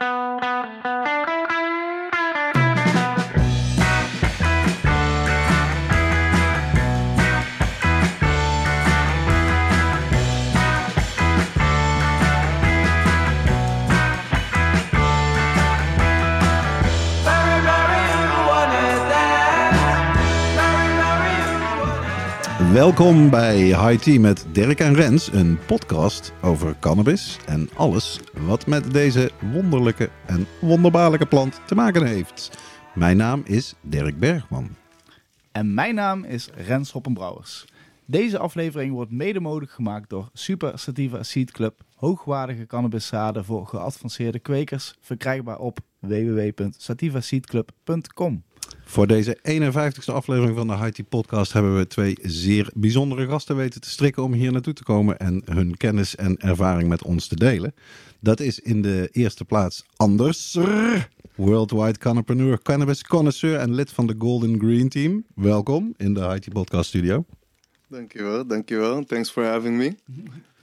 Música Welkom bij High Tea met Dirk en Rens, een podcast over cannabis en alles wat met deze wonderlijke en wonderbaarlijke plant te maken heeft. Mijn naam is Dirk Bergman. En mijn naam is Rens Hoppenbrouwers. Deze aflevering wordt mede mogelijk gemaakt door Super Sativa Seed Club, hoogwaardige cannabiszaden voor geavanceerde kwekers, verkrijgbaar op www.sativaseedclub.com. Voor deze 51ste aflevering van de Tea Podcast hebben we twee zeer bijzondere gasten weten te strikken om hier naartoe te komen en hun kennis en ervaring met ons te delen. Dat is in de eerste plaats Anders, Worldwide Cannapreneur, Cannabis Connoisseur en lid van de Golden Green Team. Welkom in de Tea Podcast Studio. Dankjewel, dankjewel. Thanks for having me.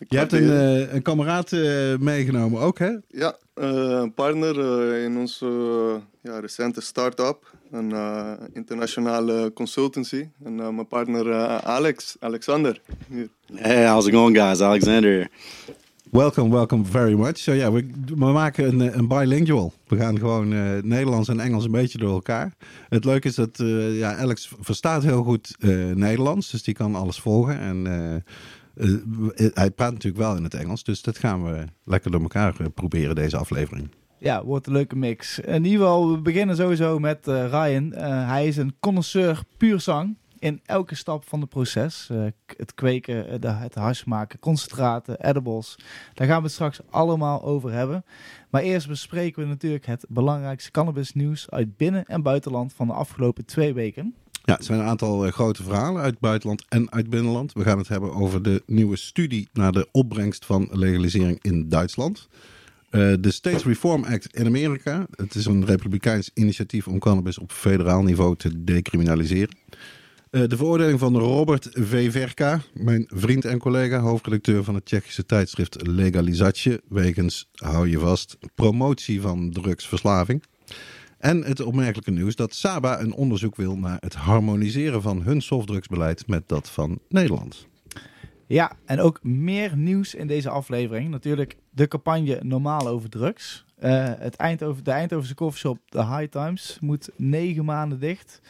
Je hebt een, eh, een kameraad eh, meegenomen ook, hè? Ja, eh, een partner in onze ja, recente start-up. Een eh, internationale consultancy. En eh, mijn partner eh, Alex, Alexander. Hier. Hey, how's it going, guys? Alexander. here. Welcome, welcome very much. Zo ja, we, we maken een, een bilingual. We gaan gewoon eh, Nederlands en Engels een beetje door elkaar. Het leuke is dat eh, ja, Alex verstaat heel goed eh, Nederlands, dus die kan alles volgen. En hij praat natuurlijk wel in het Engels, dus dat gaan we lekker door elkaar proberen deze aflevering. Ja, wordt een leuke mix. In ieder geval, we beginnen sowieso met eh, Ryan. Eh, hij is een connoisseur puur zang in elke stap van het proces. Eh, het kweken, de, het hash maken, concentraten, edibles. Daar gaan we het straks allemaal over hebben. Maar eerst bespreken we natuurlijk het belangrijkste cannabisnieuws uit binnen- en buitenland van de afgelopen twee weken. Ja, er zijn een aantal grote verhalen uit het buitenland en uit binnenland. We gaan het hebben over de nieuwe studie naar de opbrengst van legalisering in Duitsland. Eh, de States Reform Act in Amerika. Het is een republikeins initiatief om cannabis op federaal niveau te decriminaliseren. Eh, de veroordeling van Robert V. Verka, mijn vriend en collega, hoofdredacteur van het Tsjechische tijdschrift Legalizatie, wegens, hou je vast, promotie van drugsverslaving. En het opmerkelijke nieuws dat Saba een onderzoek wil naar het harmoniseren van hun softdrugsbeleid met dat van Nederland. Ja, en ook meer nieuws in deze aflevering. Natuurlijk de campagne Normaal over drugs. Eh, het Eindhoven, de Eindhovense koffieshop The High Times moet negen maanden dicht.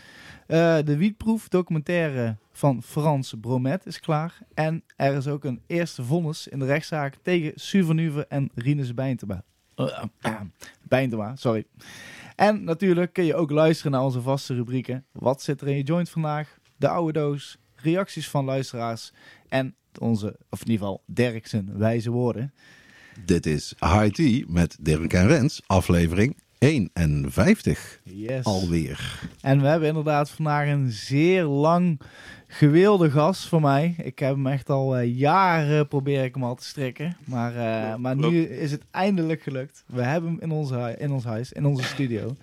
Eh, de wietproef documentaire van Frans Bromet is klaar. En er is ook een eerste vonnis in de rechtszaak tegen Suvernuve en Rinus Bijntema. Eh, Bijntema, sorry. En natuurlijk kun je ook luisteren naar onze vaste rubrieken. Wat zit er in je joint vandaag? De oude doos, reacties van luisteraars en onze, of in ieder geval Derksen wijze woorden. Dit is High Tea met Dirk en Rens, aflevering 51 Yes. alweer. En we hebben inderdaad vandaag een zeer lang gewilde gast voor mij. Ik heb hem echt al eh, jaren probeer ik hem al te strikken. Maar, eh, maar nu is het eindelijk gelukt. We hebben hem in ons, in ons huis, in onze studio.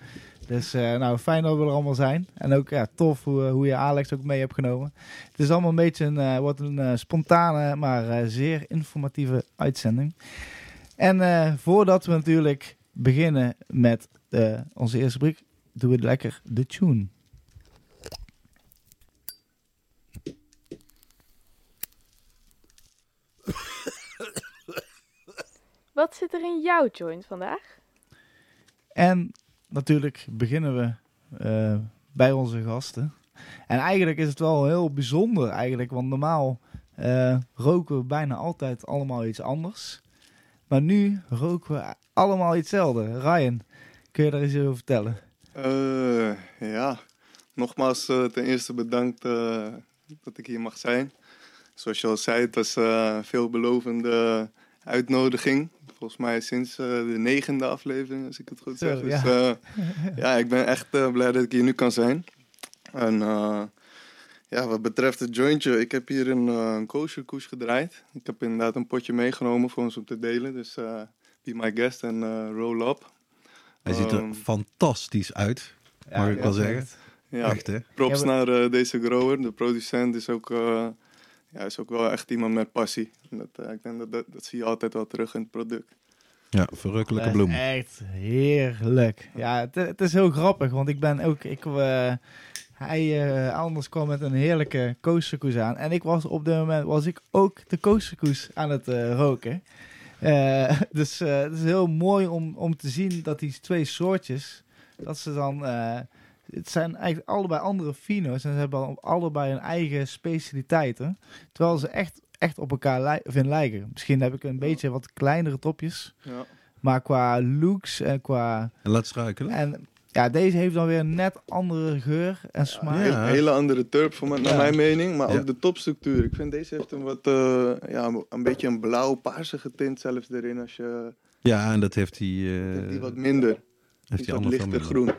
Dus eh, nou, fijn dat we er allemaal zijn. En ook ja, tof hoe, eh, hoe je Alex ook mee hebt genomen. Het is allemaal een beetje een, eh, wordt een spontane, maar zeer informatieve uitzending. En voordat we natuurlijk beginnen met onze eerste rubriek, doen we lekker de tune. Wat zit er in jouw joint vandaag? En natuurlijk beginnen we eh, bij onze gasten. En eigenlijk is het wel heel bijzonder eigenlijk, want normaal eh, roken we bijna altijd allemaal iets anders. Maar nu roken we allemaal hetzelfde. Ryan, kun je daar eens over vertellen? Eh, ja, nogmaals ten eerste bedankt dat ik hier mag zijn. Zoals je al zei, het was een veelbelovende uitnodiging. Volgens mij sinds eh, de negende aflevering, als ik het goed Zo, zeg. Dus ja. ja, ja ik ben echt eh, blij dat ik hier nu kan zijn. En eh, ja, wat betreft het jointje, ik heb hier een, uh, een kosher koers gedraaid. Ik heb inderdaad een potje meegenomen voor ons om te delen. Dus eh, be my guest en eh, roll up. Hij ziet er Ehm, fantastisch uit, mag ik wel zeggen. Ja, Echt hè? props Ja, naar eh, deze grower. De producent is ook, ja, is ook wel echt iemand met passie. En Dat, eh, ik denk dat, dat dat zie je altijd wel terug in het product. Ja, verrukkelijke Dat is bloem. Echt heerlijk. Ja, het, het is heel grappig, want ik ben ook... Ik, eh, hij eh, anders kwam met een heerlijke coasterkoes aan. En ik was op dit moment was ik ook de coasterkoes aan het eh, roken. Eh, dus eh, het is heel mooi om, om te zien dat die twee soortjes, dat ze dan... eh, het zijn eigenlijk allebei andere fino's en ze hebben al- allebei hun eigen specialiteiten. Terwijl ze echt, echt op elkaar lijken. Misschien heb ik een beetje wat kleinere topjes. Ja. Maar qua looks en qua... En laat. En ja, deze heeft dan weer een net andere geur en smaak. Ja. Een hele andere turp, voor mij- naar Ja. mijn mening. Maar Ja. ook de topstructuur. Ik vind deze heeft een wat, eh, ja, een beetje een blauw-paarsige tint zelfs erin. Als je, Ja, en dat heeft hij... eh, die wat minder. heeft Die hij wat lichter minder. groen.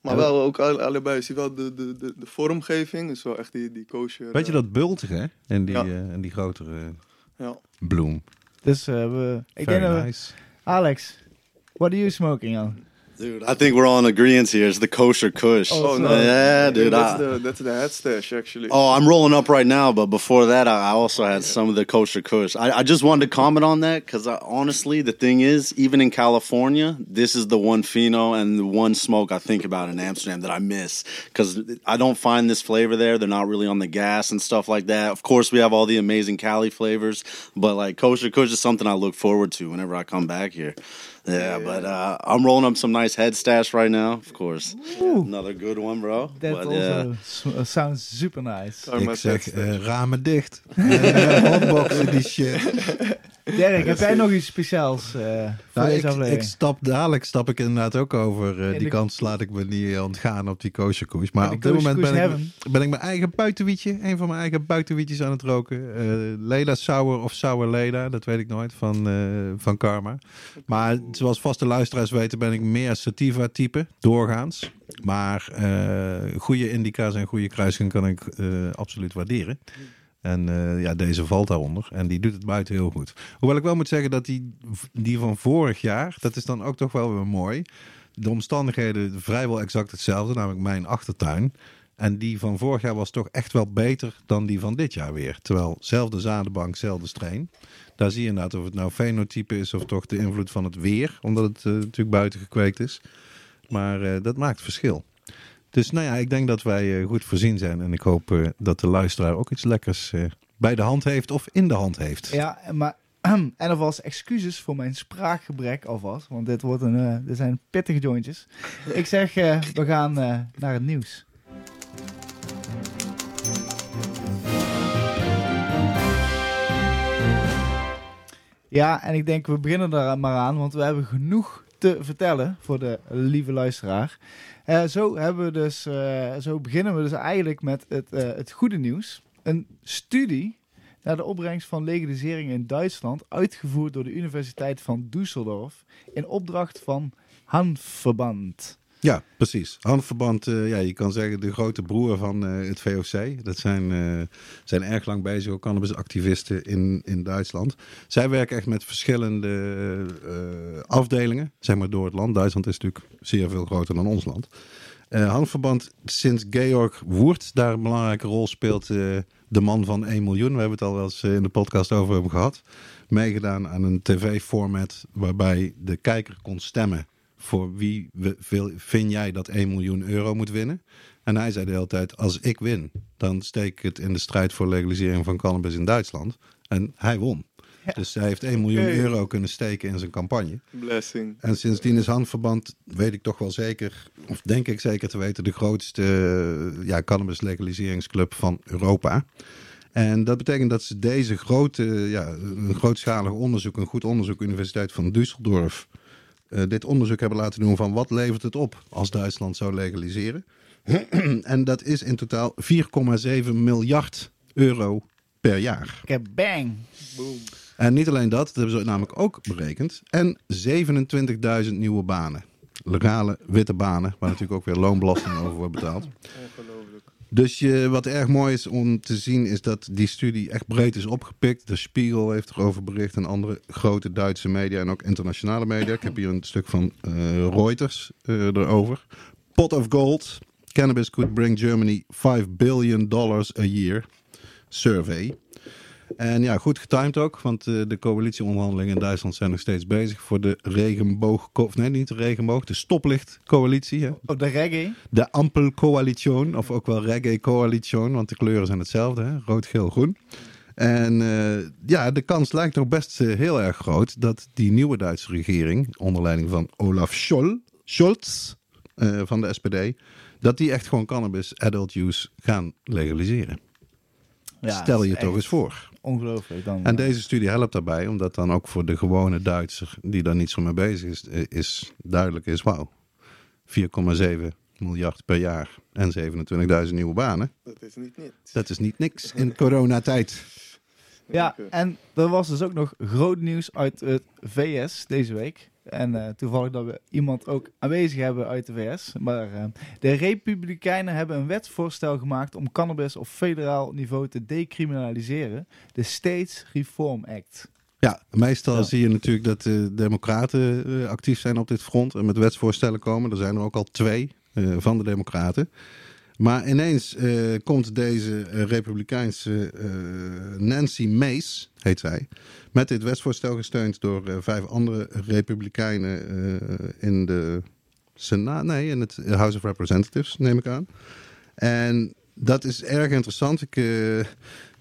Maar Ja. wel ook alle- allebei. Zie wel de, de, de, de vormgeving. is wel echt die, die kosher. Weet je eh, dat bultige, hè? En die, Ja. eh, en die grotere Ja. bloem. Dus eh, we... Ik Very denk we- nice. Alex, what are you smoking on? Dude, I think we're all in agreement here. It's the kosher kush. Oh, no. Yeah, dude, That's I- the, that's the head stash, actually. Oh, I'm rolling up right now, but before that, I I also had some of the kosher kush. I, I just wanted to comment on that because honestly, the thing is, even in California, this is the one pheno and the one smoke I think about in Amsterdam that I miss because I don't find this flavor there. They're not really on the gas and stuff like that. Of course, we have all the amazing Cali flavors, but like kosher kush is something I look forward to whenever I come back here. Yeah, but uh, I'm rolling up some nice head stash right now, of course. Another good one, bro. That but, also s- uh, sounds super nice. Karma's Ik zeg, head stash. eh, ramen dicht. Eh, Hotboxen Derek, heb jij nog iets speciaals eh, voor Nou, deze ik, ik aflevering? stap dadelijk stap ik inderdaad ook over. eh, die de- kant laat ik me niet eh, ontgaan op die kosherkoers. Maar de op dit moment ben ik, ben ik mijn eigen buitenwietje, een van mijn eigen buitenwietjes aan het roken. Eh Leda Sour of Sour Leda, dat weet ik nooit, van, eh, van Karma. Maar zoals vaste luisteraars weten ben ik meer sativa type, doorgaans. Maar eh, goede indica's en goede kruisingen kan ik eh, absoluut waarderen. En eh, ja, deze valt daaronder. En die doet het buiten heel goed. Hoewel ik wel moet zeggen dat die, die van vorig jaar, dat is dan ook toch wel weer mooi. De omstandigheden vrijwel exact hetzelfde, namelijk mijn achtertuin. En die van vorig jaar was toch echt wel beter dan die van dit jaar weer. Terwijl, zelfde zadenbank, zelfde strain. Daar zie je inderdaad of het nou fenotype is of toch de invloed van het weer. Omdat het eh, natuurlijk buiten gekweekt is. Maar eh, dat maakt verschil. Dus nou ja, ik denk dat wij eh, goed voorzien zijn. En ik hoop eh, dat de luisteraar ook iets lekkers eh, bij de hand heeft of in de hand heeft. Ja, maar en alvast excuses voor mijn spraakgebrek alvast. Want dit, wordt een, eh, dit zijn pittige jointjes. Ik zeg, we gaan naar het nieuws. Ja, en ik denk we beginnen er maar aan, want we hebben genoeg te vertellen voor de lieve luisteraar. Eh, zo, hebben we dus, eh, zo beginnen we dus eigenlijk met het, eh, het goede nieuws. Een studie naar de opbrengst van legalisering in Duitsland, uitgevoerd door de Universiteit van Düsseldorf in opdracht van Hanverband. Ja, precies. Handverband, eh, ja, je kan zeggen de grote broer van eh, het VOC. Dat zijn, eh, zijn erg lang bezig, ook cannabisactivisten in, in Duitsland. Zij werken echt met verschillende afdelingen, zeg maar door het land. Duitsland is natuurlijk zeer veel groter dan ons land. Handverband, sinds Georg Woert daar een belangrijke rol speelt, de man van 1 miljoen. We hebben het al wel eens in de podcast over hem gehad. Meegedaan aan een tv-format waarbij de kijker kon stemmen voor wie vind jij dat 1 miljoen euro moet winnen. En hij zei de hele tijd, als ik win, dan steek ik het in de strijd voor legalisering van cannabis in Duitsland. En hij won. Ja. Dus hij heeft 1 miljoen Hey. euro kunnen steken in zijn campagne. Blessing. En sindsdien is Handverband, weet ik toch wel zeker, of denk ik zeker te weten, de grootste ja, cannabis legaliseringsclub van Europa. En dat betekent dat ze deze grote, ja, een grootschalig onderzoek, een goed onderzoek, Universiteit van Düsseldorf, eh, dit onderzoek hebben laten doen van wat levert het op als Duitsland zou legaliseren. en dat is in totaal 4,7 miljard euro per jaar. Ik heb bang. En niet alleen dat, dat hebben ze namelijk ook berekend. En 27.000 nieuwe banen. Legale witte banen, waar natuurlijk ook weer loonbelasting over wordt betaald. Dus je, wat erg mooi is om te zien, is dat die studie echt breed is opgepikt. De Spiegel heeft erover bericht en andere grote Duitse media en ook internationale media. Ik heb hier een stuk van eh, Reuters eh, erover. Pot of gold. Cannabis could bring Germany 5 billion dollars a year. Survey. En ja, goed getimed ook, want eh, de coalitieonderhandelingen in Duitsland zijn nog steeds bezig voor de regenboog, of nee, niet de regenboog, de stoplichtcoalitie. Hè? Op de reggae. De Ampelcoalition, of ook wel Reggae Coalition, want de kleuren zijn hetzelfde, hè? rood, geel, groen. En eh, ja, de kans lijkt toch best eh, heel erg groot dat die nieuwe Duitse regering, onder leiding van Olaf Scholz, Scholz van de SPD, dat die echt gewoon cannabis adult use gaan legaliseren. Ja, Stel je toch echt eens voor. Ongelooflijk. Dan, En deze studie helpt daarbij, omdat dan ook voor de gewone Duitser die daar niet zo mee bezig is, eh, is duidelijk is, wauw, 4,7 miljard per jaar en 27.000 nieuwe banen. Dat is niet niet. Dat is niet niks in coronatijd. Ja, en er was dus ook nog groot nieuws uit het VS deze week. En eh, toevallig dat we iemand ook aanwezig hebben uit de VS. Maar eh, de Republikeinen hebben een wetsvoorstel gemaakt om cannabis op federaal niveau te decriminaliseren. De States Reform Act. Ja, meestal Ja. zie je natuurlijk dat de democraten eh, actief zijn op dit front en met wetsvoorstellen komen. Er zijn er ook al twee van de democraten. Maar ineens eh, komt deze eh, republikeinse eh, Nancy Mace, heet zij, met dit wetsvoorstel gesteund door vijf andere republikeinen in de Senaat, nee, in het House of Representatives, neem ik aan. En dat is erg interessant. Ik,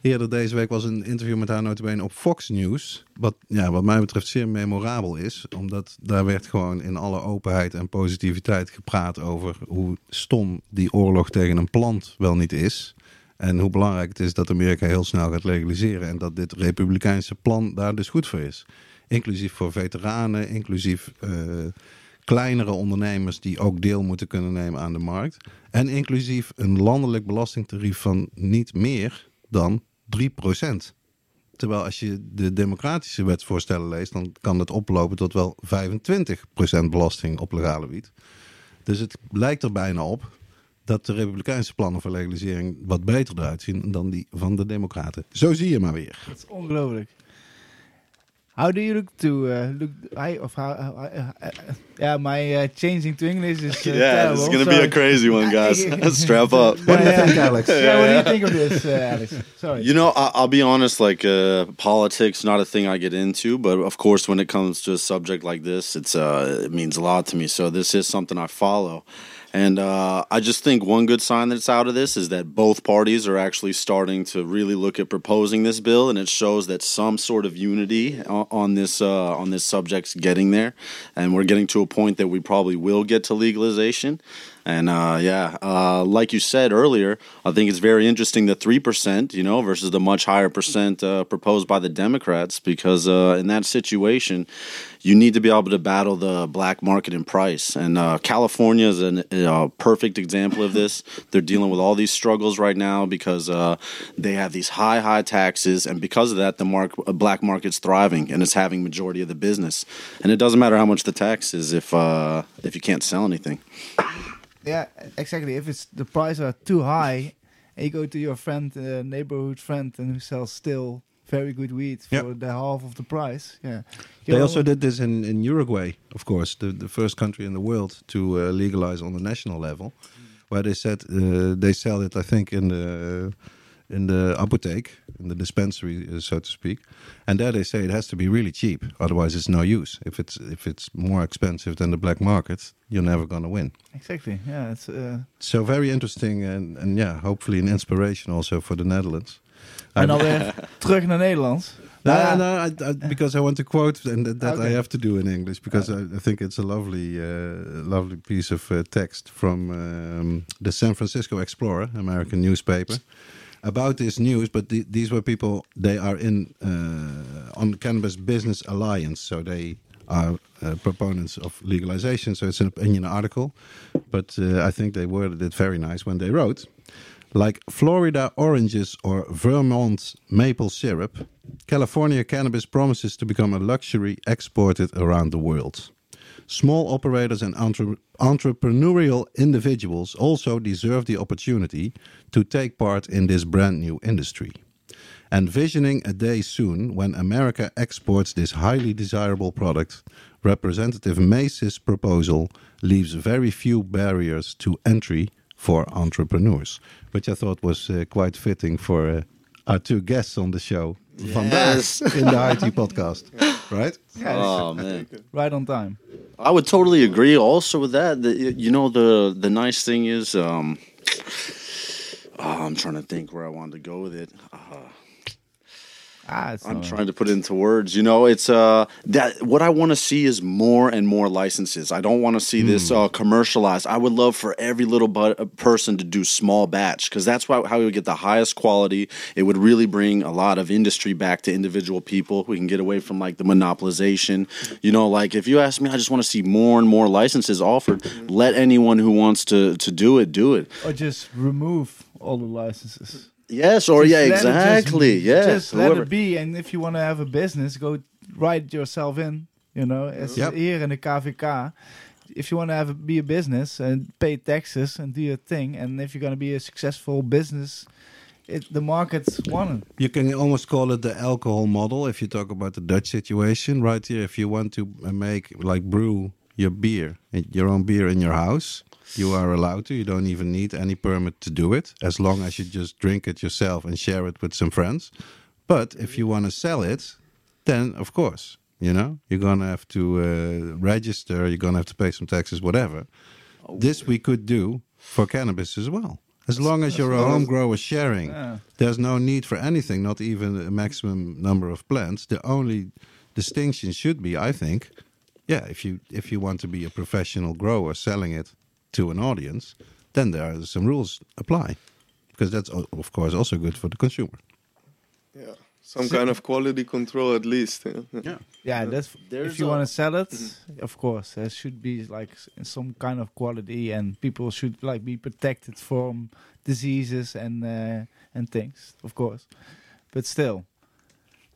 eerder deze week was een interview met haar notabene op Fox News. Wat, ja, wat mij betreft zeer memorabel is. Omdat daar werd gewoon in alle openheid en positiviteit gepraat over hoe stom die oorlog tegen een plant wel niet is. En hoe belangrijk het is dat Amerika heel snel gaat legaliseren. En dat dit republikeinse plan daar dus goed voor is. Inclusief voor veteranen, inclusief eh, kleinere ondernemers die ook deel moeten kunnen nemen aan de markt. En inclusief een landelijk belastingtarief van niet meer dan 3%. Terwijl als je de democratische wetsvoorstellen leest, dan kan het oplopen tot wel 25% belasting op legale wiet. Dus het lijkt er bijna op dat de republikeinse plannen voor legalisering wat beter eruit zien dan die van de democraten. Zo zie je maar weer. Dat is ongelooflijk. How do you look to uh, look? I of how? uh, uh, yeah, my uh, changing to English is uh, yeah, this is gonna be a crazy one, guys. Strap up. What do you think, Alex? Yeah, what do you think of this, uh, Alex? Sorry. You know, I- I'll be honest. Like uh, politics, not a thing I get into, but of course, when it comes to a subject like this, it's uh, it means a lot to me. So this is something I follow, and uh, I just think one good sign that's out of this is that both parties are actually starting to really look at proposing this bill, and it shows that some sort of unity on, this uh, on this subject's getting there, and we're getting to a point that we probably will get to legalization. And uh, yeah, uh, like you said earlier, I think it's very interesting the three percent, you know, versus the much higher percent uh, proposed by the Democrats, because uh, in that situation, you need to be able to battle the black market in price. And uh, California is a uh, perfect example of this. They're dealing with all these struggles right now because uh, they have these high, high taxes, and because of that, the mark, black market's thriving and it's having majority of the business. And it doesn't matter how much the tax is if if you can't sell anything. Yeah, exactly. If it's the prices are too high, and you go to your friend, uh, neighborhood friend, and who sells still very good weed for Yeah. the half of the price. Yeah. They also did this in, in Uruguay, of course, the, the first country in the world to uh, legalize on the national level, where they said uh, they sell it, I think, in the in the apotheek, in the dispensary, uh, so to speak, and there they say it has to be really cheap, otherwise it's no use. If it's if it's more expensive than the black market, you're never gonna win. Exactly. Yeah. It's uh, So very interesting, and and yeah, hopefully an inspiration also for the Netherlands. en dan weer terug naar Nederlands. No, Nou no, I, I, because I want to quote, and that, that I have to do in English because I, I think it's a lovely, uh, lovely piece of uh, text from um, the San Francisco Explorer, American newspaper, about this news. But the, these were people; they are in uh, on Cannabis Business Alliance, so they are uh, proponents of legalization. So it's an opinion article, but uh, I think they worded it very nice when they wrote. Like Florida oranges or Vermont maple syrup, California cannabis promises to become a luxury exported around the world. Small operators and entre- entrepreneurial individuals also deserve the opportunity to take part in this brand new industry. Envisioning a day soon when America exports this highly desirable product, Representative Mace's proposal leaves very few barriers to entry for entrepreneurs, which I thought was uh, quite fitting for uh, our two guests on the show. Vandaag Yes. in the IT podcast. Right? Oh man. Right on time. I would totally agree. Also with that, the, you know, the the nice thing is, um, oh, I'm trying to think where I wanted to go with it. Uh, Ah, I'm not- trying to put it into words. You know, it's uh that what I want to see is more and more licenses. I don't want to see this uh, commercialized. I would love for every little bu- person to do small batch because that's why, how we would get the highest quality. It would really bring a lot of industry back to individual people. We can get away from like the monopolization. You know, like if you ask me, I just want to see more and more licenses offered. Let anyone who wants to to do it do it. Or just remove all the licenses. Yes, or Just yeah, let it just- exactly. yes, Just let whoever. it be. And if you want to have a business, go write yourself in. You know, as Yep. here in the KVK. If you want to have a, be a business and pay taxes and do your thing, and if you're going to be a successful business, it, the market's wanting. You can almost call it the alcohol model if you talk about the Dutch situation. Right here, if you want to uh, make, like, brew your beer, your own beer in your house, you are allowed to. You don't even need any permit to do it, as long as you just drink it yourself and share it with some friends. But if you want to sell it, then of course, you know, you're gonna have to uh, register. You're gonna have to pay some taxes, whatever. This we could do for cannabis as well. As long as you're a home grower sharing, Yeah. there's no need for anything, not even a maximum number of plants. The only distinction should be, I think, yeah, if you if you want to be a professional grower selling it to an audience, then there are some rules apply, because that's of course also good for the consumer. Yeah. Some kind of quality control at least. Yeah. Yeah, that's There's if you want to sell it, of course, there should be like some kind of quality, and people should like be protected from diseases and uh, and things, of course. But still,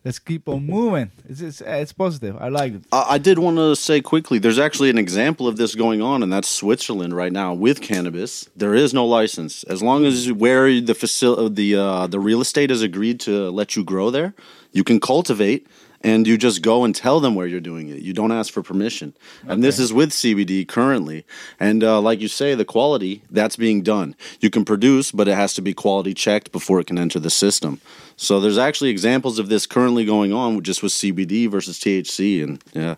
let's keep on moving. It's it's, uh, it's positive. I like it. I I did want to say quickly there's actually an example of this going on, and that's Switzerland right now with cannabis. There is no license. As long as where the facility, the, uh, the real estate has agreed to let you grow there, you can cultivate. And you just go and tell them where you're doing it. You don't ask for permission. And this is with CBD currently. And uh, like you say, the quality, that's being done. You can produce, but it has to be quality checked before it can enter the system. So there's actually examples of this currently going on just with CBD versus THC. And yeah.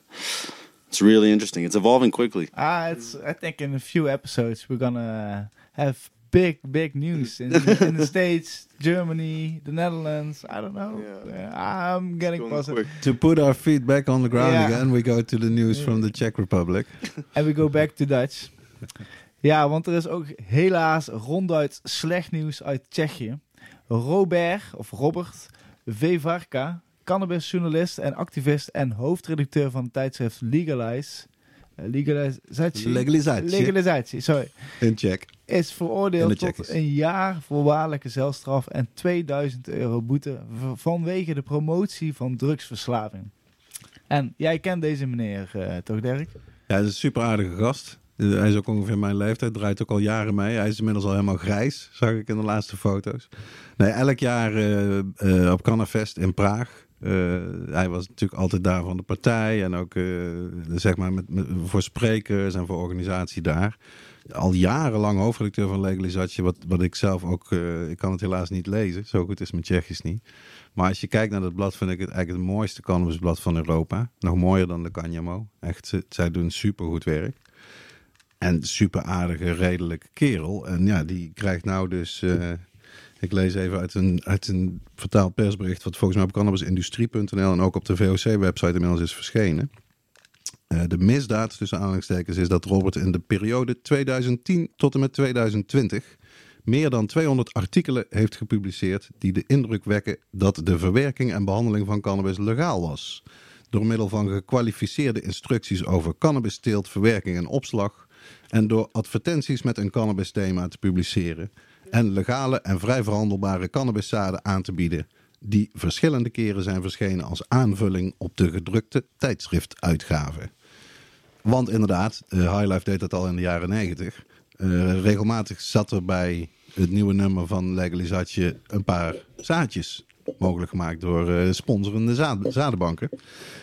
It's really interesting. It's evolving quickly. Ah, it's. I think in a few episodes we're gonna have big big news in, in the states, Germany, the Netherlands. I don't know. Yeah. Uh, I'm getting positive. quick. To put our feet back on the ground Yeah. again, we go to the news from the Czech Republic. and we go back to Dutch. Ja, want er is ook helaas ronduit slecht nieuws uit Tsjechië. Robert, of Robert Vevarka, cannabisjournalist en activist en hoofdredacteur van het tijdschrift Legalize. eh, legalisatie. Legalisatie. Legalisatie, sorry. In Czech. Is veroordeeld de tot een jaar voorwaardelijke celstraf en 2000 euro boete vanwege de promotie van drugsverslaving. En jij kent deze meneer eh, toch, Dirk? Ja, hij is een super aardige gast. Hij is ook ongeveer mijn leeftijd, draait ook al jaren mee. Hij is inmiddels al helemaal grijs, zag ik in de laatste foto's. Nee, elk jaar eh, eh, op Cannafest in Praag. Eh, hij was natuurlijk altijd daar van de partij en ook zeg maar met, voor sprekers en voor organisatie daar. Al jarenlang hoofdredacteur van Legalisatie, wat, wat ik zelf ook, ik kan het helaas niet lezen, zo goed is mijn Tsjechisch niet. Maar als je kijkt naar dat blad, vind ik het eigenlijk het mooiste cannabisblad van Europa. Nog mooier dan de Canyamo. Echt, zij doen supergoed werk. En super aardige, redelijke kerel. En ja, die krijgt nou dus. eh, ik lees even uit een, uit een vertaald persbericht. wat volgens mij op cannabisindustrie.nl. en ook op de VOC-website inmiddels is verschenen. Eh, de misdaad tussen aanhalingstekens is dat Robert in de periode 2010 tot en met 2020 meer dan 200 artikelen heeft gepubliceerd die de indruk wekken dat de verwerking en behandeling van cannabis legaal was. Door middel van gekwalificeerde instructies over cannabisteelt, verwerking en opslag en door advertenties met een cannabisthema te publiceren en legale en vrij verhandelbare cannabiszaden aan te bieden die verschillende keren zijn verschenen als aanvulling op de gedrukte tijdschriftuitgave. Want inderdaad, eh High Life deed dat al in de jaren negentig. Eh, regelmatig zat er bij het nieuwe nummer van Legalisatie een paar zaadjes. Mogelijk gemaakt door eh, sponsorende zaad- zadenbanken.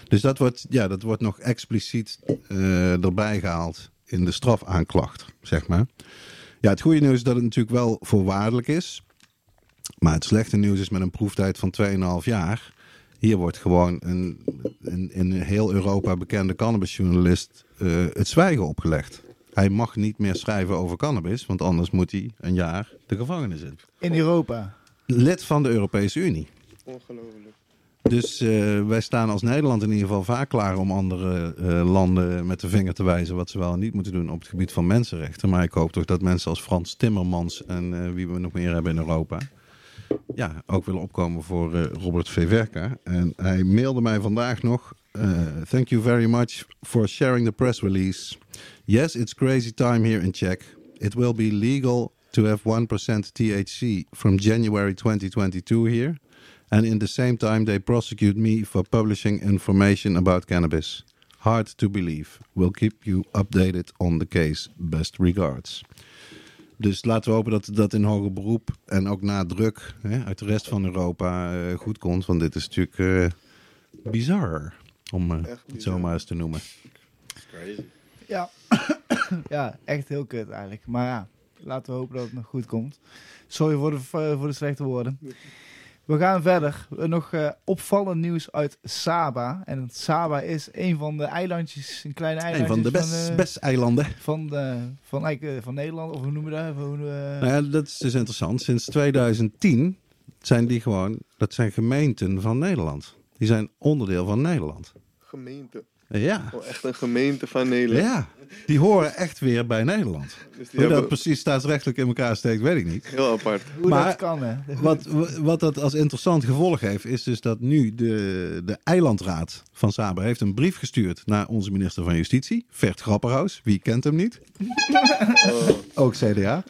Dus dat wordt, ja, dat wordt nog expliciet erbij gehaald in de strafaanklacht, zeg maar. Ja, het goede nieuws is dat het natuurlijk wel voorwaardelijk is. Maar het slechte nieuws is met een proeftijd van 2,5 jaar. Hier wordt gewoon een, een in heel Europa bekende cannabisjournalist eh, het zwijgen opgelegd. Hij mag niet meer schrijven over cannabis, want anders moet hij een jaar de gevangenis in. In Europa. Lid van de Europese Unie. Ongelooflijk. Dus eh, wij staan als Nederland in ieder geval vaak klaar om andere eh, landen met de vinger te wijzen wat ze wel en niet moeten doen op het gebied van mensenrechten. Maar ik hoop toch dat mensen als Frans Timmermans en eh, wie we nog meer hebben in Europa, ja, ook willen opkomen voor Robert Veverka. En hij mailde mij vandaag nog. thank you very much for sharing the press release. Yes, it's crazy time here in Czech. It will be legal to have 1% THC from January 2022 here. And in the same time, they prosecute me for publishing information about cannabis. Hard to believe. We'll keep you updated on the case. Best regards. Dus laten we hopen dat dat in hoger beroep en ook na druk hè, uit de rest van Europa eh, goed komt. Want dit is natuurlijk eh, bizar, om Echt het bizar. zo maar eens te noemen. Crazy. Ja. ja, echt heel kut eigenlijk. Maar ja, laten we hopen dat het nog goed komt. Sorry voor de, voor de slechte woorden. We gaan verder. Nog eh, opvallend nieuws uit Saba. En Saba is een van de eilandjes, een kleine Een eilandje van de best, eh, best eilanden. van, de, van, eigenlijk, eh, van Nederland. Of hoe noemen we dat? Hoe, eh, Nou ja, dat is dus interessant. Sinds 2010 zijn die gewoon, dat zijn gemeenten van Nederland. Die zijn onderdeel van Nederland. Gemeente. Ja, Oh, echt een gemeente van Nederland. ja. Die horen echt weer bij Nederland. Dus die Hoe dat hebben precies staatsrechtelijk in elkaar steekt, weet ik niet. heel apart. hoe maar- dat kan, hè? Wat, wat dat als interessant gevolg heeft, is dus dat nu de, de eilandraad van Saba heeft een brief gestuurd naar onze minister van Justitie, Vert Grapperhaus. Wie kent hem niet? Oh, Ook CDA.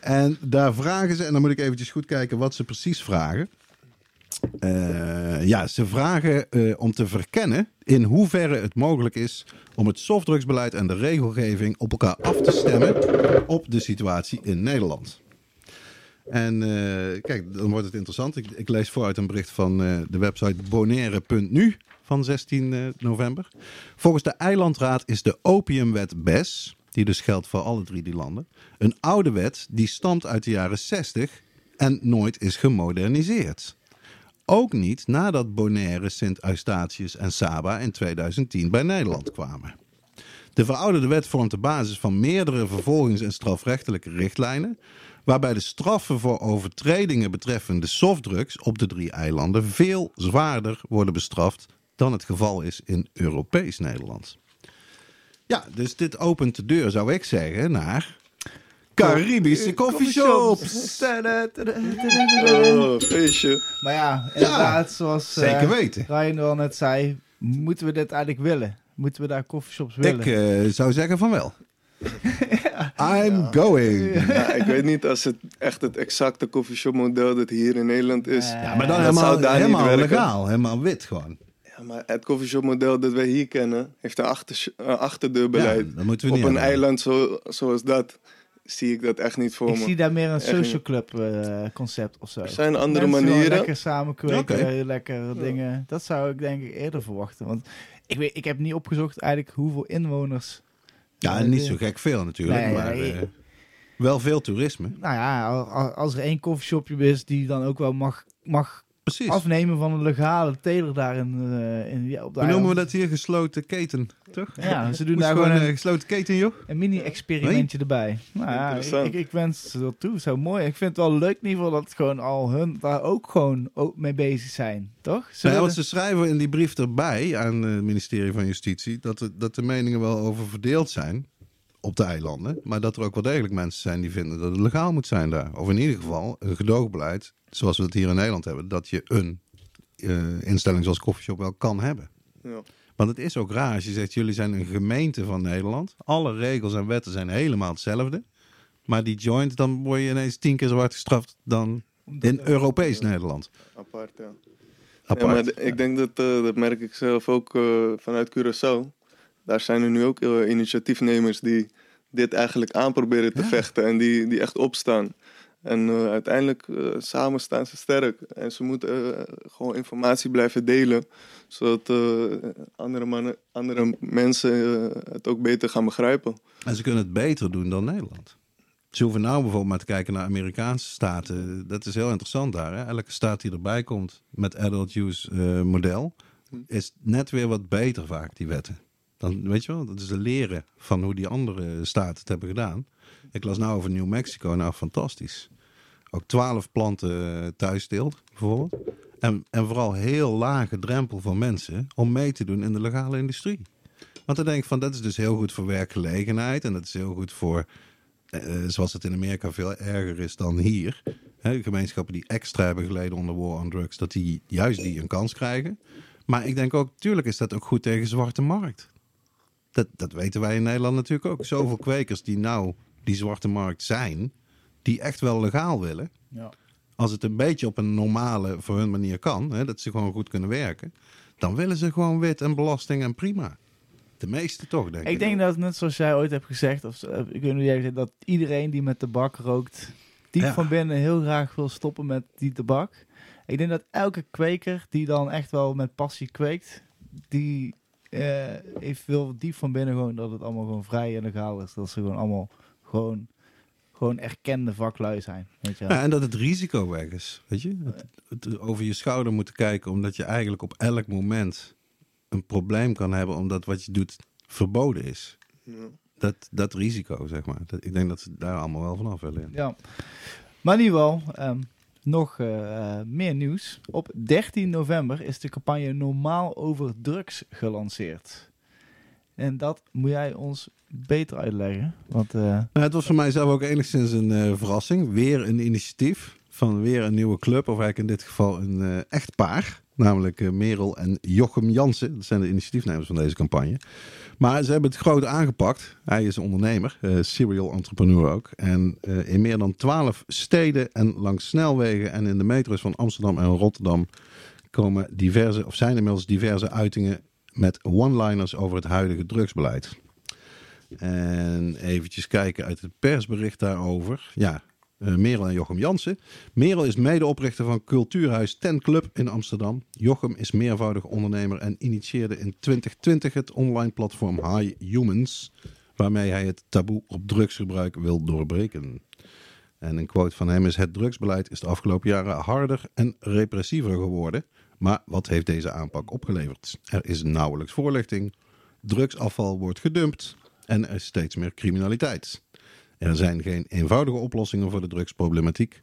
En daar vragen ze, en dan moet ik eventjes goed kijken wat ze precies vragen. Eh, ja, ze vragen eh, om te verkennen in hoeverre het mogelijk is om het softdrugsbeleid en de regelgeving op elkaar af te stemmen op de situatie in Nederland. En eh, kijk, dan wordt het interessant. Ik, ik lees voor uit een bericht van de website bonaire.nu van 16 eh, november. Volgens de Eilandraad is de opiumwet BES, die dus geldt voor alle drie die landen, een oude wet die stamt uit de jaren 60 en nooit is gemoderniseerd. Ook niet nadat Bonaire, Sint Eustatius en Saba in 2010 bij Nederland kwamen. De verouderde wet vormt de basis van meerdere vervolgings- en strafrechtelijke richtlijnen, waarbij de straffen voor overtredingen betreffende softdrugs op de drie eilanden veel zwaarder worden bestraft dan het geval is in Europees Nederland. Ja, dus dit opent de deur, zou ik zeggen, naar Caribische coffeeshops. Tada, tada. oh, feestje. Maar ja, inderdaad, zoals eh, Zeker weten. Ryan al net zei, moeten we dit eigenlijk willen? Moeten we daar coffeeshops willen? Ik eh, zou zeggen van wel. I'm going. Ja, ik weet niet als het echt het exacte coffeeshop model dat hier in Nederland is. Ja, maar dan dat helemaal, zou daar niet helemaal werken. legaal, helemaal wit gewoon. Ja, maar het coffeeshop model dat wij hier kennen, heeft een achter, achterdeurbeleid. Ja, dat moeten we Op niet een hebben. eiland zo, zoals dat zie ik dat echt niet voor Ik me. zie daar meer een Echt social club eh, concept of zo. Er zijn andere Mensen manieren. lekker samen kweken, Oké. lekker dingen. Dat zou ik denk ik eerder verwachten. Want ik, weet, ik heb niet opgezocht eigenlijk hoeveel inwoners... Ja, eh, niet zo gek veel natuurlijk, Nee, maar nee. eh, wel veel toerisme. Nou ja, al- al- als er één koffieshopje is die dan ook wel mag, mag Precies. afnemen van een legale teler daar in, eh, in, ja, op de Hoe noemen we eiland. dat hier? Gesloten keten, toch? Ja, ze doen daar gewoon een een, gesloten keten, joh. een mini-experimentje erbij. Nou ja, ik, Interessant. ik, wens ze dat toe. Zo mooi. Ik vind het wel leuk in ieder geval dat gewoon al hun daar ook gewoon ook mee bezig zijn. Toch? Nou we- want ze schrijven in die brief erbij aan het ministerie van Justitie dat de, dat de meningen wel over verdeeld zijn op de eilanden. Maar dat er ook wel degelijk mensen zijn die vinden dat het legaal moet zijn daar. Of in ieder geval een gedoogbeleid, zoals we het hier in Nederland hebben, dat je een eh, instelling zoals Coffeeshop wel kan hebben. Ja. Want het is ook raar als je zegt, jullie zijn een gemeente van Nederland. Alle regels en wetten zijn helemaal hetzelfde. Maar die joint, dan word je ineens tien keer zo hard gestraft dan in Europees Nederland. Apart, ja. Apart. Ja, maar ik denk dat, eh, dat merk ik zelf ook eh, vanuit Curaçao. Daar zijn er nu ook initiatiefnemers die dit eigenlijk aan proberen te vechten en die, die echt opstaan. En eh, uiteindelijk eh, samen staan ze sterk. En ze moeten eh, gewoon informatie blijven delen, zodat andere, mannen, andere mensen het ook beter gaan begrijpen. En ze kunnen het beter doen dan Nederland. Ze hoeven nou bijvoorbeeld maar te kijken naar Amerikaanse staten. Dat is heel interessant daar. Hè? Elke staat die erbij komt met adult use model, is net weer wat beter vaak, die wetten. Dan weet je wel, dat is de leren van hoe die andere staten het hebben gedaan. Ik las nou over New Mexico, nou fantastisch. Ook twaalf planten eh, thuisteelt, bijvoorbeeld. En, en vooral heel lage drempel van mensen om mee te doen in de legale industrie. Want dan denk ik van, dat is dus heel goed voor werkgelegenheid. En dat is heel goed voor, eh, eh, zoals het in Amerika veel erger is dan hier. Hè, gemeenschappen die extra hebben geleden onder war on drugs, dat die juist die een kans krijgen. Maar ik denk ook, tuurlijk is dat ook goed tegen zwarte markt. Dat, dat weten wij in Nederland natuurlijk ook. Zoveel kwekers die nou die zwarte markt zijn, die echt wel legaal willen. Ja. Als het een beetje op een normale, voor hun manier kan, hè, dat ze gewoon goed kunnen werken, dan willen ze gewoon wit en belasting en prima. De meeste toch, denk ik. Ik denk dat, net zoals jij ooit hebt gezegd, of eh, ik weet niet jij gezegd, dat iedereen die met tabak rookt, diep Ja. van binnen heel graag wil stoppen met die tabak. Ik denk dat elke kweker die dan echt wel met passie kweekt, die eh, heeft wil diep van binnen gewoon dat het allemaal gewoon vrij en legaal is. Dat ze gewoon allemaal gewoon, gewoon erkende vaklui zijn. Weet je wel. Ja, en dat het risico weg is. Weet je? Het, het over je schouder moeten kijken, omdat je eigenlijk op elk moment een probleem kan hebben, omdat wat je doet verboden is. Ja. Dat, dat risico, zeg maar. Dat, ik denk dat ze daar allemaal wel vanaf willen. Ja. Maar in ieder geval, ehm, nog eh, eh, meer nieuws. Op 13 november is de campagne Normaal over drugs gelanceerd. En dat moet jij ons beter uitleggen. Want eh, Nou, het was voor mij zelf ook enigszins een eh, verrassing. Weer een initiatief van weer een nieuwe club, of eigenlijk in dit geval een eh echtpaar. Namelijk eh, Merel en Jochem Jansen. Dat zijn de initiatiefnemers van deze campagne. Maar ze hebben het groot aangepakt. Hij is ondernemer, eh, serial entrepreneur ook. En in meer dan twaalf steden en langs snelwegen en in de metro's van Amsterdam en Rotterdam komen diverse, of zijn inmiddels diverse uitingen met one-liners over het huidige drugsbeleid. En eventjes kijken uit het persbericht daarover. Ja, eh, Merel en Jochem Jansen. Merel is medeoprichter van Cultuurhuis Ten Club in Amsterdam. Jochem is meervoudig ondernemer en initieerde in 2020 het online platform High Humans, waarmee hij het taboe op drugsgebruik wil doorbreken. En een quote van hem is: Het drugsbeleid is de afgelopen jaren harder en repressiever geworden. Maar wat heeft deze aanpak opgeleverd? Er is nauwelijks voorlichting, drugsafval wordt gedumpt en er is steeds meer criminaliteit. Er zijn geen eenvoudige oplossingen voor de drugsproblematiek,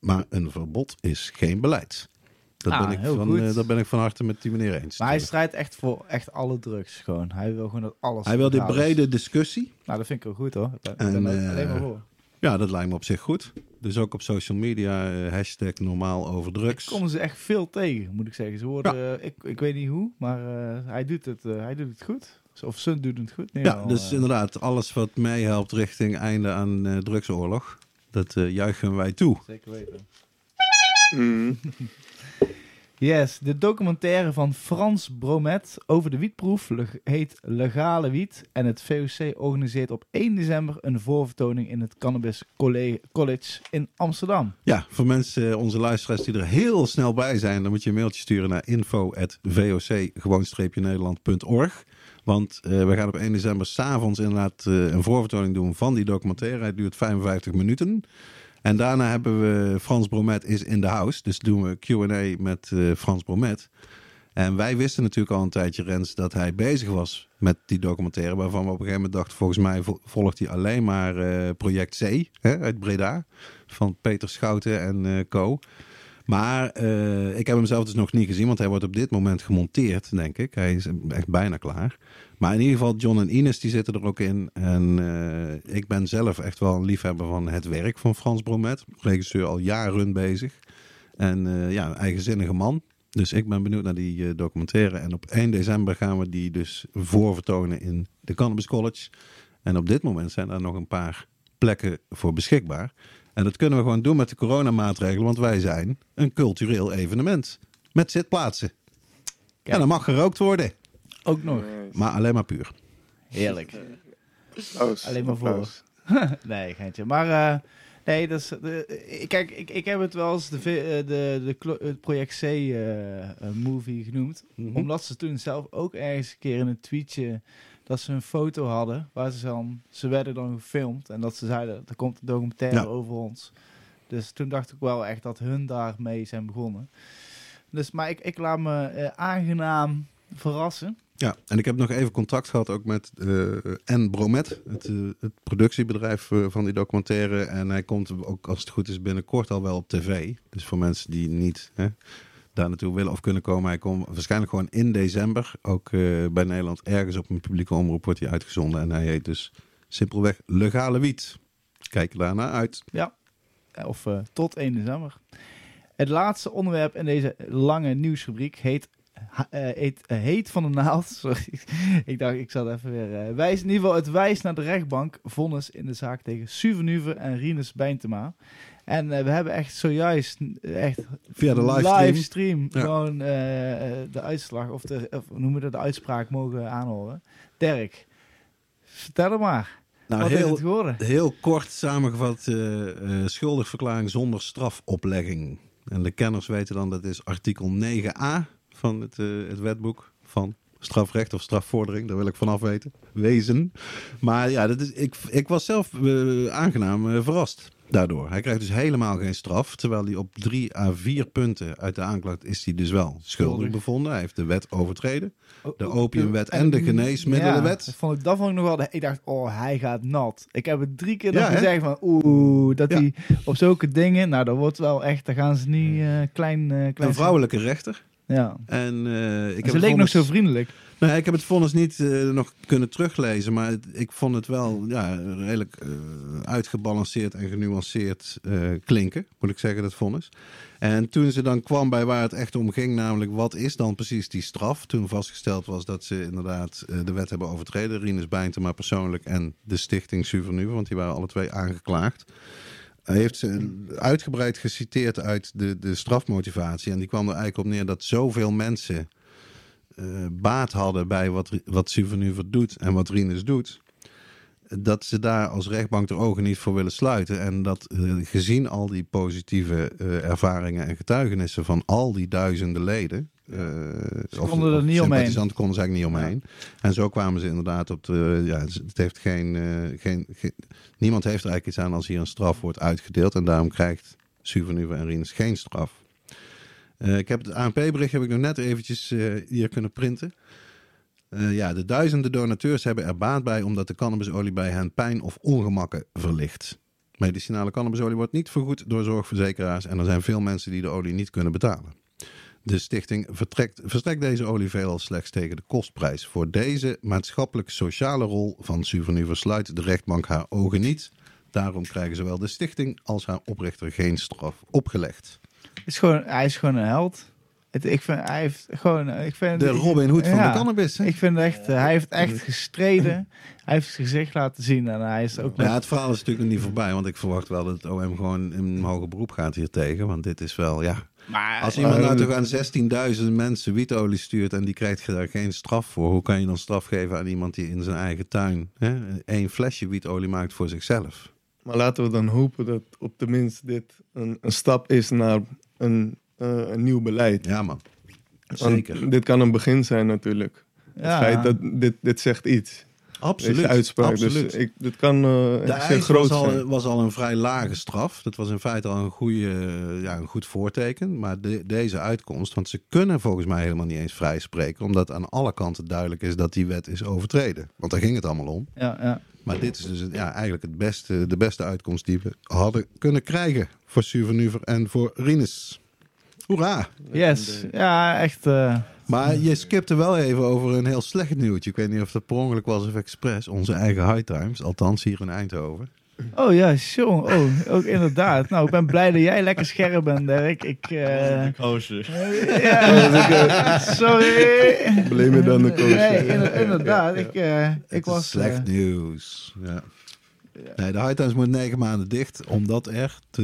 maar een verbod is geen beleid. Dat Ah, ben ik van, eh, dat ben ik van harte met die meneer eens. maar hij strijdt echt voor echt alle drugs gewoon. Hij wil gewoon dat alles Hij wil die brede discussie. Nou, dat vind ik wel goed hoor. Ik ben En, er eh, alleen maar voor. Ja, dat lijkt me op zich goed. Dus ook op social media, eh, hashtag normaal over drugs. Komen ze echt veel tegen, moet ik zeggen. Ze worden, eh, ik, ik weet niet hoe, maar eh, hij, doet het, eh, hij doet het goed. Of Sun doet het goed. Nee, Ja, dus inderdaad, alles wat meehelpt richting einde aan eh, drugsoorlog, dat eh, juichen wij toe. Zeker weten. Mm. Yes, de documentaire van Frans Bromet over de wietproef heet Legale Wiet. En het VOC organiseert op 1 december een voorvertoning in het Cannabis Colle- College in Amsterdam. Ja, voor mensen, eh, onze luisteraars die er heel snel bij zijn, dan moet je een mailtje sturen naar info.voc-nederland.org. Want eh, we gaan op 1 december s'avonds inderdaad eh, een voorvertoning doen van die documentaire. Hij duurt 55 minuten. En daarna hebben we Frans Bromet is in de house. Dus doen we Q&A met eh, Frans Bromet. En wij wisten natuurlijk al een tijdje, Rens, dat hij bezig was met die documentaire. Waarvan we op een gegeven moment dachten, volgens mij vo- volgt hij alleen maar eh, Project C hè, uit Breda. Van Peter Schouten en eh, co. Maar eh, ik heb hem zelf dus nog niet gezien, want hij wordt op dit moment gemonteerd, denk ik. Hij is echt bijna klaar. Maar in ieder geval, John en Ines die zitten er ook in. En eh, ik ben zelf echt wel een liefhebber van het werk van Frans Bromet. Regisseur al jaren bezig. En eh, ja, een eigenzinnige man. Dus ik ben benieuwd naar die documentaire. En op 1 december gaan we die dus voorvertonen in de Cannabis College. En op dit moment zijn er nog een paar plekken voor beschikbaar. En dat kunnen we gewoon doen met de coronamaatregelen, want wij zijn een cultureel evenement. Met zitplaatsen. En dan mag gerookt worden, Ook nog. Nice. maar alleen maar puur. Heerlijk. Alleen maar voor. Nee, geintje. Maar eh, nee, dat is, de, kijk, ik, ik heb het wel eens de, eh, de, de, het Project C eh, eh, movie genoemd. Mhm. Omdat ze toen zelf ook ergens een keer in een tweetje dat ze een foto hadden waar ze dan, ze werden dan gefilmd en dat ze zeiden, er komt een documentaire Ja. over ons. Dus toen dacht ik wel echt dat hun daarmee zijn begonnen. Dus, maar ik, ik laat me eh, aangenaam verrassen. Ja, en ik heb nog even contact gehad ook met eh N Bromet, het, eh, het productiebedrijf van die documentaire. En hij komt ook, als het goed is, binnenkort al wel op tv. Dus voor mensen die niet hè, daar naartoe willen of kunnen komen, hij komt waarschijnlijk gewoon in december. Ook eh, bij Nederland ergens op een publieke omroep wordt hij uitgezonden. En hij heet dus simpelweg Legale Wiet. Kijk daarna uit. Ja, of eh, tot 1 december. Het laatste onderwerp in deze lange nieuwsrubriek heet, eh, heet van de Naald. Sorry, ik dacht ik zat even weer... eh wijs, in ieder geval, het wijst naar de rechtbank. Vonnis in de zaak tegen Suvenuve en Rinus Bijntema. En eh, we hebben echt zojuist eh, echt Via de livestream. livestream Ja. gewoon eh, de uitslag of de, of noemen we dat, de uitspraak mogen aanhoren. Dirk, vertel het maar. Nou, Wat is heel, het geworden? Heel kort samengevat, eh schuldigverklaring zonder strafoplegging. En de kenners weten dan dat is artikel 9a van het, het wetboek van strafrecht of strafvordering. Daar wil ik vanaf weten. Wezen. Maar ja, dat is, ik, ik was zelf aangenaam verrast daardoor. Hij krijgt dus helemaal geen straf. Terwijl hij op drie à vier punten uit de aanklacht is hij dus wel schuldig bevonden. Hij heeft de wet overtreden. Oh, De oh, opiumwet en de geneesmiddelenwet. Ja, dat, vond ik, dat vond ik nog wel. de- Ik dacht, oh, hij gaat nat. Ik heb het drie keer Ja, gezegd van, oeh, dat Ja. hij op zulke dingen, nou, dat wordt wel echt, daar gaan ze niet eh, klein, eh, klein. Een vrouwelijke rechter. Ja. En eh, ik ze leek nog zo vriendelijk. Nee, ik heb het vonnis niet eh, nog kunnen teruglezen, maar ik vond het wel ja, redelijk eh, uitgebalanceerd en genuanceerd eh, klinken, moet ik zeggen, dat vonnis. En toen ze dan kwam bij waar het echt om ging, namelijk wat is dan precies die straf? Toen vastgesteld was dat ze inderdaad de wet hebben overtreden, Rinus Bijntema persoonlijk en de stichting Suvernuve, want die waren alle twee aangeklaagd. Hij heeft ze uitgebreid geciteerd uit de, de strafmotivatie. En die kwam er eigenlijk op neer dat zoveel mensen eh, baat hadden bij wat, wat Suvernuver doet en wat Rinus doet. Dat ze daar als rechtbank de ogen niet voor willen sluiten. En dat eh, gezien al die positieve eh, ervaringen en getuigenissen van al die duizenden leden. of- konden er niet omheen. konden ze eigenlijk niet omheen. En zo kwamen ze inderdaad op de. Ja, het heeft geen, geen, geen- Niemand heeft er eigenlijk iets aan als hier een straf wordt uitgedeeld. En daarom krijgt Suvernuver en Rinus geen straf. Eh, ik heb het ANP-bericht heb ik nog net eventjes eh, hier kunnen printen. Eh, ja, de duizenden donateurs hebben er baat bij omdat de cannabisolie bij hen pijn of ongemakken verlicht. Medicinale cannabisolie wordt niet vergoed door zorgverzekeraars en er zijn veel mensen die de olie niet kunnen betalen. De stichting vertrekt, verstrekt deze olie veelal slechts tegen de kostprijs. Voor deze maatschappelijk-sociale rol van Suvernuver sluit de rechtbank haar ogen niet. Daarom krijgen zowel de stichting als haar oprichter geen straf opgelegd. Is gewoon, hij is gewoon een held. Het, ik vind, hij heeft gewoon, ik vind, De Robin Hood van Ja. de cannabis. hè? Ik vind echt, hij heeft echt gestreden. hij heeft zijn gezicht laten zien en hij is ook Ja, het verhaal is natuurlijk nog niet voorbij, want ik verwacht wel dat het OM gewoon in een hoger beroep gaat hier tegen. Want dit is wel, ja. Maar Als iemand nou eh, toch aan 16.000 mensen wietolie stuurt en die krijgt daar geen straf voor, hoe kan je dan straf geven aan iemand die in zijn eigen tuin hè, één flesje wietolie maakt voor zichzelf? Maar laten we dan hopen dat op tenminste dit een, een stap is naar een, eh, een nieuw beleid. Ja, man. Want Zeker. dit kan een begin zijn natuurlijk. ja, Het feit dat dit, dit zegt iets. Absoluut. Deze uitspraak. Absoluut. Dus ik, dit kan eh de groot was al, zijn. was al een vrij lage straf. Dat was in feite al een, goede, ja, een goed voorteken. Maar de, deze uitkomst, want ze kunnen volgens mij helemaal niet eens vrijspreken, omdat aan alle kanten duidelijk is dat die wet is overtreden. Want daar ging het allemaal om. ja, ja. Maar dit is dus ja, eigenlijk het beste, de beste uitkomst die we hadden kunnen krijgen voor Suvernuver en voor Rinus. Hoera! Yes, ja, echt. eh, Maar je skipte wel even over een heel slecht nieuwtje. Ik weet niet of dat per ongeluk was of expres. Onze eigen High Times, althans hier in Eindhoven. Oh ja, jongen. Oh, ook inderdaad. Nou, ik ben blij dat jij lekker scherp bent, Dirk. Ik. eh, ja, sorry. Blame it on the coach. Nee, inder- inderdaad. Ik, eh, ik was. slecht eh, nieuws. Ja. Nee, de High Times moet negen maanden dicht, omdat er te,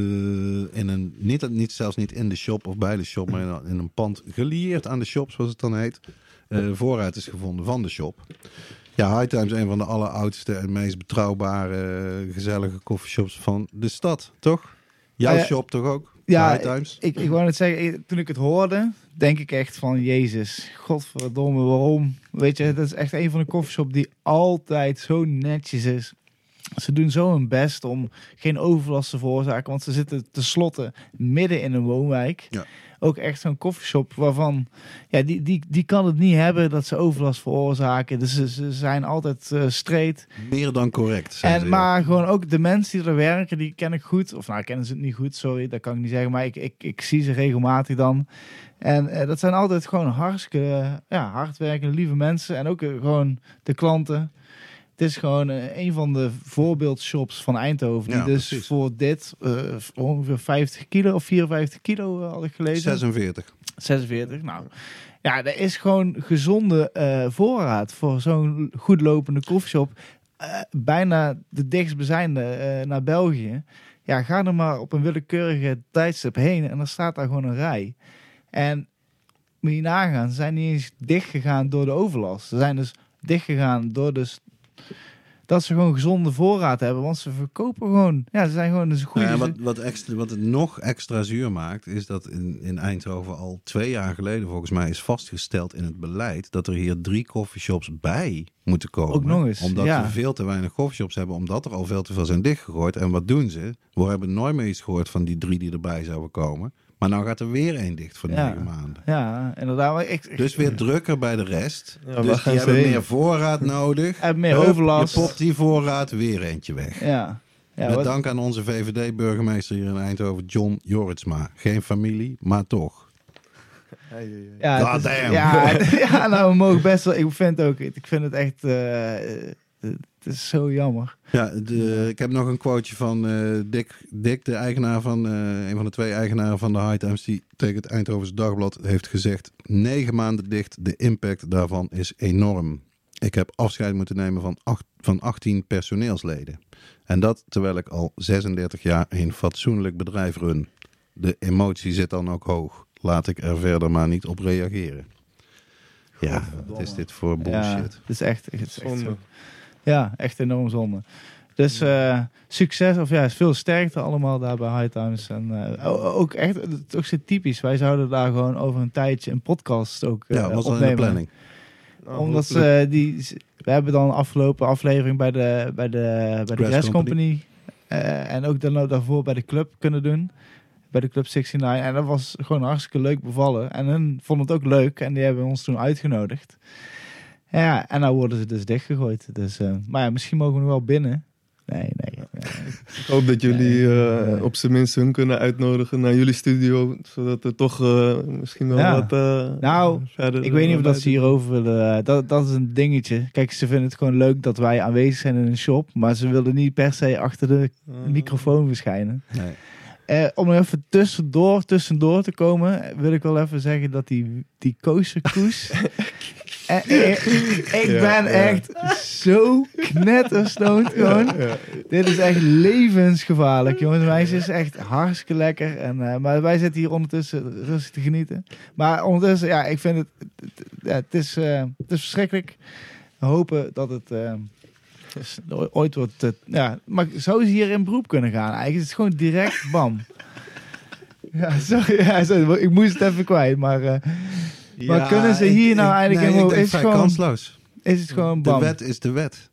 in een, niet, niet, zelfs niet in de shop of bij de shop, maar in een- in een pand gelieerd aan de shop, zoals het dan heet, eh, vooruit is gevonden van de shop. Ja, High Times is een van de alleroudste en meest betrouwbare, gezellige coffeeshops van de stad, toch? Jouw Ah, shop toch ook? Ja, High Times. Ik, ik wou net zeggen, toen ik het hoorde, denk ik echt van Jezus, godverdomme, waarom? Weet je, dat is echt een van de koffieshop die altijd zo netjes is. Ze doen zo hun best om geen overlast te veroorzaken, want ze zitten tenslotte midden in een woonwijk. Ja. Ook echt zo'n koffieshop waarvan, ja, die, die, die kan het niet hebben dat ze overlast veroorzaken. Dus ze, ze zijn altijd eh straight. Meer dan correct. ze, En, ja. maar gewoon ook de mensen die er werken, die ken ik goed. Of nou, kennen ze het niet goed, sorry, dat kan ik niet zeggen. Maar ik, ik, ik zie ze regelmatig dan. En eh, dat zijn altijd gewoon hartstikke ja, hardwerkende, lieve mensen. En ook eh, gewoon de klanten. Het is gewoon eh, een van de voorbeeldshops van Eindhoven. Die Ja, dus precies. voor dit eh, ongeveer 50 kilo of 54 kilo eh, had ik gelezen. 46. 46. Nou, ja, er is gewoon gezonde voorraad voor zo'n goed lopende koffieshop. Eh, bijna de dichtstbijzijnde eh naar België. Ja, ga er maar op een willekeurige tijdstip heen en dan staat daar gewoon een rij. En moet je nagaan, ze zijn niet eens dicht gegaan door de overlast. Ze zijn dus dicht gegaan door dus dat ze gewoon gezonde voorraad hebben. Want ze verkopen gewoon, ja, ze zijn gewoon dus goede. Ja, wat, wat, extra, wat het nog extra zuur maakt, is dat in, in Eindhoven al twee jaar geleden volgens mij is vastgesteld in het beleid dat er hier drie coffeeshops bij moeten komen. Ook nog eens, Omdat ja. we veel te weinig coffeeshops hebben, omdat er al veel te veel zijn dichtgegooid. En wat doen ze? We hebben nooit meer iets gehoord van die drie die erbij zouden komen. Maar nou gaat er weer één dicht voor Ja. negen maanden. Ja, inderdaad. Maar ik, Dus weer drukker bij de rest. Ja, dus gaan die hebben heen? meer voorraad nodig. heb meer Hup, overlast. Je popt die voorraad weer eentje weg. Ja. ja Met wat- dank aan onze VVD-burgemeester hier in Eindhoven, John Jorritsma. Geen familie, maar toch. Is-. Ja, ja, nou, we mogen best wel. Ik vind ook, ik vind het echt, eh, eh, het is zo jammer. Ja, de, ik heb nog een quoteje van eh, Dick, Dick, de eigenaar van, eh, een van de twee eigenaren van de High Times, die tegen het Eindhovense Dagblad heeft gezegd: negen maanden dicht, de impact daarvan is enorm. Ik heb afscheid moeten nemen van, acht, van 18 personeelsleden. En dat terwijl ik al 36 jaar een fatsoenlijk bedrijf run. De emotie zit dan ook hoog. Laat ik er verder maar niet op reageren. Ja, wat is dit voor Ja, bullshit? het is echt, het is echt Zonde. zo. Ja, echt enorm zonde. Dus eh, succes, of ja, veel sterkte allemaal daar bij High Times. En eh, o- ook echt, het is ook zo typisch. Wij zouden daar gewoon over een tijdje een podcast ook eh, Ja, was al in opnemen. de planning. Nou, Omdat ze die, we hebben dan afgelopen aflevering bij de, bij de, bij de Grass Company. Company. eh, en ook dan daarvoor bij de club kunnen doen. Bij de Club 69. En dat was gewoon hartstikke leuk bevallen. En hun vonden het ook leuk. En die hebben ons toen uitgenodigd. Ja, en nou worden ze dus dichtgegooid. Dus, eh, maar ja, misschien mogen we nog wel binnen. Nee, nee. nee. Ik hoop dat jullie eh, op zijn minst hun kunnen uitnodigen naar jullie studio. Zodat er toch eh, misschien wel Ja. wat eh, Nou, verder... Ik weet niet of dat ze hierover willen. Dat, dat is een dingetje. Kijk, ze vinden het gewoon leuk dat wij aanwezig zijn in een shop. Maar ze willen niet per se achter de Eh, microfoon verschijnen. Nee. Eh, om even tussendoor, tussendoor te komen, wil ik wel even zeggen dat die, die koos. eh, eh, ik Ja, ben ja. echt zo knetterstoned gewoon. Ja, Dit is echt levensgevaarlijk, jongens. en Meisjes is echt hartstikke lekker. En, eh, maar wij zitten hier ondertussen rustig te genieten. Maar ondertussen, ja, ik vind het, het, ja, het, is, eh, het is verschrikkelijk. We hopen dat het eh, ooit wordt. eh, ja, maar zou ze hier in beroep kunnen gaan? Eigenlijk is het gewoon direct bam. Ja, sorry, ja, sorry, ik moest het even kwijt, maar eh, Maar kunnen ze hier nou eigenlijk nee, in- denk is vrij gewoon- kansloos. is het gewoon De bam. wet is de wet.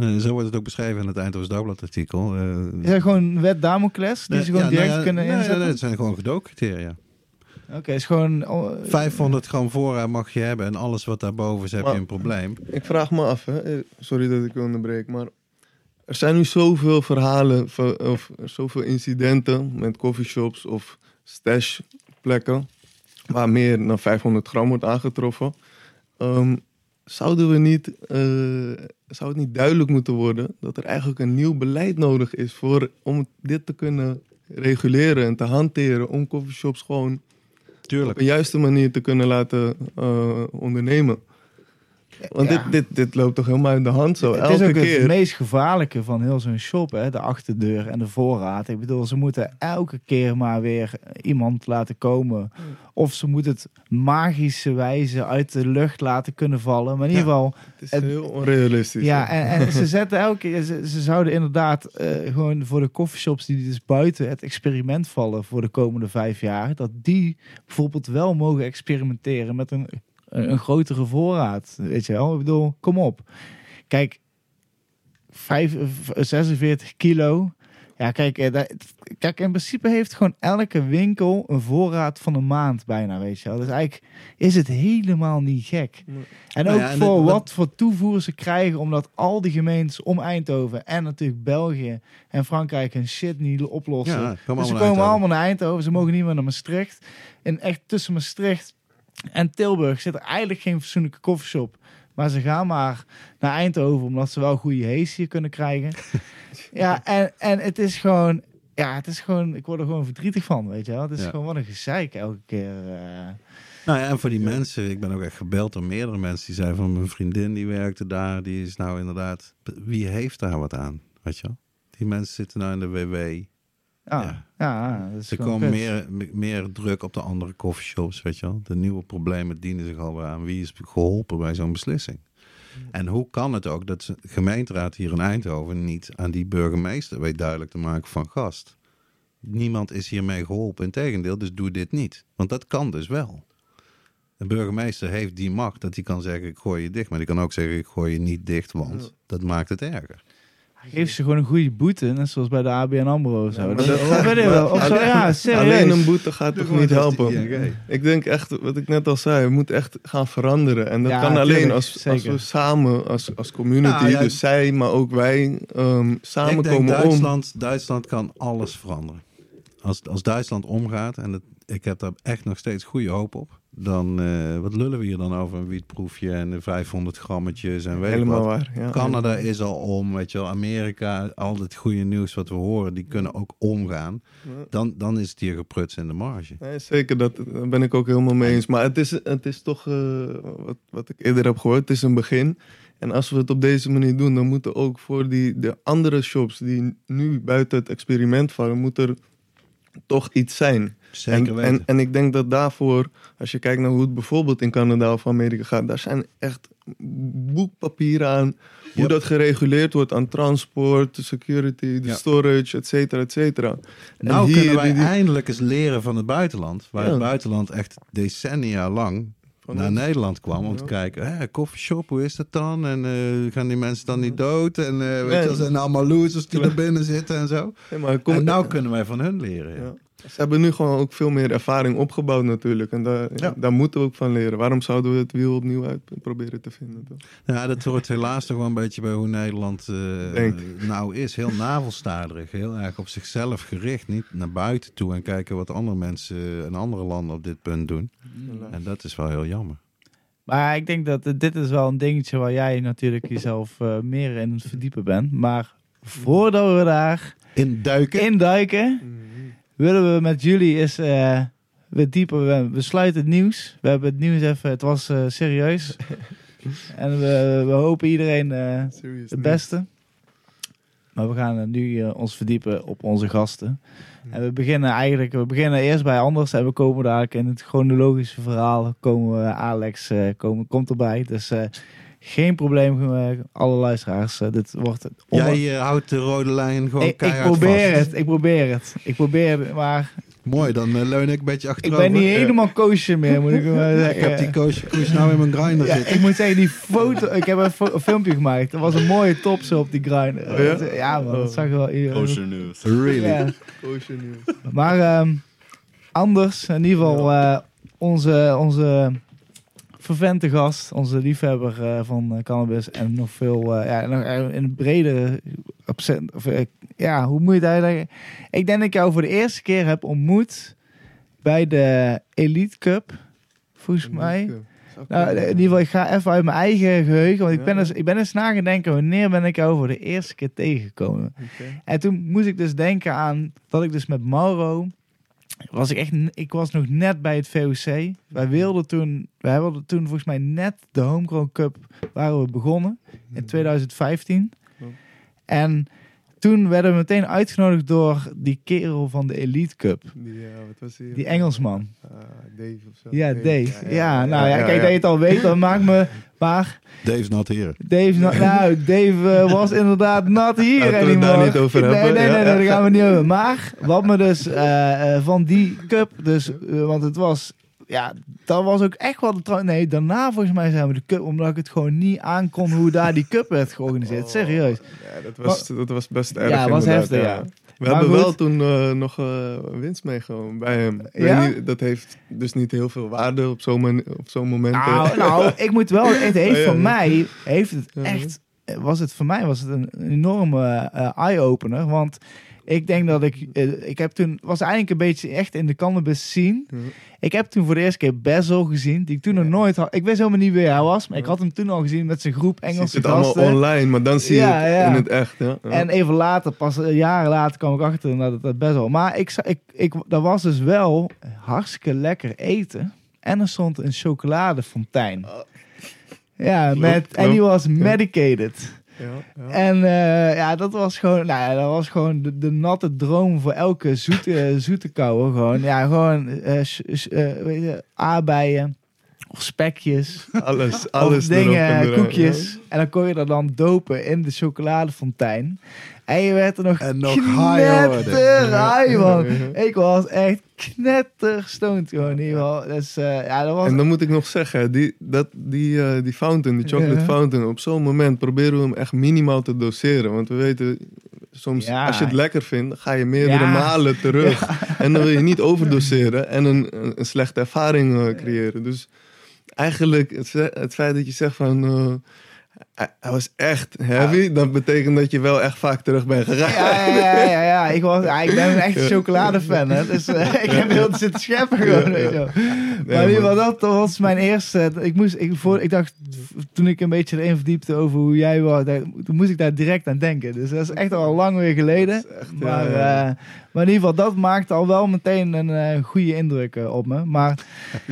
Eh, zo wordt het ook beschreven in het Eindhoven Dagblad artikel. Eh, Is er gewoon wet Damocles die ze gewoon ja, direct nou ja, kunnen nee, inzetten? Nee, het zijn gewoon gedoogcriteria. Oké, is gewoon... oh, 500 gram voorraad mag je hebben en alles wat daarboven is heb je een probleem. Ik vraag me af, hè. eh, sorry dat ik u onderbreek, maar er zijn nu zoveel verhalen of zoveel incidenten met coffeeshops of stashplekken waar meer dan 500 gram wordt aangetroffen. Ehm, zouden we niet, eh, zou het niet duidelijk moeten worden dat er eigenlijk een nieuw beleid nodig is voor, om dit te kunnen reguleren en te hanteren om coffeeshops gewoon op Tuurlijk. een juiste manier te kunnen laten eh, ondernemen? Want Ja. dit, dit, dit loopt toch helemaal uit de hand zo, het elke is ook keer. het meest gevaarlijke van heel zo'n shop, hè? de achterdeur en de voorraad. Ik bedoel, ze moeten elke keer maar weer iemand laten komen. Of ze moeten het magische wijze uit de lucht laten kunnen vallen. Maar in ieder geval, Het is het- heel onrealistisch. ja, hè. en, en ze zetten elke keer, ze, ze zouden inderdaad eh, gewoon voor de coffeeshops die dus buiten het experiment vallen voor de komende vijf jaar, dat die bijvoorbeeld wel mogen experimenteren met een, een, een grotere voorraad. Weet je wel? Ik bedoel, kom op. Kijk, vijf, v- 46 kilo. Ja, kijk, eh, dat- kijk, in principe heeft gewoon elke winkel een voorraad van een maand bijna, weet je wel. Dus eigenlijk is het helemaal niet gek. Nee. En Nou ook ja, en voor wat voor toevoer ze krijgen, omdat al die gemeentes om Eindhoven en natuurlijk België en Frankrijk hun shit niet oplossen. Ja, dus ze komen allemaal naar Eindhoven, ze mogen niet meer naar Maastricht. En echt tussen Maastricht en Tilburg zit er eigenlijk geen fatsoenlijke koffieshop. Maar ze gaan maar naar Eindhoven, omdat ze wel goede hees hier kunnen krijgen. ja, en, en het is gewoon... Ja, het is gewoon... Ik word er gewoon verdrietig van, weet je wel. Het is Ja. gewoon wat een gezeik elke keer. eh. Nou ja, en voor die mensen, ik ben ook echt gebeld door meerdere mensen die zeiden van mijn vriendin die werkte daar, die is nou inderdaad, wie heeft daar wat aan, weet je wel? Die mensen zitten nou in de WW. Ja, Ja. Er kut. meer, me- meer druk op de andere coffeeshops, weet je wel? De nieuwe problemen dienen zich alweer aan. Wie is geholpen bij zo'n beslissing? En hoe kan het ook dat de gemeenteraad hier in Eindhoven niet aan die burgemeester weet duidelijk te maken van gast? Niemand is hiermee geholpen. Integendeel, dus doe dit niet. Want dat kan dus wel. De burgemeester heeft die macht dat hij kan zeggen ik gooi je dicht. Maar die kan ook zeggen ik gooi je niet dicht, want dat maakt het erger. Geef ze gewoon een goede boete, net zoals bij de ABN AMRO of zo. Ja, maar Dat- dat- of weet ik wel. Of zo, alleen- ja, serieus. Alleen een boete gaat toch niet helpen? Ik denk echt, wat ik net al zei, we moeten echt gaan veranderen. En dat Ja, kan alleen tuurlijk, als, als we samen, als, als community, Nou, ja, dus zij, maar ook wij, ehm Ik samen denk komen om. Duitsland, Duitsland kan alles veranderen. Als, als Duitsland omgaat, en het, ik heb daar echt nog steeds goede hoop op, dan eh, wat lullen we hier dan over een wietproefje en de 500 grammetjes en weet Helemaal wat. waar. Ja. Canada is al om, weet je wel, Amerika, al het goede nieuws wat we horen, die kunnen ook omgaan. Dan, dan is het hier gepruts in de marge. Nee, zeker, dat, daar ben ik ook helemaal mee eens. Maar het is, het is toch, eh, wat, wat ik eerder heb gehoord, het is een begin. En als we het op deze manier doen, dan moeten ook voor die, de andere shops die nu buiten het experiment vallen, moet er toch iets zijn. Zeker en, weten. en, en ik denk dat daarvoor, als je kijkt naar hoe het bijvoorbeeld in Canada of Amerika gaat, daar zijn echt boekpapieren aan hoe Yep. dat gereguleerd wordt aan transport, de security, de Ja. storage, et cetera, et cetera. Nou hier, kunnen wij die- die- eindelijk eens leren van het buitenland. Waar Ja. het buitenland echt decennia lang van naar ons- Nederland kwam om Ja. te kijken, hè, koffieshop, hoe is dat dan? En eh, gaan die mensen dan niet dood? En eh, weet je, zijn allemaal losers die er binnen zitten en zo. Nee, maar kom, en nou kunnen wij van hun leren. Ze hebben nu gewoon ook veel meer ervaring opgebouwd natuurlijk. En daar, Ja. daar moeten we ook van leren. Waarom zouden we het wiel opnieuw uit proberen te vinden? toch? Ja, dat hoort helaas toch wel een beetje bij hoe Nederland eh, nou is. Heel navelstaarderig, heel erg op zichzelf gericht. Niet naar buiten toe en kijken wat andere mensen in andere landen op dit punt doen. En dat is wel heel jammer. Maar ik denk dat eh, dit is wel een dingetje waar jij natuurlijk jezelf eh, meer in het verdiepen bent. Maar voordat we daar Induiken. induiken, willen we met jullie eens eh weer dieper. We, we sluiten het nieuws. We hebben het nieuws even, het was eh, serieus. en we, we hopen iedereen Serious het beste. Maar we gaan nu ons verdiepen op onze gasten. En we beginnen eigenlijk, we beginnen eerst bij Anders en we komen dadelijk in het chronologische verhaal. Komen we, Alex komen, komt erbij. Dus geen probleem, alle luisteraars. eh, dit wordt onge- Jij eh, houdt de rode lijn gewoon ik, ik keihard probeer vast. het, ik probeer het. Ik probeer het, maar Mooi, dan eh, leun ik een beetje ik achterover. ben niet helemaal koosje meer, moet ik maar zeggen. Ik heb die koosje koers nou in mijn grinder Ja, zitten. ik moet zeggen, die foto, ik heb een, fo- een filmpje gemaakt. Dat was een mooie top zo op die grinder. Oh ja? ja man, dat zag er wel... Kosher news. Really? Ja. Nieuws. Maar ehm, anders, in ieder geval eh, onze, onze vervente gast, onze liefhebber eh, van eh, cannabis en nog veel, eh, ja, nog, in een bredere opzet, of, ja, hoe moet je het uitleggen? Ik denk dat ik jou voor de eerste keer heb ontmoet bij de Elite Cup, volgens mij. Nou, in ieder geval, ik ga even uit mijn eigen geheugen, want ik ben eens, ik ben eens nagedenken wanneer ben ik jou voor de eerste keer tegengekomen. En toen moest ik dus denken aan dat ik dus met Mauro was ik echt, ik was nog net bij het VOC. Wij wilden toen, wij wilden toen volgens mij net de Homegrown Cup waren we begonnen in 2015. Ja. En toen werden we meteen uitgenodigd door die kerel van de Elite Cup. Die, eh, wat was die? Die Engelsman. Eh, Dave of zo. Ja, Dave. Ja, nou ja, ja, kijk ja. dat je het al weet, dat maakt me... Maar Dave's not here. Dave, nou, nou, Dave eh, was inderdaad not hier Laten we daar niet over nee, hebben, Nee, nee, nee, daar gaan we niet over. Maar wat me dus eh, van die cup, dus, want het was, ja, dat was ook echt wel de trouw. Nee, daarna volgens mij zijn we de cup, omdat ik het gewoon niet aankon hoe daar die cup werd georganiseerd. Serieus. Ja, dat was, dat was best erg. Ja, was heftig, ja. We Maar hebben goed. wel toen eh, nog eh, winst meegenomen bij hem. Ja? niet, dat heeft dus niet heel veel waarde op zo'n moment. eh. Nou, nou, ik moet wel, het heeft Ja, voor ja. mij, heeft het echt, was het voor mij was het een, een enorme eh, eye-opener. Want ik denk dat ik, eh, ik heb toen, was eigenlijk een beetje echt in de cannabis scene. Ja. Ik heb toen voor de eerste keer Bezel gezien, die ik toen nog nooit had. Ik wist helemaal niet wie hij was, maar ik Ja. had hem toen al gezien met zijn groep Engelse het allemaal gasten. online, maar dan zie je Ja, het ja. in het echt. Ja. Ja. En even later, pas eh, jaren later, kwam ik achter dat het wel. Maar ik, ik, ik, dat was dus wel hartstikke lekker eten. En er stond een chocoladefontein. Ja, Klopt, met, en die was medicated. Ja, ja. En eh, ja, dat was gewoon, nou ja, dat was gewoon de, de natte droom voor elke zoete, zoete kouwe. Gewoon, ja, gewoon eh, eh, weet je, aardbeien of spekjes. Alles, alles of dingen, en koekjes. En dan kon je er dan dopen in de chocoladefontein. En je werd er nog En nog knetter high, man. Ja. Ik was echt knetterstoned gewoon geval. Dus eh, ja, dat was... En dan moet ik nog zeggen, die, dat, die, eh, die fountain, die chocolate Ja. fountain, op zo'n moment proberen we hem echt minimaal te doseren. Want we weten, soms Ja. als je het lekker vindt, ga je meerdere Ja. malen terug. En dan wil je niet overdoseren en een, een, slechte ervaring eh, creëren. Dus eigenlijk, het, het feit dat je zegt van... hij, was echt heavy, dat betekent dat je wel echt vaak terug bent gegaan. Ja, ja, ja, ja. Ik, was, ja, ik ben een Ja. chocoladefan. Hè. Dus eh, ik heb heel zitten scheppen gewoon. Weet je wel. Maar in ieder geval, dat, was mijn eerste. Ik, moest, ik, voor, ik dacht, toen ik een beetje erin verdiepte over hoe jij was, daar- toen moest ik daar direct aan denken. Dus dat is echt al lang weer geleden. Echt, Maar, eh, maar in ieder geval, dat maakte al wel meteen een eh, goede indruk eh, op me. Maar,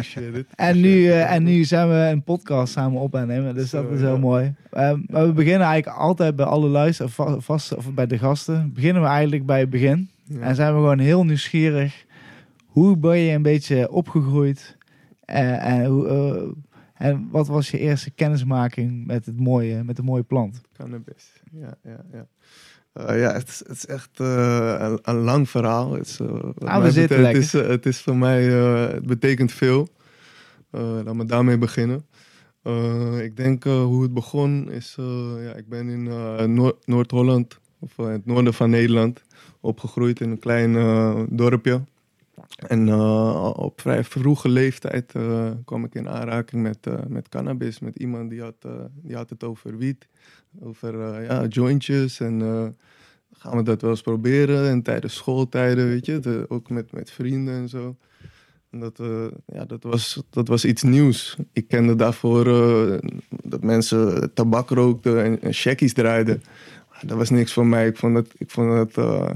en, nu, en nu zijn we een podcast samen op aan nemen. Dus dat is heel ja. mooi. Maar we beginnen eigenlijk altijd bij alle luisteren, va- vast, of bij de gasten. Beginnen we eigenlijk bij het begin. Ja. En zijn we gewoon heel nieuwsgierig. Hoe ben je een beetje opgegroeid? Eh, en, hoe, eh, en wat was je eerste kennismaking met, het mooie, met de mooie plant? Cannabis. Ja, ja, ja. Eh, ja, het is, het is echt een, een lang verhaal. Het is, wat Ah, lekker. het is, het is voor mij, het betekent veel. Laat me daarmee beginnen. Ik denk hoe het begon is, ja, ik ben in eh, Noor- Noord-Holland, of in het noorden van Nederland, opgegroeid in een klein dorpje. En eh, op vrij vroege leeftijd eh, kwam ik in aanraking met, eh, met cannabis. Met iemand die had, die had het over wiet, over ja, jointjes. En gaan we dat wel eens proberen. En tijdens schooltijden, weet je, ook met, met vrienden en zo. En dat, ja, dat, was, dat was iets nieuws. Ik kende daarvoor dat mensen tabak rookten en, en draaiden. Dat was niks voor mij. Ik vond het, ik vond eh,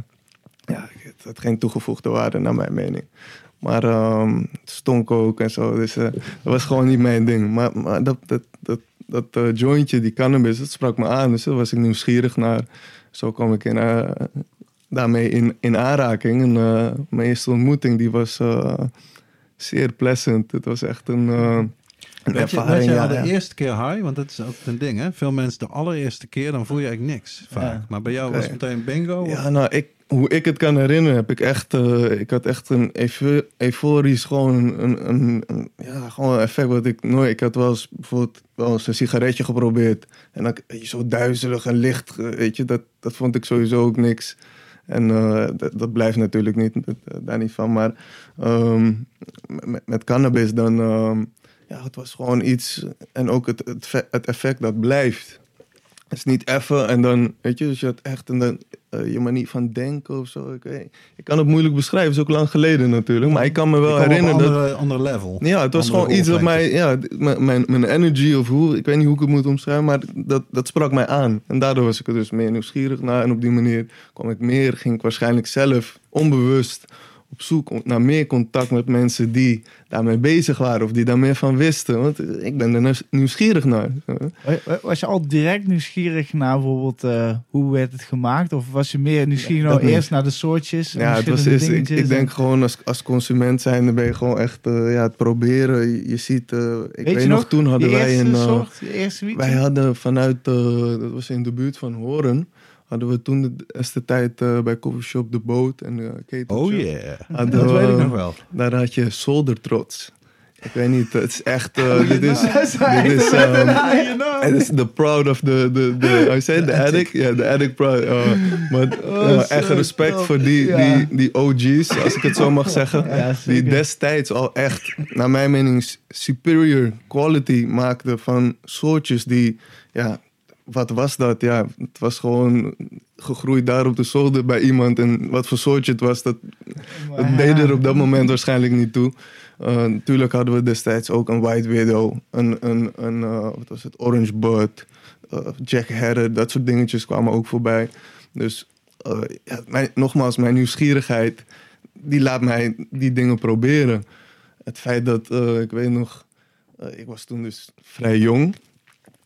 ja, het had geen toegevoegde waarde naar mijn mening. Maar ehm, het stonk ook en zo. Dus eh, dat was gewoon niet mijn ding. Maar, maar dat, dat, dat, dat eh, jointje, die cannabis, dat sprak me aan. Dus daar was ik nieuwsgierig naar. Zo kwam ik in, eh, daarmee in, in aanraking. En mijn eerste ontmoeting die was zeer pleasant. Het was echt een, een je, ervaring. je ja, de ja. eerste keer high? Want dat is ook een ding, hè? Veel mensen de allereerste keer, dan voel je eigenlijk niks vaak. Ja. Maar bij jou was het meteen bingo? Ja, nou, ik, hoe ik het kan herinneren, heb ik echt, eh, ik had echt een eufo- euforisch, gewoon een, een, ja, gewoon een effect wat ik nooit, ik had wel eens bijvoorbeeld wel eens een sigaretje geprobeerd en dan je, zo duizelig en licht, eh, weet je, dat, dat vond ik sowieso ook niks. En eh, dat, blijft natuurlijk niet, daar niet van, maar ehm, met, cannabis dan, ehm, ja, het was gewoon iets, en ook het, het, fe- het effect dat blijft. Het is niet even en dan, weet je, dus je had echt een, dan, eh, je manier van denken of zo. Ik, weet, ik kan het moeilijk beschrijven, het is ook lang geleden natuurlijk. Maar ik kan me wel kwam op herinneren een dat... andere, andere level. Ja, het was Andere gewoon iets wat mij, ja, mijn, mijn energy of hoe, ik weet niet hoe ik het moet omschrijven, maar dat, dat sprak mij aan. En daardoor was ik er dus meer nieuwsgierig naar. En op die manier kwam ik meer, ging ik waarschijnlijk zelf onbewust op zoek naar meer contact met mensen die daarmee bezig waren of die daar meer van wisten. Want ik ben er nieuws- nieuwsgierig naar. Wa- wa- Was je al direct nieuwsgierig naar bijvoorbeeld eh, hoe werd het gemaakt? Of was je meer nieuwsgierig Ja, nou eerst naar de soortjes? Ja, het was eerst, ik, denk en- gewoon als, als consument zijn, dan ben je gewoon echt eh, ja, het proberen. Je, je ziet, eh, ik weet, nog, nog, toen hadden wij een... soort, wij hadden vanuit, dat was in de buurt van Horen, hadden we toen de eerste tijd eh, bij coffeeshop De Boot en uh, Oh yeah. Hadden Dat we- weet ik nog wel. Daar had je zoldertrots. Ik weet niet, het is echt, eh, dit is, dit is, het. ehm, het is the proud of the, the, the I say the addict? Ja, the addict proud. Oh, maar Oh, ja, echt respect voor die, Ja. die, die OG's, als ik het zo mag zeggen. Ja, die destijds al echt, naar mijn mening, superior quality maakten van soortjes die, ja, wat was dat? Ja, het was gewoon gegroeid daar op de zolder bij iemand. En wat voor soortje het was, dat, deed er op dat moment waarschijnlijk niet toe. Uh, natuurlijk hadden we destijds ook een White Widow, een, een, een uh, wat was het, Orange Bud, uh, Jack Herrer, dat soort dingetjes kwamen ook voorbij. Dus ja, mijn, nogmaals, mijn nieuwsgierigheid, die laat mij die dingen proberen. Het feit dat, ik weet nog, ik was toen dus vrij jong.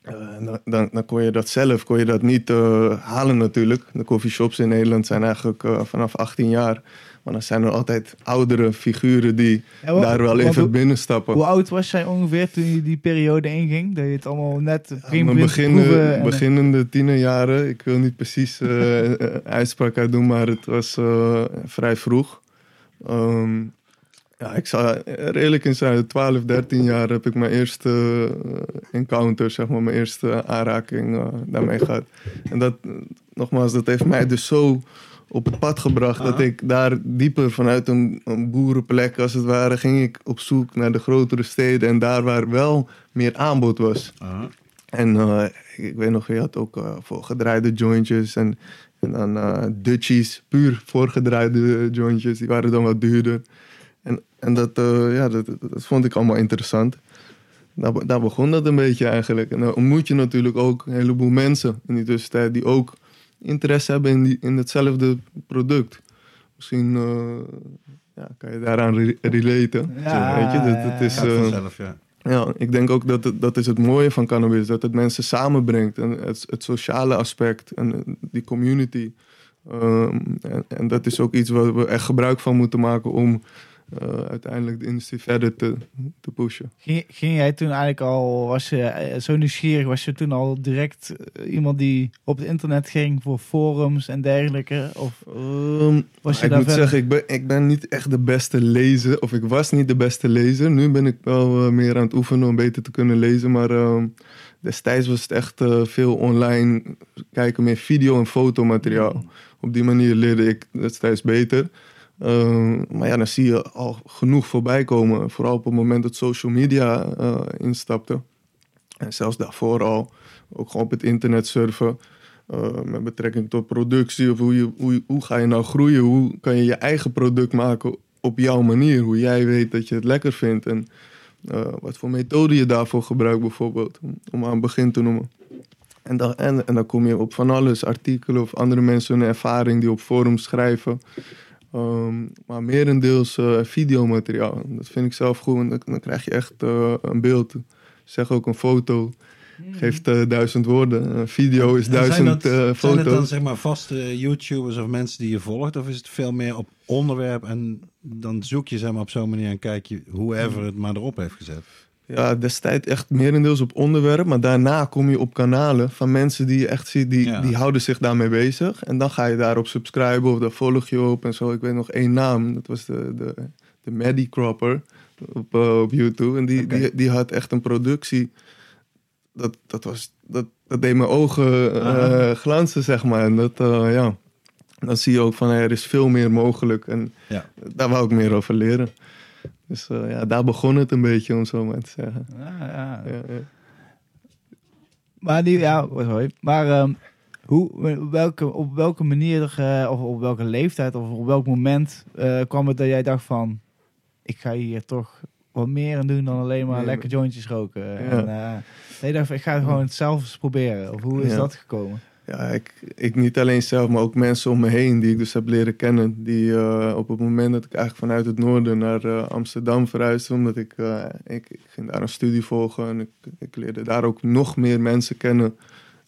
Uh, dan, dan, kon je dat zelf, kon je dat niet uh, halen natuurlijk. De coffeeshops in Nederland zijn eigenlijk uh, vanaf 18 jaar. Maar dan zijn er altijd oudere figuren die Ja, daar wel even hoe- binnenstappen. Hoe oud was jij ongeveer toen je die periode inging? Dat je het allemaal net Ja, prima mijn begint te beginnen, en- beginnende tienerjaren. Ik wil niet precies eh, eh, uitspraak uit doen, maar het was eh, vrij vroeg. Ehm, ja, ik zou redelijk in zijn 12, 13 jaar heb ik mijn eerste eh, encounter, zeg maar, mijn eerste aanraking eh, daarmee gehad. En dat, nogmaals, dat heeft mij dus zo op het pad gebracht dat ik daar dieper vanuit een, een boerenplek, als het ware, ging ik op zoek naar de grotere steden en daar waar wel meer aanbod was. En eh, ik weet nog, je had ook eh, voor gedraaide jointjes en, en dan Dutchies, puur voorgedraaide jointjes, die waren dan wat duurder. En, dat, eh, ja, dat, dat, vond ik allemaal interessant. Daar, be- daar begon dat een beetje eigenlijk. En dan ontmoet je natuurlijk ook een heleboel mensen in die tussentijd die ook interesse hebben in, die, in hetzelfde product. Misschien eh, ja, kan je daaraan re- relaten. Ja, weet je, dat, dat is, eh, vanzelf, ja. ja, ik denk ook dat het, dat is het mooie van cannabis. Dat het mensen samenbrengt. En het, het sociale aspect en die community. Ehm, en, en dat is ook iets waar we echt gebruik van moeten maken om eh, uiteindelijk de industrie verder te, te pushen. Ging, ging jij toen eigenlijk al, was je eh, zo nieuwsgierig, was je toen al direct eh, iemand die op het internet ging voor forums en dergelijke? Of Ehm, was je ik daar moet verder- zeggen, ik ben, ik ben niet echt de beste lezer. Of ik was niet de beste lezer. Nu ben ik wel meer aan het oefenen om beter te kunnen lezen. Maar ehm, destijds was het echt veel online kijken, meer video- en fotomateriaal. Op die manier leerde ik destijds beter. Ehm, maar ja, dan zie je al genoeg voorbij komen. Vooral op het moment dat social media eh, instapte. En zelfs daarvoor al. Ook gewoon op het internet surfen. eh, met betrekking tot productie. Of hoe, je, hoe, hoe ga je nou groeien? Hoe kan je je eigen product maken op jouw manier? Hoe jij weet dat je het lekker vindt. En eh, wat voor methode je daarvoor gebruikt bijvoorbeeld. Om, om aan het begin te noemen. En dan, en, en dan kom je op van alles. Artikelen of andere mensen hun ervaring die op forums schrijven. Ehm, maar merendeels eh videomateriaal. Dat vind ik zelf goed. want Dan, dan krijg je echt eh, een beeld. Zeg ook een foto. Geeft eh, duizend woorden. Een video is En zijn duizend dat- eh, Zijn het dan foto's. zeg maar vaste YouTubers of mensen die je volgt? Of is het veel meer op onderwerp en dan zoek je zeg maar op zo'n manier en kijk je whoever het maar erop heeft gezet? Ja, destijds echt merendeels op onderwerp. Maar daarna kom je op kanalen van mensen die je echt ziet, die, Ja. die houden zich daarmee bezig. En dan ga je daarop subscriben of daar volg je op en zo. Ik weet nog één naam, dat was de, de, de Maddie Cropper op, eh, op YouTube. En die, die, die had echt een productie. Dat, dat, was, dat, dat deed mijn ogen Aha. glanzen, zeg maar. En dat, eh, ja, dan zie je ook van, er is veel meer mogelijk. En Ja. daar wou ik meer over leren. Dus eh, ja, daar begon het een beetje, om zo maar te zeggen. Ja, ja. Ja, ja. Maar die, ja, sorry. Maar ehm, hoe, welke, op welke manier eh, of op welke leeftijd of op welk moment eh, kwam het dat jij dacht van, ik ga hier toch wat meer aan doen dan alleen maar Nee, lekker jointjes roken. Ja. En, van, ik ga het gewoon zelf eens proberen. Of hoe is Ja. dat gekomen? Ja, ik, niet alleen zelf, maar ook mensen om me heen die ik dus heb leren kennen. Die eh, op het moment dat ik eigenlijk vanuit het noorden naar eh, Amsterdam verhuisde, omdat ik, eh, ik, ik ging daar een studie volgen en ik, ik leerde daar ook nog meer mensen kennen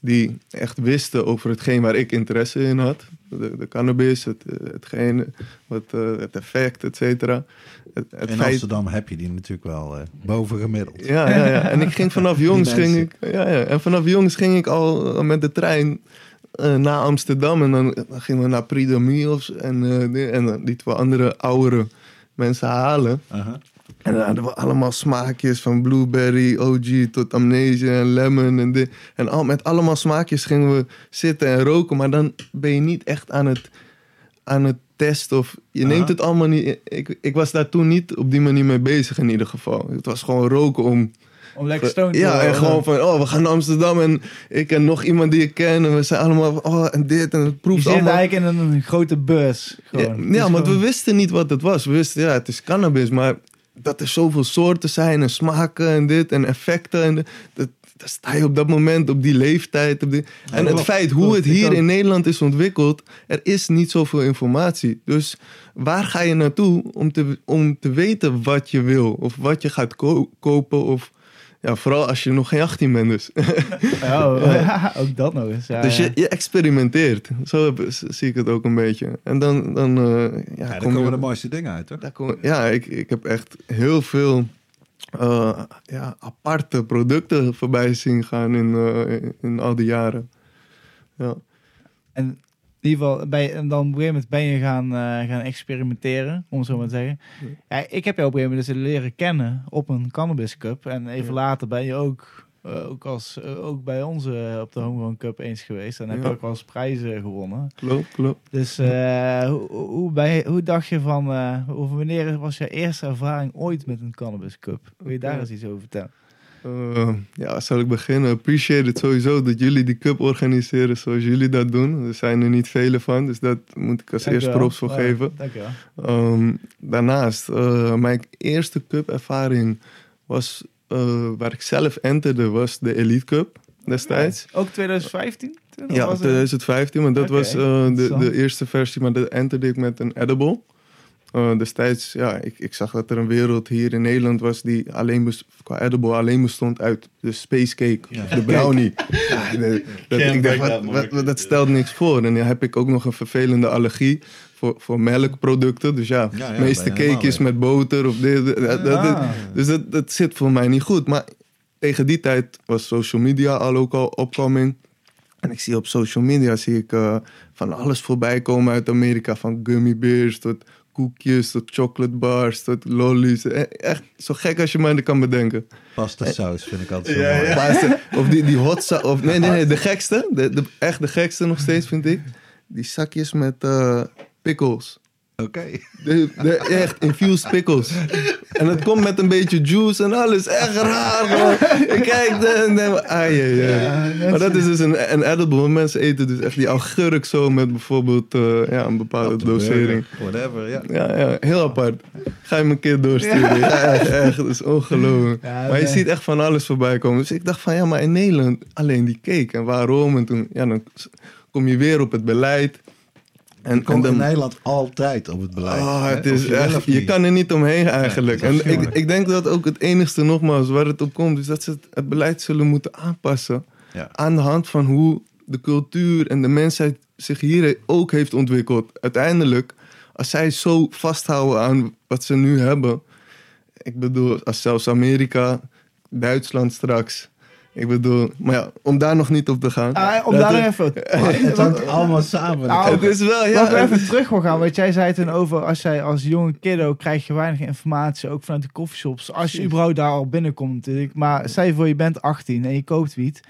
die echt wisten over hetgeen waar ik interesse in had. De, de cannabis, het, hetgeen, wat, het effect, et cetera. Het, het In feit- Amsterdam heb je die natuurlijk wel eh bovengemiddeld. ja, ja, ja. En ik ging vanaf jongs ging ik, ja, ja. En vanaf jongs ging ik al eh, met de trein eh, naar Amsterdam. En dan, gingen we naar Prix of en, eh, die- en lieten we andere oudere mensen halen. En dan hadden we allemaal smaakjes van blueberry, OG tot amnesia en lemon en dit. En al, met allemaal smaakjes gingen we zitten en roken. Maar dan ben je niet echt aan het, aan het testen. Of je Aha. neemt het allemaal niet... Ik, ik was daar toen niet op die manier mee bezig in ieder geval. Het was gewoon roken om... Om lekker stoned te Ja, en worden. gewoon van, oh, we gaan naar Amsterdam en ik en nog iemand die ik ken. En we zijn allemaal, oh, en dit en het Je proeft zit allemaal. eigenlijk in een grote bus. Ja, Gewoon. Ja is want we wisten niet wat het was. We wisten, ja, het is cannabis, maar dat er zoveel soorten zijn en smaken en dit en effecten. En dat, dat sta je op dat moment, op die leeftijd. Op die, en het feit hoe het hier in Nederland is ontwikkeld, er is niet zoveel informatie. Dus waar ga je naartoe om te, om te weten wat je wil? Of wat je gaat ko- kopen? Of ja, vooral als je nog geen 18 bent dus. Oh, ja, ook dat nog eens. Ja, dus ja. je, je experimenteert. Zo heb- zie ik het ook een beetje. En dan, dan, eh, ja, Ja, daar kom je- komen de mooiste dingen uit, toch? daar kom- ja, ik, ik heb echt heel veel eh, ja, aparte producten voorbij zien gaan in, eh, in, in al die jaren. Ja. En in ieder geval, bij, en dan op een gegeven moment ben je gaan, eh, gaan experimenteren, om het zo maar te zeggen. Ja, ik heb jou op een gegeven moment dus leren kennen op een Cannabis Cup. En even Ja. later ben je ook, eh, ook, als, eh, ook bij ons op de Homegrown Cup eens geweest. En heb je Ja. ook wel eens prijzen gewonnen. Klopt, klopt. Dus hoe, hoe, bij, hoe dacht je van, hoe, wanneer was je eerste ervaring ooit met een Cannabis Cup? Wil je daar eens iets over vertellen? Eh, ja, zal ik beginnen? Appreciate het sowieso dat jullie die cup organiseren zoals jullie dat doen. Er zijn er niet vele van, dus dat moet ik als Dank je eerst props voor Ja, geven. Ehm, daarnaast, eh, mijn eerste cup-ervaring was, eh, waar ik zelf enterde, was de Elite Cup destijds. Ook 2015? Toen, of Ja, was het- 2015, maar dat was de, de eerste versie, maar dat enterde ik met een edible. Eh, destijds, ja, ik, ik zag dat er een wereld hier in Nederland was die alleen qua edible alleen bestond uit de space cake, Ja. of de brownie. Ja, de- dat, ik dacht, break wat, that wat, market. wat- dat stelt niks voor. En dan heb ik ook nog een vervelende allergie voor, voor melkproducten. Dus ja, Ja, ja, de meeste ben je helemaal cake is weg. met boter of dit. Ah. dus dat, dat zit voor mij niet goed. Maar tegen die tijd was social media al ook al opkoming. En ik zie op social media zie ik eh, van alles voorbij komen uit Amerika. Van gummy bears tot koekjes, tot chocolate bars, tot lollies. E- Echt zo gek als je maar kan bedenken. Pasta saus vind ik altijd zo Ja, mooi. ja. Of die, die hot sa- of nee, nee, nee, de gekste. De, de, echt de gekste nog steeds vind ik. Die zakjes met eh pickles. Oké. De, de, echt, infused pickles. En het komt met een beetje juice en alles. Echt raar, man. Ik kijk ai, ai. Maar dat is dus een, een edible. Mensen eten dus echt die augurk zo met bijvoorbeeld eh, ja, een bepaalde de dosering. Whatever, ja. Ja, ja, heel apart. Ga je me een keer doorsturen. Ja, echt, echt. Dat is ongelooflijk. Ja, maar je ziet echt van alles voorbij komen. Dus ik dacht van, ja, maar in Nederland alleen die cake. En waarom? En toen, ja, dan kom je weer op het beleid. En, En in Nederland altijd op het beleid. Oh, het is je echt, je kan er niet omheen eigenlijk. En ik, ik denk dat ook het enigste nogmaals waar het op komt, is dat ze het, het beleid zullen moeten aanpassen. Ja. Aan de hand van hoe de cultuur en de mensheid zich hier ook heeft ontwikkeld. Uiteindelijk, als zij zo vasthouden aan wat ze nu hebben. Ik bedoel, als zelfs Amerika, Duitsland straks. Ik bedoel, maar ja, om daar nog niet op te gaan. Ah, om Dat daar het- even... Het hangt allemaal samen. Nou, het is wel, ja. Laten we het- even terug wil gaan, want jij zei toen over als jij als jonge kiddo krijg je weinig informatie, ook vanuit de coffeeshops. Als je überhaupt daar al binnenkomt natuurlijk. Maar stel je voor je bent 18 en je koopt wiet.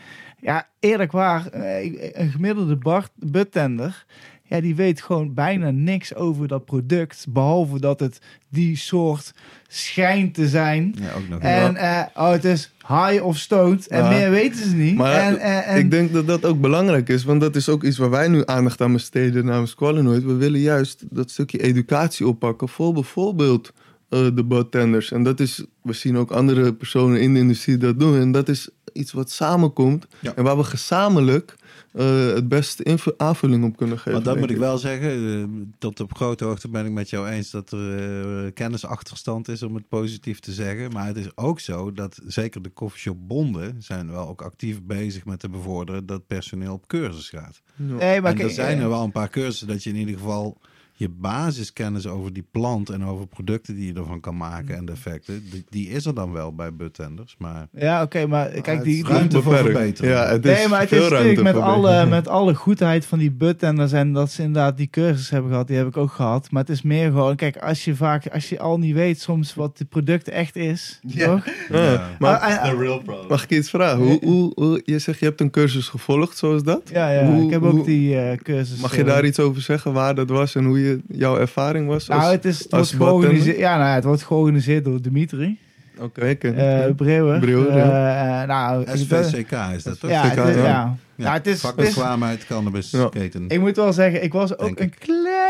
Ja, eerlijk waar, eh, een gemiddelde bar, buttender, ja, die weet gewoon bijna niks over dat product. Behalve dat het die soort schijnt te zijn. Ja, ook nog. En eh, oh, het is high of stoned. En Ja. meer weten ze niet. Maar en, en, en, ik denk dat dat ook belangrijk is, want dat is ook iets waar wij nu aandacht aan besteden namens Qualinoid. We willen juist dat stukje educatie oppakken voor bijvoorbeeld eh, de bartenders. En dat is, we zien ook andere personen in de industrie dat doen. En dat is iets wat samenkomt. Ja. En waar we gezamenlijk eh, het beste aanvulling op kunnen geven. Want dat moet ik wel zeggen, eh, tot op grote hoogte ben ik met jou eens dat er eh, kennisachterstand is, om het positief te zeggen. Maar het is ook zo dat zeker de coffeeshopbonden zijn wel ook actief bezig met te bevorderen dat personeel op cursus gaat. Nee, maar en er zijn er wel een paar cursussen dat je in ieder geval je basiskennis over die plant en over producten die je ervan kan maken en de effecten, die, die is er dan wel bij buttenders. Maar Ja, oké, maar kijk, het die, ruimte voor Beperkt. verbetering. Ja, het is Nee, maar het veel is ruimte natuurlijk met alle, met alle goedheid van die buttenders en dat ze inderdaad die cursus hebben gehad, die heb ik ook gehad. Maar het is meer gewoon, kijk, als je vaak, als je al niet weet soms wat het product echt is, toch? Ja, Ja. maar Ah, ah, real problem. mag ik iets vragen? Hoe, hoe, hoe- je zegt je hebt een cursus gevolgd, zoals dat? ja, ja, Hoe- ik heb hoe- ook die eh, cursus. Mag je eh, daar iets over zeggen waar dat was en hoe je, jouw ervaring was? als- Nou, het, is, het als wordt georganiseerd, ja, nou, het wordt georganiseerd door Dimitri Oké, ik ken eh het. Breeuwer. Breeuwer, Eh, nou, SVCK is dat toch? Ja, het, ja. ja. Ja, het is, Vakbekwaamheid, cannabisketen. ik moet wel zeggen, ik was ook een ik.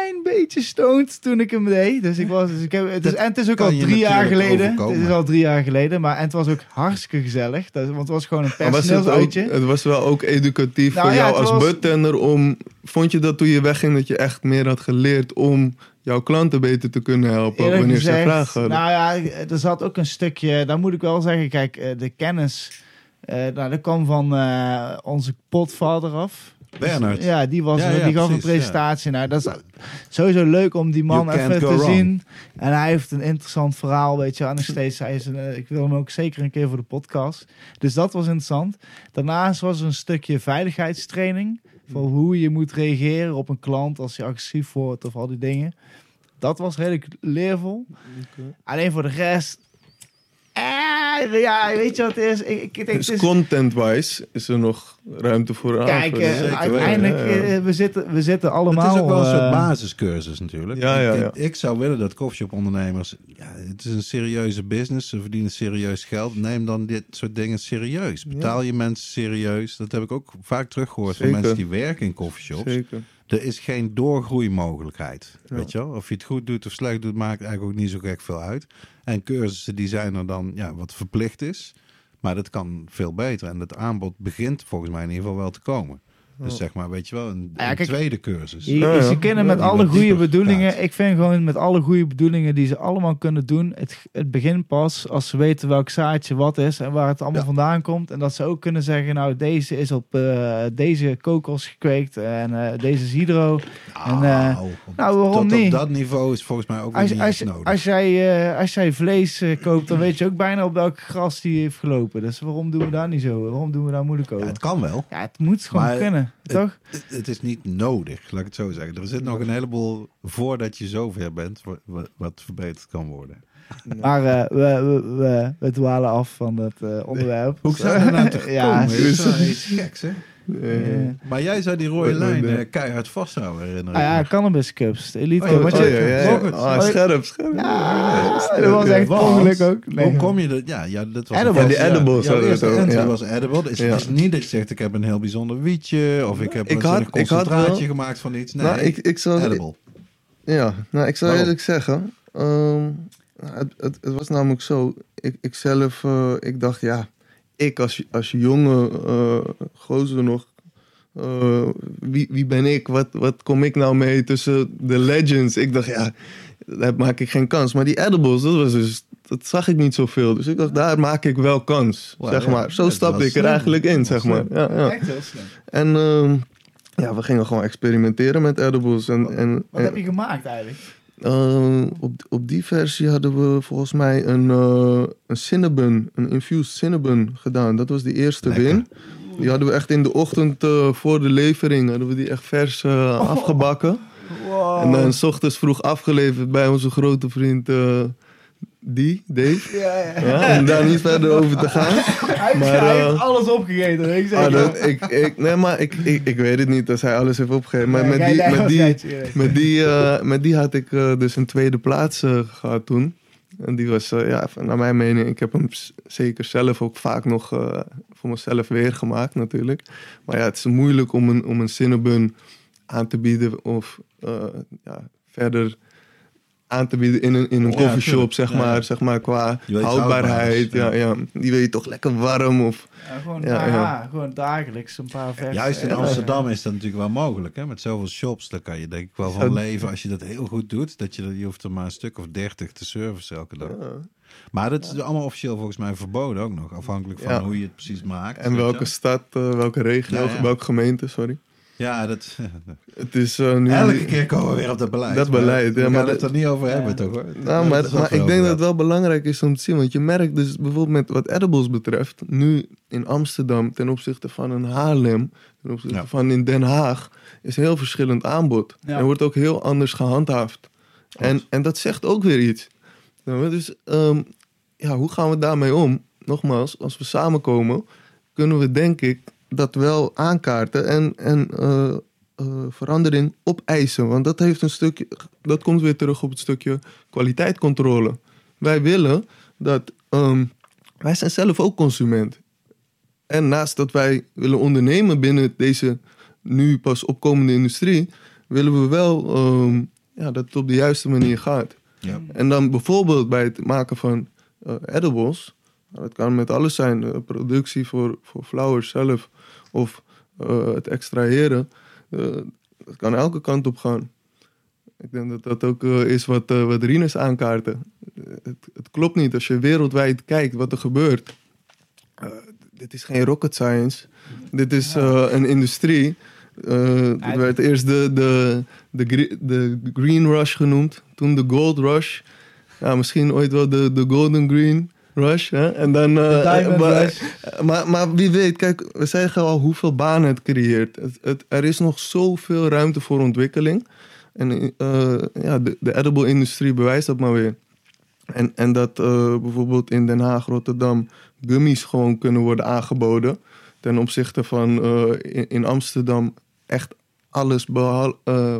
Klein beetje stoned toen ik hem deed. Dus ik was, dus ik heb, het is, en het is ook al drie jaar geleden. overkomen. Het is al drie jaar geleden, maar en het was ook hartstikke gezellig. Dat, want het was gewoon een het, personeelsuitje. het was wel ook educatief Nou voor ja, jou als was- buttender om... Vond je dat toen je wegging dat je echt meer had geleerd om jouw klanten beter te kunnen helpen Eerlijk wanneer ze vragen hadden? Nou ja, er zat ook een stukje, daar moet ik wel zeggen, kijk, eh, de kennis, eh nou, dat kwam van eh, onze potvader af. Bernard. Ja, die, was, Ja, ja, die gaf een presentatie. Nou, dat is sowieso leuk om die man even te wrong. zien. En hij heeft een interessant verhaal, weet je. En nog steeds, hij is een, eh, ik wil hem ook zeker een keer voor de podcast. Dus dat was interessant. Daarnaast was er een stukje veiligheidstraining. Voor hoe je moet reageren op een klant als je agressief wordt of al die dingen. Dat was redelijk leervol. Alleen voor de rest... Eh, ja, weet je wat het is? Ik, ik denk, Dus is content-wise is er nog ruimte voor Kijk, aanvulling. eh, zeker uiteindelijk, weten, ja, ja. eh, we, zitten, we zitten allemaal... Het is ook wel een soort basiscursus natuurlijk. Ja, ja, Ik- ja. Ik, zou willen dat coffeeshop ondernemers... Ja, het is een serieuze business. Ze verdienen serieus geld. Neem dan dit soort dingen serieus. Betaal je mensen serieus. Dat heb ik ook vaak teruggehoord van mensen die werken in coffeeshops. Zeker. Er is geen doorgroeimogelijkheid. Ja. Weet je wel? Of je het goed doet of slecht doet, maakt eigenlijk ook niet zo gek veel uit. En cursussen die zijn er dan ja, wat verplicht is. Maar dat kan veel beter. En het aanbod begint volgens mij in ieder geval wel te komen. Dus zeg maar, weet je wel, een, Ja, een kijk, tweede cursus. Je, Ja, ja. ze kunnen met alle goede dieper bedoelingen. gaat. Ik vind gewoon met alle goede bedoelingen die ze allemaal kunnen doen. Het, het begint pas als ze weten welk zaadje wat is en waar het allemaal Ja. vandaan komt. En dat ze ook kunnen zeggen: Nou, deze is op eh, deze kokos gekweekt en eh, deze is hydro. En, eh, Nou, op- nou, waarom tot niet? op dat niveau is volgens mij ook Als, niet als, nodig. als, jij, als jij vlees koopt, dan weet je ook bijna op welk gras die heeft gelopen. Dus waarom doen we daar niet zo? Waarom doen we daar moeilijk ja, over? het kan wel. Ja, het moet gewoon Maar kunnen, toch? Het, het is niet nodig, laat ik het zo zeggen. Er zit nog een heleboel voordat je zover bent, wa- wa- wat verbeterd kan worden. Maar eh, we, we, we, we dwalen af van het eh, onderwerp. Hoe zou je nou komen? Ja, Dat is wel iets geks, hè? Eh, Maar jij zou die rode Wat nou, lijn eh, keihard vasthouden, herinner ah ik ja, me. Cannabis Cups, de Elite Oh oh, ja, ja, ja. Ah, oh, scherp, scherp. ja, dat was echt ongeluk ook. Nee. Hoe kom je dat? Ja, ja dat was Edibles. een- Ja, die edibles Ja, ja. was edible. Het is, is niet dat je zegt, ik heb een heel bijzonder wietje. Of ik heb Ik een had- concentraatje wel- gemaakt van iets. Nee, Nou, ik, ik zal, edible. Ja, nou, ik zal Waarom? eerlijk zeggen. ehm, het, het, het was namelijk zo. Ik, ik zelf, eh, ik dacht, ja, ik als, als jonge eh gozer nog. eh, wie, wie ben ik? Wat, wat kom ik nou mee tussen de legends? Ik dacht, ja, daar maak ik geen kans. Maar die edibles, dat, was dus, dat zag ik niet zoveel. Dus ik dacht, daar maak ik wel kans. Wow, zeg ja. maar. Zo stapte was ik er slim. eigenlijk in, Dat zeg maar. Ja, ja. Echt heel slim. En ehm, ja, we gingen gewoon experimenteren met edibles. En, en, Wat en- heb je gemaakt eigenlijk? Eh, op, op die versie hadden we volgens mij een, eh een cinnabon, een infused cinnabon gedaan. Dat was de eerste Lekker. win. Die hadden we echt in de ochtend eh, voor de levering, hadden we die echt vers eh, afgebakken. Wow. En dan s ochtends vroeg afgeleverd bij onze grote vriend die, Dave. ja, ja. Ja, om daar niet verder over te gaan. Hij, heeft- Maar, hij eh, heeft alles opgegeten. Ik zeg, Ah, dat, ik, ik, nee, maar ik, ik, ik weet het niet als hij alles heeft opgegeven. Maar met die, met was die, met die, eh, met die had ik eh, dus een tweede plaats eh, gehad toen. En die was, eh, ja, naar mijn mening, ik heb hem zeker zelf ook vaak nog eh, voor mezelf weer gemaakt natuurlijk. Maar ja, het is moeilijk om een, om een Cinnabon aan te bieden of eh, ja, verder aan te bieden in een, in een Ja, coffeeshop, tuurlijk. zeg, Ja, maar, zeg maar, qua houdbaarheid. houdbaar Ja, ja. Die wil je toch lekker warm of... Ja, gewoon, Ja, gewoon dagelijks een paar verse. Juist in Ja. Amsterdam is dat natuurlijk wel mogelijk. Hè? Met zoveel shops, daar kan je denk ik wel van leven. Als je dat heel goed doet, dat je, je hoeft er maar een stuk of dertig te servicen elke dag. Ja. Maar dat is allemaal officieel volgens mij verboden ook nog. Afhankelijk van Ja. hoe je het precies maakt. En welke wel. stad, eh, welke regio, Ja, ja. welke gemeente, sorry. Ja, dat... Het is eh, nu... Elke keer komen we weer op dat beleid. Dat maar beleid, ja, We maar het er niet over hebben, Ja. toch hoor? Nou, maar, maar ik denk dat het wel belangrijk is om te zien. Want je merkt dus bijvoorbeeld met wat edibles betreft... nu in Amsterdam ten opzichte van een Haarlem... ten opzichte Ja. van in Den Haag... is een heel verschillend aanbod. Er wordt ook heel anders gehandhaafd. En, en dat zegt ook weer iets. Dus ehm, ja, hoe gaan we daarmee om? Nogmaals, als we samenkomen... kunnen we denk ik dat wel aankaarten... en, en eh, eh, verandering opeisen. Want dat heeft een stukje... dat komt weer terug op het stukje kwaliteitscontrole. Wij willen dat. ehm, wij zijn zelf ook consument. En naast dat wij willen ondernemen binnen deze nu pas opkomende industrie, willen we wel ehm, ja, dat het op de juiste manier gaat. Ja. En dan bijvoorbeeld bij het maken van eh, edibles, dat kan met alles zijn, productie voor, voor flowers zelf of eh, het extraheren, eh, dat kan elke kant op gaan. Ik denk dat dat ook eh, is wat, wat Rinus aankaarten. Het, het klopt niet als je wereldwijd kijkt wat er gebeurt. Dit is geen rocket science. Dit is een industrie. Het werd eerst de, de, de, de Green Rush genoemd. Toen de Gold Rush. Ja, misschien ooit wel de, de Golden Green Rush. Hè? En dan, eh, maar, Rush. maar, maar wie weet, kijk, we zeggen al hoeveel banen het creëert. Het, het- er is nog zoveel ruimte voor ontwikkeling. En eh, ja, de, de edible-industrie bewijst dat maar weer. En, en dat eh, bijvoorbeeld in Den Haag, Rotterdam, gummies gewoon kunnen worden aangeboden. Ten opzichte van eh, in, in Amsterdam echt alles behal, eh,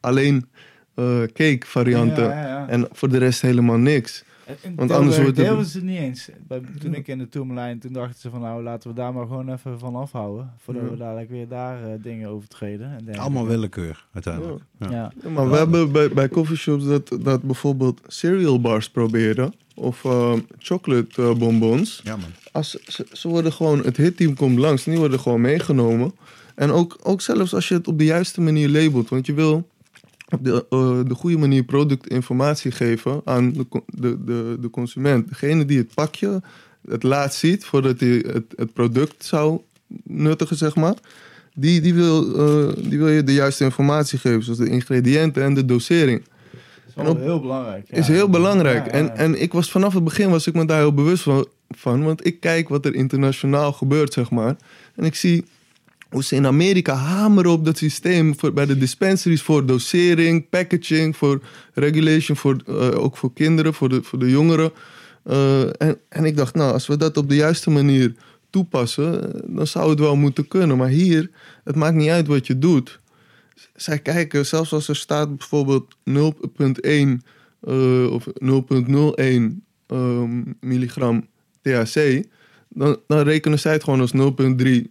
alleen eh, cake varianten. Ja, ja, ja. En voor de rest helemaal niks. In Want anders wordt het- ze het niet eens. Bij, toen ik in de Tourmalijn, toen dachten ze van nou laten we daar maar gewoon even van afhouden. Voordat Ja. we dadelijk weer daar eh, dingen overtreden. En dergelijke. Allemaal willekeur, uiteindelijk. Ja. Ja. Ja, maar we hebben bij, bij coffeeshops dat, dat bijvoorbeeld cereal bars proberen. Of eh, chocolate eh, bonbons. Ja, man. Als, ze, ze worden gewoon, het hitteam komt langs, die worden gewoon meegenomen. En ook, ook zelfs als je het op de juiste manier labelt. Want je wil op de, eh, de goede manier productinformatie geven aan de, de, de, de consument. Degene die het pakje het laatst ziet voordat hij het, het product zou nuttigen, zeg maar. Die, die, wil, eh, die wil je de juiste informatie geven. Zoals de ingrediënten en de dosering is wel En op- heel belangrijk. ja. is heel belangrijk. Ja, ja, En, en ik was vanaf het begin was ik me daar heel bewust van, van. Want ik kijk wat er internationaal gebeurt, zeg maar. En ik zie hoe ze in Amerika hameren op dat systeem voor, bij de dispensaries voor dosering, packaging, voor regulation, voor, eh, ook voor kinderen, voor de, voor de jongeren. Eh, en, en ik dacht, nou, als we dat op de juiste manier toepassen, dan zou het wel moeten kunnen. Maar hier, het maakt niet uit wat je doet. Zij kijken, zelfs als er staat bijvoorbeeld 0,1 eh, of 0,01 ehm, milligram THC, dan, dan rekenen zij het gewoon als 0,3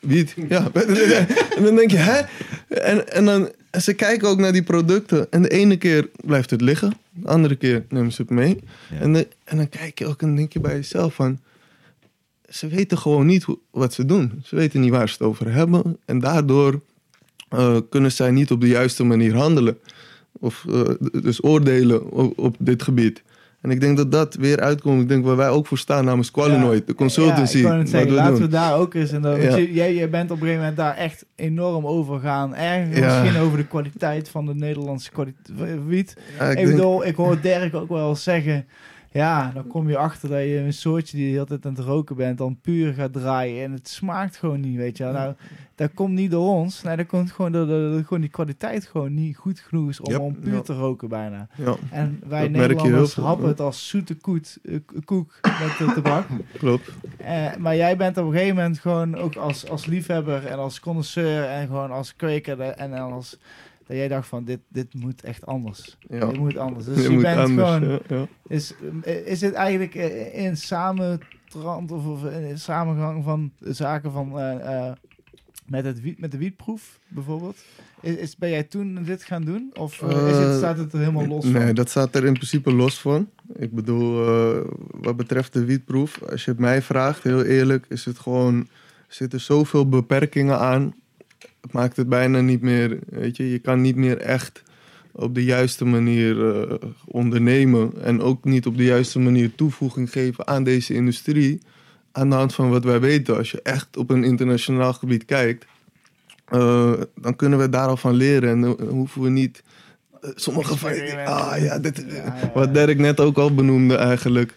wiet. Ja, en dan denk je, hè? En, en dan, ze kijken ook naar die producten. En de ene keer blijft het liggen, de andere keer nemen ze het mee. Ja. En, de- en dan kijk je ook en denk je bij jezelf van... Ze weten gewoon niet hoe- wat ze doen. Ze weten niet waar ze het over hebben. En daardoor eh, kunnen zij niet op de juiste manier handelen. Of eh, dus oordelen op, op dit gebied. En ik denk dat dat weer uitkomt. Ik denk waar wij ook voor staan namens Qualinoid, de consultancy. Ja, ik zeggen, we laten doen. we daar ook eens. En dan, Ja. jij, jij bent op een gegeven moment daar echt enorm over gaan. Ergens Ja. misschien over de kwaliteit van de Nederlandse kwaliteit. wiet. Ik denk- bedoel, ik hoor Dirk ook wel zeggen... Ja, dan kom je achter dat je een soortje die de hele tijd aan het roken bent... dan puur gaat draaien en het smaakt gewoon niet, weet je wel. Nou, dat komt niet door ons. Nee, dat komt gewoon door de, gewoon die kwaliteit gewoon niet goed genoeg is... om, Yep. om puur Ja. te roken bijna. Ja, En wij Dat Nederlanders happen het als zoete koet, eh, koek met de tabak. klopt. Eh, maar jij bent op een gegeven moment gewoon ook als, als liefhebber en als connoisseur en gewoon als kweker de- en als dat jij dacht van dit, dit moet echt anders. Ja. Dit moet anders. Dus Je bent anders, gewoon. ja. Is, is dit eigenlijk in samentrand of, of in samengang van zaken van eh, eh, met, het wiet, met de wietproef bijvoorbeeld. Is, is, ben jij toen dit gaan doen? Of eh, is het, staat het er helemaal los Nee, van? dat staat er in principe los van. Ik bedoel, wat betreft de wietproef, als je het mij vraagt, heel eerlijk, is het gewoon, zitten zoveel beperkingen aan. Het maakt het bijna niet meer, weet je, je kan niet meer echt op de juiste manier eh, ondernemen en ook niet op de juiste manier toevoeging geven aan deze industrie. Aan de hand van wat wij weten, als je echt op een internationaal gebied kijkt, eh, dan kunnen we daar al van leren en dan hoeven we niet eh, sommige van ah ja, dit, wat Dirk net ook al benoemde eigenlijk.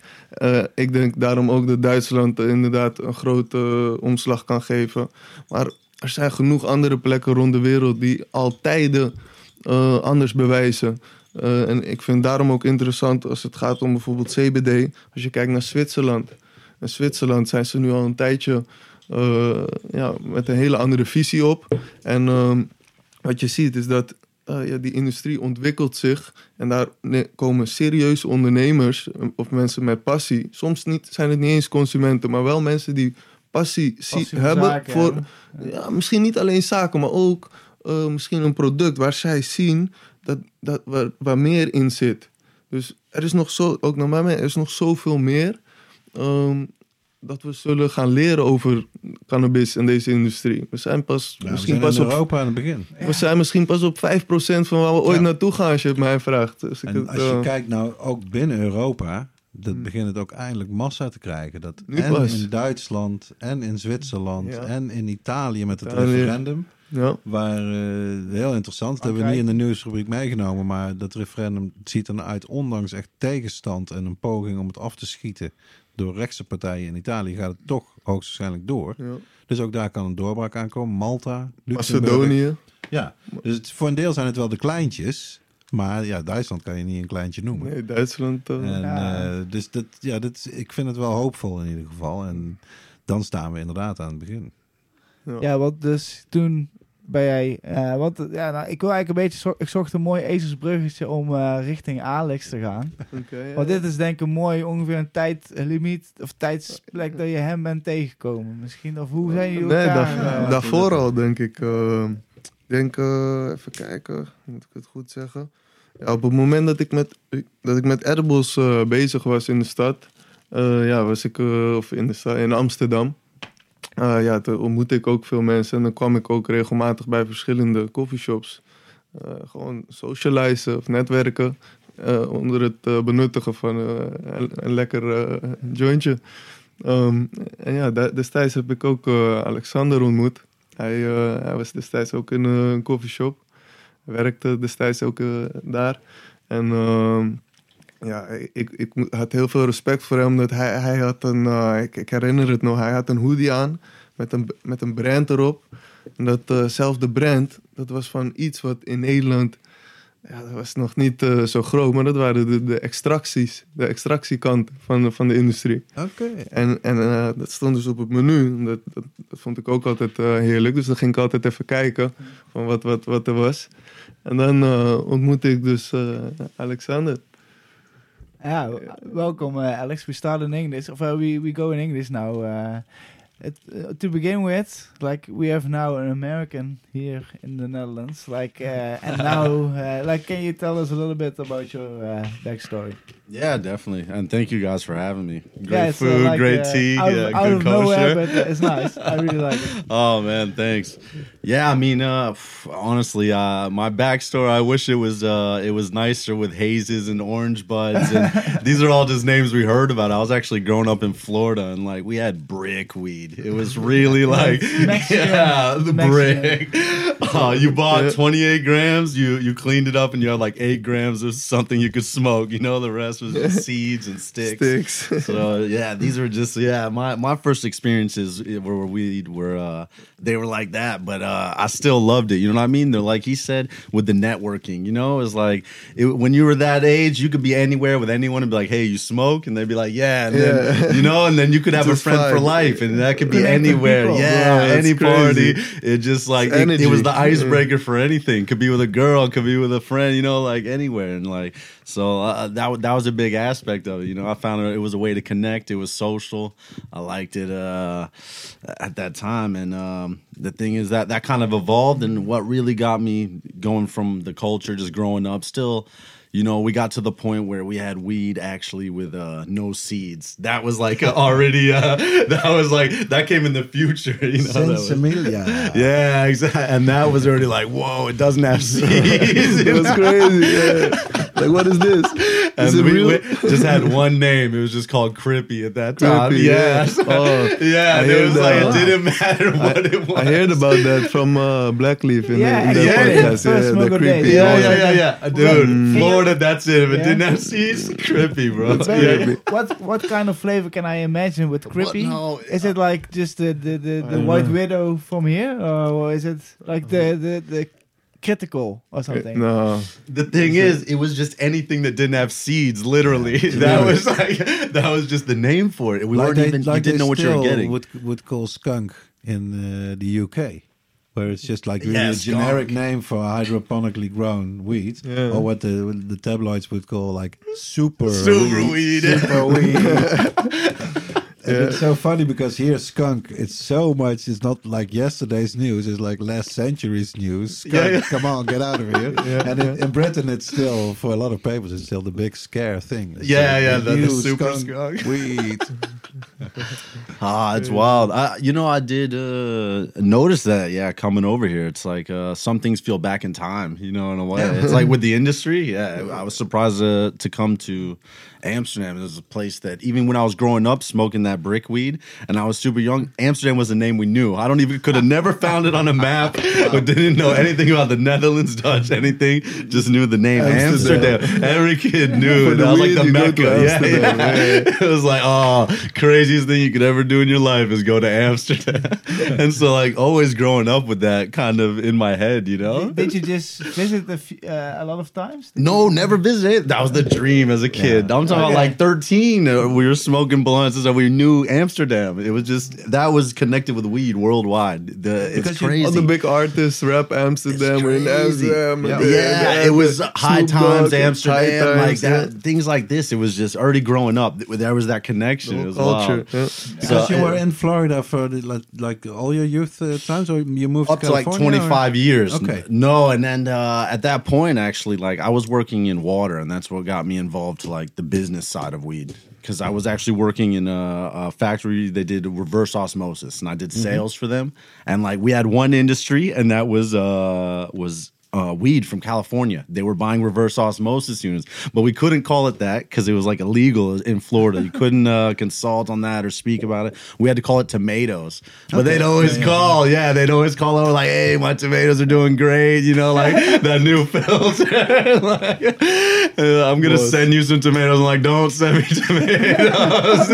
Ik denk daarom ook dat Duitsland inderdaad een grote omslag kan geven. Maar er zijn genoeg andere plekken rond de wereld die al tijden eh, anders bewijzen. Eh, en ik vind daarom ook interessant als het gaat om bijvoorbeeld CBD. Als je kijkt naar Zwitserland. In Zwitserland zijn ze nu al een tijdje eh, ja, met een hele andere visie op. En ehm, wat je ziet is dat ja, die industrie ontwikkelt zich. En daar komen serieuze ondernemers of mensen met passie. Soms niet, zijn het niet eens consumenten, maar wel mensen die passie, zie- Passie voor hebben zaken voor ja, misschien niet alleen zaken, maar ook eh, misschien een product waar zij zien dat, dat, waar, waar meer in zit. Dus er is nog zo, ook naar mij, er is nog zoveel meer ehm, dat we zullen gaan leren over cannabis en deze industrie. We zijn pas Ja, we misschien zijn pas in op Europa aan het begin. we zijn misschien pas op 5% van waar we ooit Ja. naartoe gaan als je het mij vraagt. Dus ik En het, als je eh, kijkt nou ook binnen Europa, dat Hmm. begint het ook eindelijk massa te krijgen. Dat Nu en in Duitsland en in Zwitserland Ja. en in Italië met het Italië. referendum. ja. Waar eh, heel interessant, dat hebben we niet in de nieuwsrubriek meegenomen, maar dat referendum ziet er uit, ondanks echt tegenstand en een poging om het af te schieten door rechtse partijen in Italië, gaat het toch hoogstwaarschijnlijk door. ja. Dus ook daar kan een doorbraak aankomen. Malta, Luxemburg. Macedonië. Ja, dus het, voor een deel zijn het wel de kleintjes, maar ja, Duitsland kan je niet een kleintje noemen. Nee, Duitsland. eh, En, Ja. eh, dus dat, ja, dat, is- ik vind het wel hoopvol in ieder geval. En dan staan we inderdaad aan het begin. Ja, want dus toen ben jij... eh, want ja, nou, ik wil eigenlijk een beetje... zo- Ik zocht een mooi ezelsbruggetje om eh, richting Alex te gaan. oké, ja. Want dit is denk ik een mooi ongeveer een tijdlimiet of tijdsplek dat je hem bent tegengekomen. Misschien, of hoe zijn jullie Nee, elkaar... daar- eh, daarvoor al denk ik. Denk, even kijken, moet ik het goed zeggen? Op het moment dat ik met, dat ik met edibles eh, bezig was in de stad, eh, ja, was ik eh, of in, de stad, in Amsterdam. Ja, toen ontmoette ik ook veel mensen en dan kwam ik ook regelmatig bij verschillende coffeeshops. Gewoon socializen of netwerken onder het benuttigen van een, een lekker jointje. Ehm, en ja, destijds heb ik ook Alexander ontmoet. Hij, eh, hij was destijds ook in eh, een coffeeshop. Werkte destijds ook eh, daar. En ehm, ja, ik, ik had heel veel respect voor hem. Omdat hij, hij had een, ik herinner het nog, hij had een hoodie aan met een, met een brand erop. En datzelfde brand, dat was van iets wat in Nederland, ja, dat was nog niet eh, zo groot. Maar dat waren de, de extracties, de extractiekant van, van de industrie. Oké. En, en eh, dat stond dus op het menu. Dat, dat, dat vond ik ook altijd eh, heerlijk. Dus dan ging ik altijd even kijken van wat, wat, wat er was. En dan ontmoette ik dus Alexander. Ja, welkom Alex. We start in English, of we, we go in English now. It, uh, to begin with, like we have now an American here in the Netherlands, like, uh, and now, uh, like, can you tell us a little bit about your uh, backstory? Yeah, definitely. And thank you guys for having me. Great Yeah, it's, uh, food, like, great uh, tea, out, yeah, out good of nowhere, kosher. but it's nice. I really like it. Oh man, thanks. Yeah, I mean, uh, f- honestly, uh, my backstory. I wish it was uh, it was nicer with hazes and orange buds. And these are all just names we heard about. I was actually growing up in Florida, and like we had brick weed. It was really like Mexican- yeah, the Mexican. brick. Uh, you bought 28 grams. You you cleaned it up, and you had like eight grams of something you could smoke. You know, the rest was just seeds and sticks Sticks. so yeah, these were just yeah. My my first experiences were weed were uh, they were like that, but uh, I still loved it. You know what I mean? They're like he said with the networking. You know, it's like it, when you were that age, you could be anywhere with anyone and be like, "Hey, you smoke?" and they'd be like, "Yeah," and Yeah. then you know, and then you could have a Just friend for life, and that could be anywhere. people. Yeah, Wow, any party. It just like it, it was the icebreaker for anything. Could be with a girl, could be with a friend. You know, like anywhere, and like so uh, that that was a big aspect of it. You know, I found it, it was a way to connect. It was social. I liked it uh, at that time, and um, the thing is that that kind of evolved, and what really got me going from the culture, just growing up, still. You know, we got to the point where we had weed actually with uh, no seeds. That was like already. Uh, that was like that came in the future. You know, that was- Sensimilia. yeah, exactly. And that was already like, whoa, it doesn't have seeds. It was crazy. Yeah. Like, what is this? and Is it we, real? we just had one name. It was just called Crippy at that time. Crippy, yeah, yeah. Oh, yeah. I it heard was like it didn't matter what it was. I heard about that from uh, Blackleaf in, Yeah, the, in the yeah, podcast. Yeah, the creepy. Yeah, Yeah, yeah, yeah, yeah. Dude, Mm. Florida, that's it. If it Yeah. didn't have seeds, Crippy, bro. But Yeah. what what kind of flavor can I imagine with Crippy? no, is it like just the the, the, the white know. widow from here, or is it like the the, the critical or something? No. The thing is, it was just anything that didn't have seeds. Literally, that was like that was just the name for it. We Like weren't they, even. like you didn't know what you were getting. Would would call skunk in uh, the UK, where it's just like really Yeah, a generic name for hydroponically grown weed, Yeah. or what the the tabloids would call like super Super weed. Super weed. And It's so funny because here skunk, it's so much. It's not like yesterday's news. It's like last century's news. Skunk, Yeah, yeah. come on, get out of here. and in, in Britain, it's still for a lot of papers, it's still the big scare thing. It's Yeah, yeah, the- the super skunk. weed. Ah, it's wild. I, you know, I did uh, notice that. Yeah, coming over here, it's like uh, some things feel back in time. You know, in a way, it's like with the industry. Yeah, I was surprised uh, to come to Amsterdam. is a place that even when I was growing up smoking that brick weed, and I was super young, Amsterdam was a name we knew. I don't even could have never found it on a map. but didn't know anything about the Netherlands, Dutch, anything. Just knew the name Amsterdam. Amsterdam. Every kid knew. The that was like the mecca. Yeah, yeah. It was like, oh, craziest thing you could ever do in your life is go to Amsterdam. and so, like, always growing up with that kind of in my head, you know? Did you just visit a, few, uh, a lot of times? Did No, never visited. That was the dream as a kid. I'm talking about like 13. uh, We were smoking blunts and. We knew Amsterdam. It was just that was connected with weed worldwide. The, it's Because you- crazy. All the big artists rap Amsterdam. We're in. Amsterdam. Yeah. and yeah, the- it was High Times, Amsterdam, High like that. yeah. Things like this. It was just already growing up. There was that connection. The It was culture. wild. yeah. Because So, you were in Florida for the, like, like all your youth uh, times, or you moved up to to like California, 25 years. Okay. No, and then uh, at that point, actually, like I was working in water, and that's what got me involved to like the business side of weed. Because I was actually working in a, a factory. They did reverse osmosis, and I did sales for them. And like we had one industry, and that was uh, was uh, weed from California. They were buying reverse osmosis units, but we couldn't call it that because it was like illegal in Florida. You couldn't uh, consult on that or speak about it. We had to call it tomatoes. But they'd always call, yeah, they'd always call over like, "Hey, my tomatoes are doing great," you know, like that new filter. like, uh, I'm gonna send you some tomatoes. I'm like, don't send me tomatoes.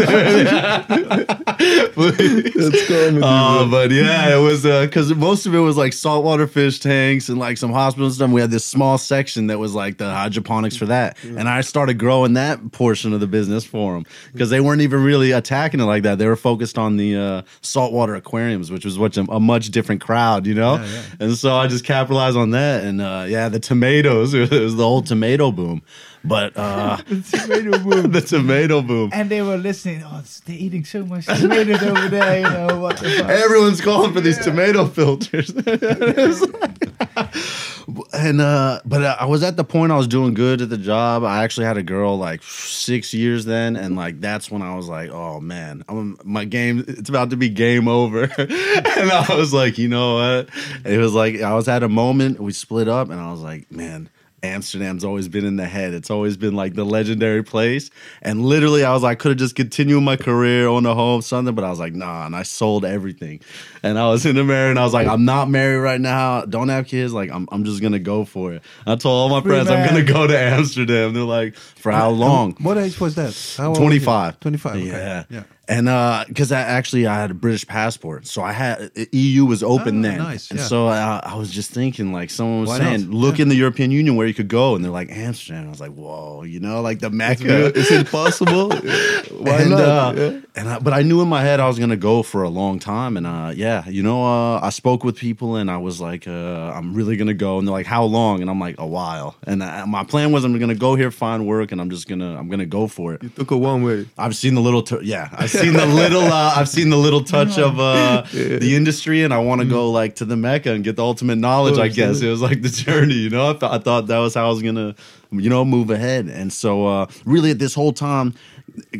That's comedy. Uh, but yeah, it was because most of it was like saltwater fish tanks and like some hospital stuff. We had this small section that was like the hydroponics for that, and I started growing that portion of the business for them because they weren't even really attacking it like that. They were focused on the uh, saltwater aquariums, which was much a much different crowd, you know. And so I just capitalized on that, and uh, yeah, the tomatoes it was the whole tomato boom. But uh, tomato boom. the tomato boom. And they were listening. Oh, they're eating so much tomatoes over there. You know what? The fuck? Everyone's calling for these tomato filters. and uh but I was at the point I was doing good at the job. I actually had a girl like 6 years then and like that's when I was like, "Oh man, I'm my game it's about to be game over." and I was like, "You know what?" It was like I was at a moment we split up and I was like, "Man, Amsterdam's always been in the head. It's always been like the legendary place. And literally, I was like, could have just continued my career, on the home, something. But I was like, nah. And I sold everything. And I was in the married, and I was like, I'm not married right now. Don't have kids. Like, I'm, I'm just gonna go for it. I told all my Free friends, I'm gonna go to Amsterdam. They're like, for how long? What age was that? How old was you? 25. 25. Okay. Yeah. Yeah. And uh, because I actually I had a British passport, so I had EU was open Ah, then, nice, and yeah. so I, I was just thinking like someone was Why saying, not? look in the European Union where you could go, and they're like Amsterdam. I was like, whoa, you know, like the Mecca. Is it possible? Why and, not? uh, Yeah. and I, but I knew in my head I was gonna go for a long time, and uh, yeah, you know, uh, I spoke with people, and I was like, uh, I'm really gonna go, and they're like, how long? And I'm like, a while. And I, my plan was I'm gonna go here, find work, and I'm just gonna I'm gonna go for it. You took a one way. I've seen the little, tur- yeah, I, seen the little uh, I've seen the little touch of uh, the industry, and I want to go like to the mecca and get the ultimate knowledge. I guess it was like the journey. You know, I, th- I thought that was how I was gonna, you know, move ahead. And so, uh, really, this whole time.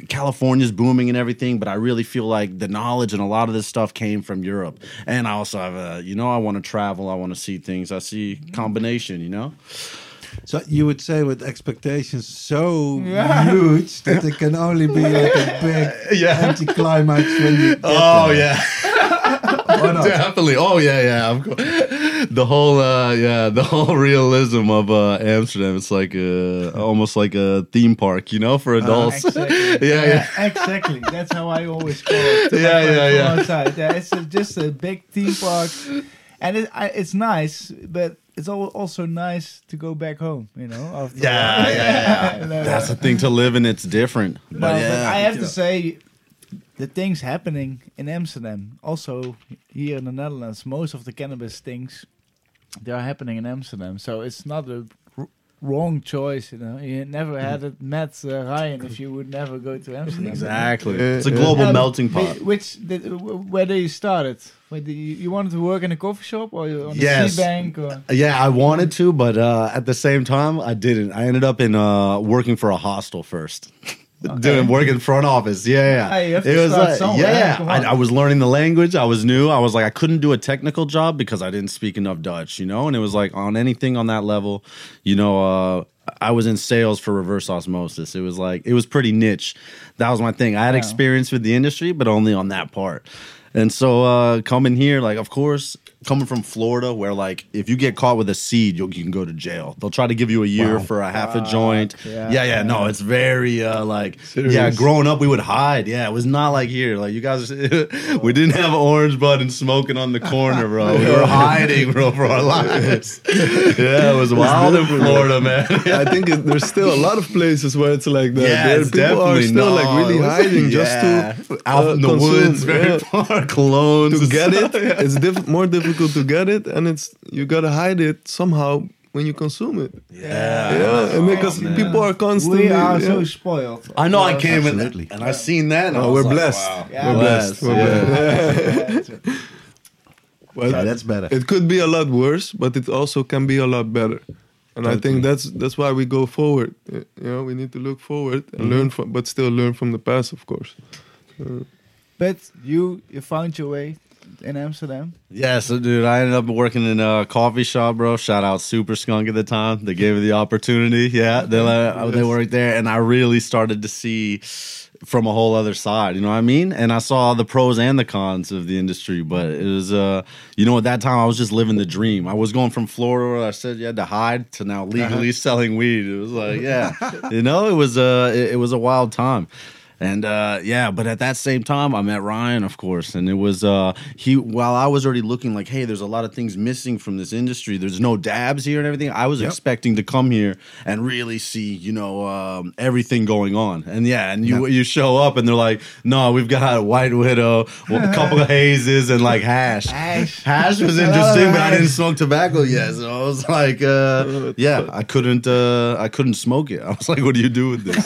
California's booming and everything, but I really feel like the knowledge and a lot of this stuff came from Europe. And I also have a, you know, I want to travel, I want to see things. I see combination, you know. So you would say with expectations so huge that it can only be like a big Yeah. anticlimax when you. Get Oh there. yeah, definitely. Oh yeah, yeah. Of course. The whole, uh, yeah, the whole realism of uh, Amsterdam. It's like uh, almost like a theme park, you know, for adults. Exactly. yeah, yeah. exactly. That's how I always call it. Yeah, yeah, yeah. outside. Yeah, it's a, just a big theme park, and it, I, it's nice, but it's also nice to go back home. You know. After Yeah, yeah, yeah. You That's the thing to live in. It's different. No, But but I have to say, the things happening in Amsterdam, also here in the Netherlands, most of the cannabis things, they are happening in Amsterdam. So it's not a r- wrong choice. You know, you never had it met uh, Ryan if you would never go to Amsterdam. exactly. Yeah, It's a global Yeah, melting pot. whi- Which did, where did you start it? Where did you, you wanted to work in a coffee shop or on the Yes. sea bank or? Yeah, I wanted to, but uh, at the same time, I didn't. I ended up in uh, working for a hostel first. Doing work in front office, yeah, yeah. Hey, you have to start somewhere, yeah. I. I was learning the language. I was new. I was like, I couldn't do a technical job because I didn't speak enough Dutch, you know. And it was like on anything on that level, you know. Uh, I was in sales for reverse osmosis. It was like it was pretty niche. That was my thing. I had Yeah. experience with the industry, but only on that part. And so uh, coming here, like of course, coming from Florida, where like if you get caught with a seed, you'll, you can go to jail. They'll try to give you a year for a half a joint. yeah. Yeah, yeah, no, it's very uh, like Serious. yeah. Growing up, we would hide. Yeah, it was not like here. Like you guys, we didn't have orange bud and smoking on the corner, bro. We were hiding, bro, for our lives. Yeah, it was wild in Florida, man. I think it, there's still a lot of places where it's like that. Yeah, There- it's people are definitely still no, like really hiding yeah. just to out uh, in the consume, woods, very yeah. far, colognes to get it. It's diff- more difficult to get it, and it's you gotta hide it somehow when you consume it. Yeah, Yeah, and oh, because man. people are constantly. We are yeah. so spoiled. I know I came Absolutely. in and I seen that. And I Oh, was we're like, blessed. wow. Yeah. We're blessed. We're yeah. blessed. But Yeah, that's better. it could be a lot worse, but it also can be a lot better. And I think that's that's why we go forward. You know, we need to look forward and learn mm-hmm. from, but still learn from the past, of course. Uh, but you you found your way in Amsterdam. Yeah, so dude, I ended up working in a coffee shop, bro. Shout out Super Skunk at the time. They gave me the opportunity. Yeah, they let, they worked there, and I really started to see from a whole other side. You know what I mean? And I saw the pros and the cons of the industry. But it was, uh, you know, at that time I was just living the dream. I was going from Florida, where I said you had to hide, to now legally selling weed. It was like, yeah, you know, it was uh, it, it was a wild time. And uh, yeah, but at that same time, I met Ryan, of course, and it was uh, he. While I was already looking like, hey, there's a lot of things missing from this industry. There's no dabs here and everything. I was expecting to come here and really see, you know, um, everything going on. And yeah, and you you show up and they're like, no, we've got a White Widow, a couple of hazes, and like hash. Hash. Hash was interesting, but I didn't smoke tobacco yet, so I was like, uh, yeah, I couldn't, uh, I couldn't smoke it. I was like, what do you do with this?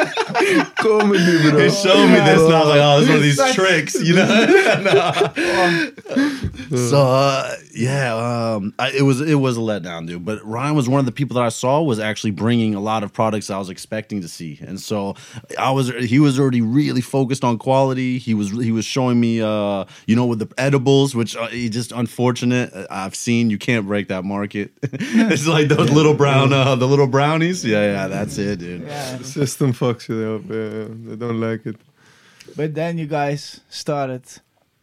Comedy, bro. They showed me this, and I was like, "Oh, this is one of these tricks," you know. So uh, yeah, um, I, it was it was a letdown, dude. But Ryan was one of the people that I saw was actually bringing a lot of products I was expecting to see, and so I was he was already really focused on quality. He was he was showing me, uh, you know, with the edibles, which uh, he just unfortunate. uh, I've seen you can't break that market. it's like those little brown, uh, the little brownies. Yeah, yeah, that's it, dude. Yeah. The system fucks you up. Yeah, they don't like it. But then you guys started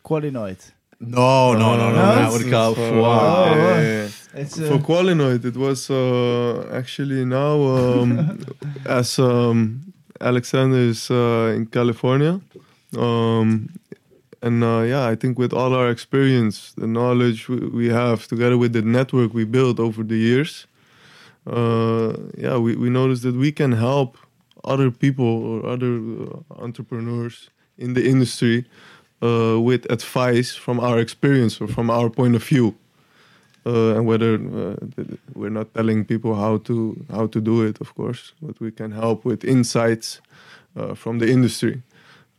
Qualinoid. No, no, no, no. That would come. Oh, Wow. yeah, yeah, yeah. It's For uh, Qualinoid, it was uh, actually now um, as um, Alexander is uh, in California. Um, and uh, yeah, I think with all our experience, the knowledge we, we have, together with the network we built over the years, uh, yeah, we, we noticed that we can help other people or other uh, entrepreneurs in the industry uh, with advice from our experience or from our point of view uh, and whether uh, we're not telling people how to how to do it, of course, but we can help with insights uh, from the industry.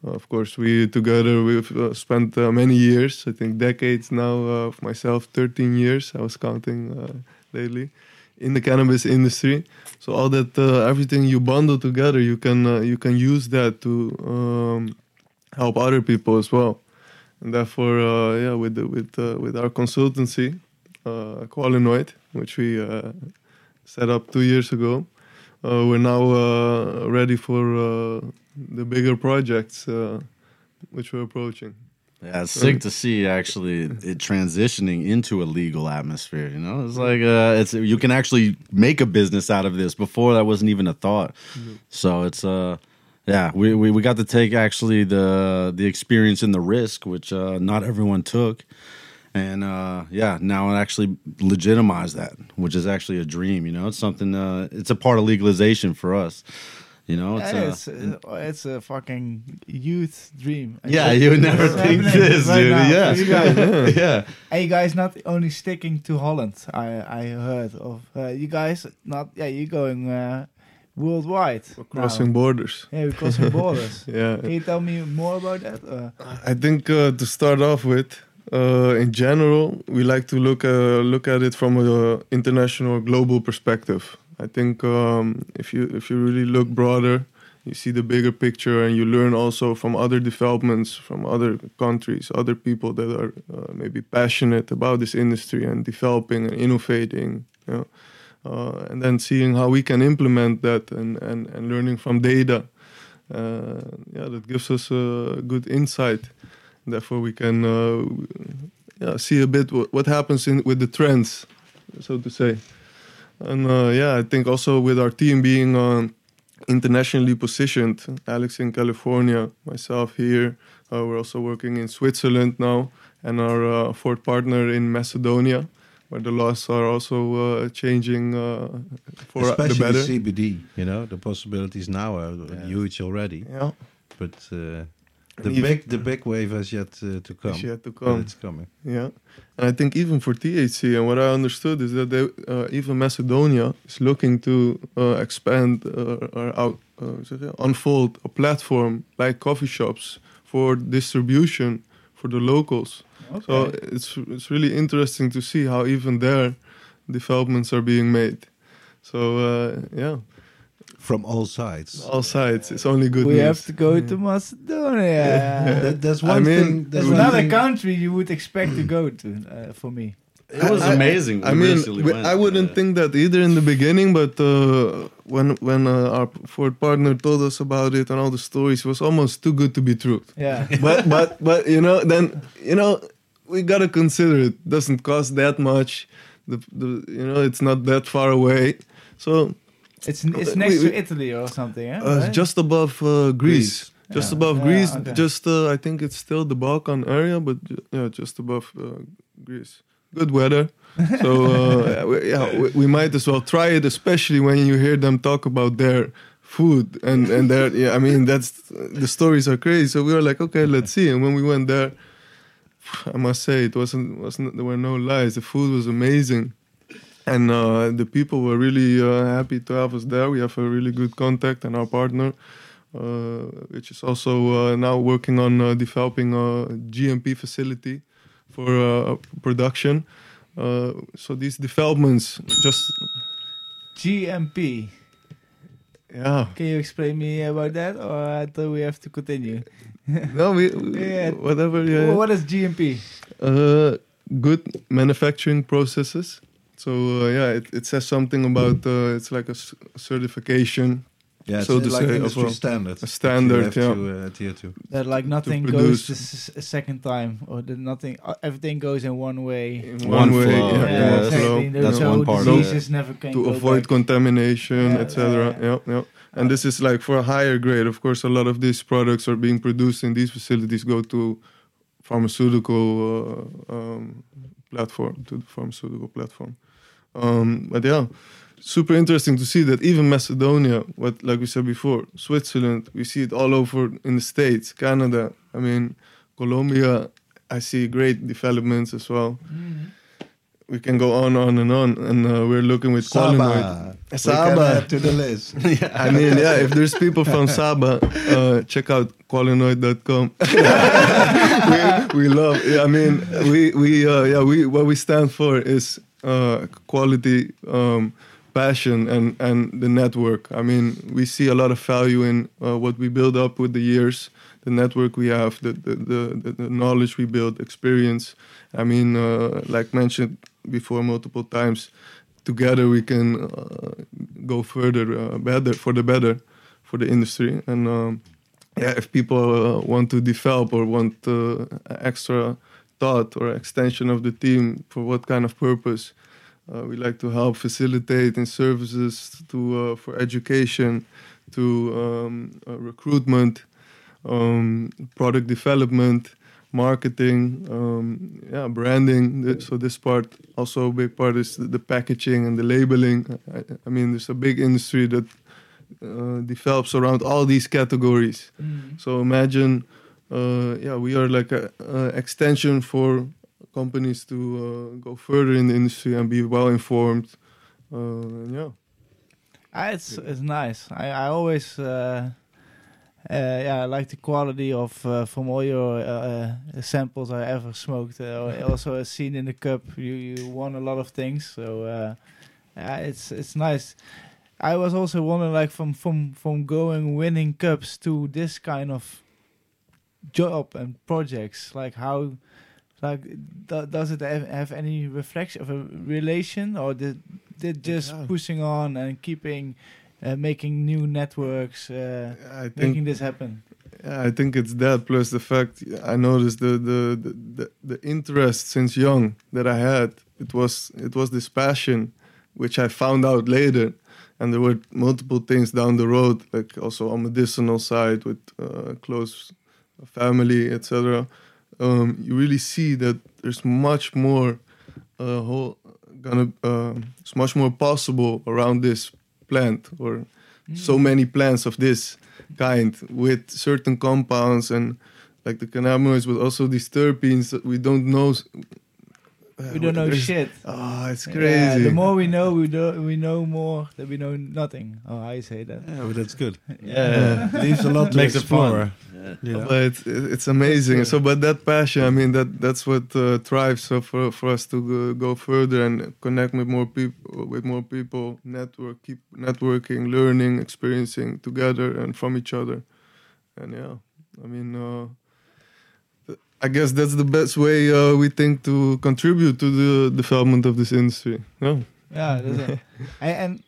of course, we together we've uh, spent many years, I think decades now. Of myself, 13 years. I was counting lately in the cannabis industry. So all that uh, everything you bundle together, you can uh, you can use that to um, help other people as well. And therefore, uh, yeah, with the, with with our consultancy, uh, Qualinoid, which we set up two years ago, uh, we're now uh, ready for uh, the bigger projects which we're approaching. Yeah, it's sick to see actually it transitioning into a legal atmosphere. You know, it's like uh, it's you can actually make a business out of this. Before that wasn't even a thought. So it's uh, yeah, we, we we got to take actually the the experience and the risk, which uh, not everyone took, and uh, yeah, now it actually legitimize that, which is actually a dream. You know, it's something. Uh, it's a part of legalization for us. You know, it's, Yeah, uh, it's, it's a fucking youth dream. And yeah, you would never think this, right dude. now Yeah, for you guys. yeah. And you guys not only sticking to Holland. I I heard of uh, you guys not. Yeah, you're going uh, worldwide. We're crossing now. borders. Yeah, we're crossing borders. Yeah, Can you tell me more about that? Uh, I think uh, to start off with, uh, in general, we like to look uh, look at it from a international, global perspective. I think um, if you if you really look broader, you see the bigger picture, and you learn also from other developments from other countries, other people that are uh, maybe passionate about this industry and developing and innovating. You know? uh, and then seeing how we can implement that and, and, and learning from data. Uh, yeah, that gives us a good insight. Therefore, we can uh, yeah, see a bit what, what happens in with the trends, so to say. And uh, yeah, I think also with our team being um, internationally positioned, Alex in California, myself here, uh, we're also working in Switzerland now, and our uh, fourth partner in Macedonia, where the laws are also uh, changing uh, for the better. Especially. CBD, you know, the possibilities now are huge already. Yeah, But uh, the even- big the big wave has yet uh, to come. it's yet to come. it's coming. Yeah, and I think even for THC, and what I understood is that they, uh, even Macedonia is looking to uh, expand uh, or out, uh, unfold a platform like coffee shops for distribution for the locals. So it's it's really interesting to see how even there developments are being made. So uh, yeah, From all sides. all sides. It's only good we news. have to go to Macedonia. That, that's I one mean, thing. That's That's one another thing- country you would expect to go to. Uh, for me, It was I- amazing. I We mean, we- went, I wouldn't uh, think that either in the beginning, but uh, when when uh, our fourth partner told us about it and all the stories, it was almost too good to be true. yeah. but but but you know, then you know, we gotta consider it doesn't cost that much. The, the you know, it's not that far away, so It's it's We- next we- to Italy or something, eh? uh, Right? just above uh, Greece. Just Yeah. above Yeah, Greece, okay. just uh, I think it's still the Balkan area, but yeah, just above uh, Greece. Good weather, so uh, we, yeah, we, we might as well try it, especially when you hear them talk about their food and and their yeah. I mean, that's the stories are crazy. So we were like, okay, let's see. And when we went there, I must say it wasn't wasn't there were no lies. The food was amazing. And uh, the people were really uh, happy to have us there. We have a really good contact and our partner, uh, which is also uh, now working on uh, developing a GMP facility for uh, production. Uh, so these developments, just GMP. yeah, Can you explain me about that, or do we have to continue? no, we, we- Yeah. whatever. Yeah, what is GMP? uh, good manufacturing processes. So uh, yeah, it, it says something about uh, it's like a s- certification, Yeah, it's So to like say, industry of a- standard. a standard, that you yeah. to uh, adhere to. That like nothing To goes produce- the second time, or that nothing, uh, everything goes in one way. in One one, way, flow, yeah, yeah, one that's- flow. There's that's no one part of it. diseases never can to go avoid back. contamination, Yeah, etc. yeah. Yeah, yeah. And this is like for a higher grade. Of course, a lot of these products are being produced in these facilities go to pharmaceutical uh, um, platform, to the pharmaceutical platform. Um, but yeah, super interesting to see that even Macedonia, what like we said before, Switzerland, we see it all over in the states, Canada. I mean, Colombia, I see great developments as well. Mhm. we can go on, on and on, and uh, we're looking with Qualinoid. Saba. We can Saba. add to the list. I mean, yeah, if there's people from Saba, uh, check out qualinoid.com. we, we love. Yeah, I mean, we we uh, yeah we what we stand for is uh, quality, um, passion, and and the network. I mean, we see a lot of value in uh, what we build up with the years, the network we have, the the the, the, knowledge we build, experience. I mean, uh, like mentioned before multiple times, together we can uh, go further, uh, better for the better, for the industry. And um, yeah, if people uh, want to develop or want extra thought or extension of the team for what kind of purpose, uh, we like to help facilitate in services to uh, for education, to um, uh, recruitment, um, product development, marketing, um, yeah, branding. So this part, also a big part is the, packaging and the labeling. I, I mean, there's a big industry that uh, develops around all these categories. So imagine, uh, yeah, we are like a, a extension for companies to uh, go further in the industry and be well informed. Uh, yeah. Ah, it's it's nice. I I always uh, uh, yeah I like the quality of uh, from all your uh, samples I ever smoked. Also seen in the cup, you you won a lot of things. So it's it's nice. I was also wondering, like from from from going winning cups to this kind of job and projects, like how. Like, do, does it have, have any reflection of a relation, or did did just Yeah. pushing on and keeping uh, making new networks, uh, I think making this happen? Yeah, I think it's that plus the fact I noticed the the, the, the the interest since young that I had. It was it was this passion, which I found out later, and there were multiple things down the road, like also on medicinal side with uh, close family, etc. Um, you really see that there's much more uh, whole gonna uh, it's much more possible around this plant or so many plants of this kind with certain compounds and like the cannabinoids, but also these terpenes that we don't know. S- uh, We don't know there's- shit. Oh, it's Yeah, crazy. the more we know, we do, we know more that we know nothing. Oh, I say that. Yeah, but that's good. Yeah. Leaves a lot to Makes explore. Yeah. Yeah. But it's, it's amazing. So, but that passion, I mean, that that's what uh, drives so for for us to go, go further and connect with more people, with more people, network, keep networking, learning, experiencing together and from each other. And yeah, I mean, uh, th- I guess that's the best way uh, we think to contribute to the development of this industry. Yeah. Yeah, that's it. and, and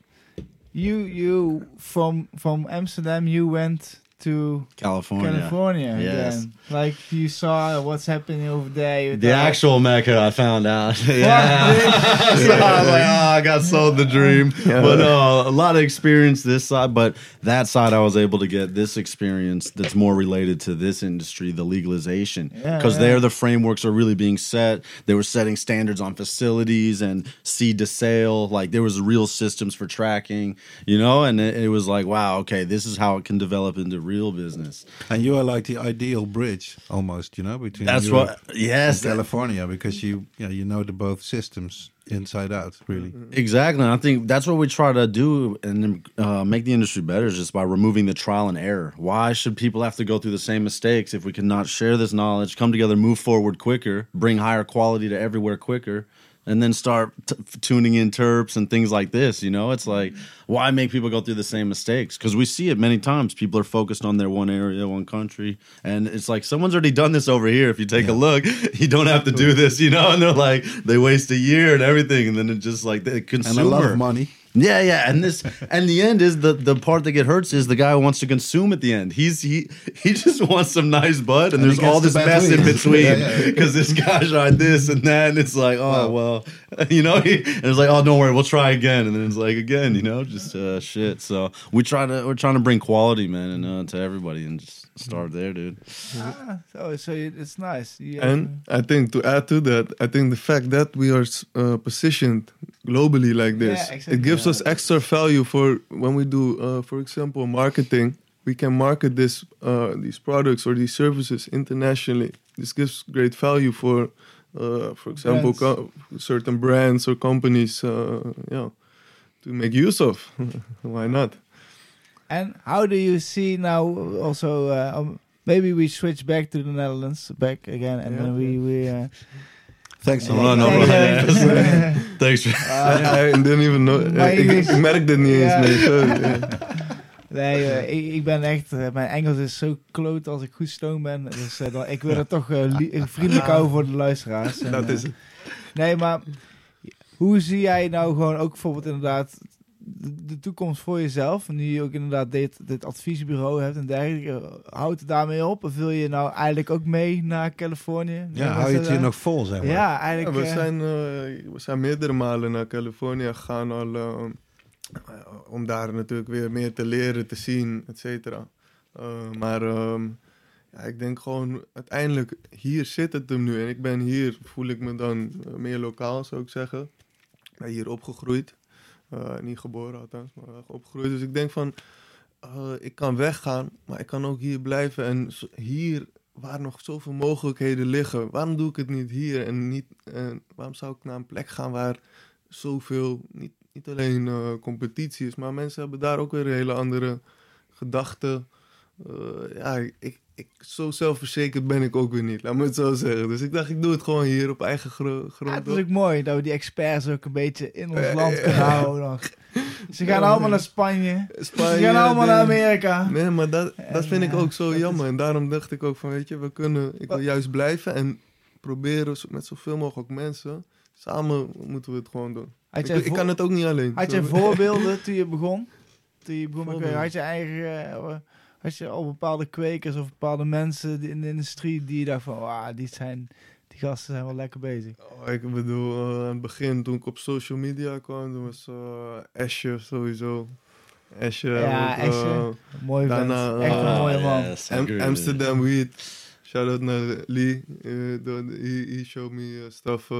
you you from from Amsterdam you went to California. California Yes. again. Like you saw what's happening over there. The thought, actual Mecca, I found out. yeah. so I was like, oh, I got sold the dream. But no, a lot of experience this side. But that side, I was able to get this experience that's more related to this industry, the legalization. Because yeah. there, the frameworks are really being set. They were setting standards on facilities and seed to sale. Like there was real systems for tracking, you know. And it, it was like, wow, okay, this is how it can develop into real business. And you are like the ideal bridge, almost, you know, between That's Europe what. Yes, and California, because you, yeah, you know the both systems inside out, really. Exactly. And I think that's what we try to do and uh, make the industry better is just by removing the trial and error. Why should people have to go through the same mistakes if we can not share this knowledge, come together, move forward quicker, bring higher quality to everywhere quicker, and then start t- tuning in terps and things like this? You know, it's like, mm-hmm. why make people go through the same mistakes? Because we see it many times. People are focused on their one area, one country. And it's like, someone's already done this over here. If you take a look, you don't have to do this, you know? And they're like, they waste a year and everything. And then it just like, the And consumer. a lot of money. Yeah, yeah, and this and the end is the the part that get hurts is the guy who wants to consume at the end. He's he he just wants some nice bud, and, And there's all this mess in between Yeah, yeah. because this guy tried this and that, and it's like, oh well, you know, he, and it's like, oh don't worry, we'll try again, and then it's like again, you know, just uh, shit. So we try to we're trying to bring quality, man, and uh, to everybody, and just start there, dude. Ah, so so it's nice. You And I think to add to that, I think the fact that we are uh, positioned globally like this, Yeah, exactly. it gives Yeah. us extra value for when we do, uh, for example, marketing. We can market this, uh, these products or these services internationally. This gives great value for uh, for example, Brands. co- certain brands or companies, uh, yeah, to make use of. Why not? And how do you see now also uh, um, maybe we switch back to the Netherlands back again and Yeah. then we we uh, Thanks a lot. Thanks. I, I didn't even know. Ik, ik, merkte het niet eens. Ja. Nee, eh, ik, ik ben echt, eh, mijn Engels is zo kloot als ik goed stoom ben. Dus eh, dan, ik wil het toch li- vriendelijk houden voor de luisteraars. En, Dat is het. Nee, maar hoe zie jij nou gewoon ook bijvoorbeeld inderdaad de, toekomst voor jezelf? Nu je ook inderdaad dit, dit adviesbureau hebt en dergelijke. Houdt het daarmee op? Of wil je nou eigenlijk ook mee naar Californië? Ja, hou je het hier nog vol, zeg maar. Ja, Ja, eigenlijk. we, eh, zijn, eh, we zijn meerdere malen naar Californië gegaan al, eh, om daar natuurlijk weer meer te leren, te zien, et cetera. Eh, maar ehm, ja, ik denk gewoon, uiteindelijk, hier zit het hem nu. En ik ben hier, voel ik me dan meer lokaal, zou ik zeggen. Ik ben hier opgegroeid. Eh, niet geboren althans, maar opgegroeid. Dus ik denk van, eh, ik kan weggaan, maar ik kan ook hier blijven. En hier, waar nog zoveel mogelijkheden liggen, waarom doe ik het niet hier? En niet, eh, waarom zou ik naar een plek gaan waar zoveel, niet, niet alleen competitie is, maar mensen hebben daar ook weer hele andere gedachten. Ja, ik, ik, zo zelfverzekerd ben ik ook weer niet, laat me het zo zeggen. Dus ik dacht, ik doe het gewoon hier op eigen gro- ja, grond. het is ook mooi dat we die experts ook een beetje in ons Ja, land ja. kunnen houden. nog. Ze gaan Ja, allemaal naar Spanje. Spanje, Ze gaan allemaal naar Amerika. Nee, maar dat, dat vind ik eh, ook zo jammer. En daarom dacht ik ook van, weet je, we kunnen, ik wil juist blijven en proberen met zoveel mogelijk mensen. Samen moeten we het gewoon doen. Ik, kan het ook niet alleen. Had je voorbeelden toen je begon? Toen je begon met? Had je eigen... eh, had je al bepaalde kwekers of bepaalde mensen in de industrie die je dacht van... Wauw, die, zijn, die gasten zijn wel lekker bezig. Oh, ik bedoel, eh, aan het begin toen ik op social media kwam, toen was eh Asje sowieso. Asje. Ja, ook, eh, Asje. Mooi Daarna, vent. Echt een eh, mooie man. yes, Am- with Amsterdam Weed. Shout out naar Lee. door- he, he showed me eh, stuff. eh,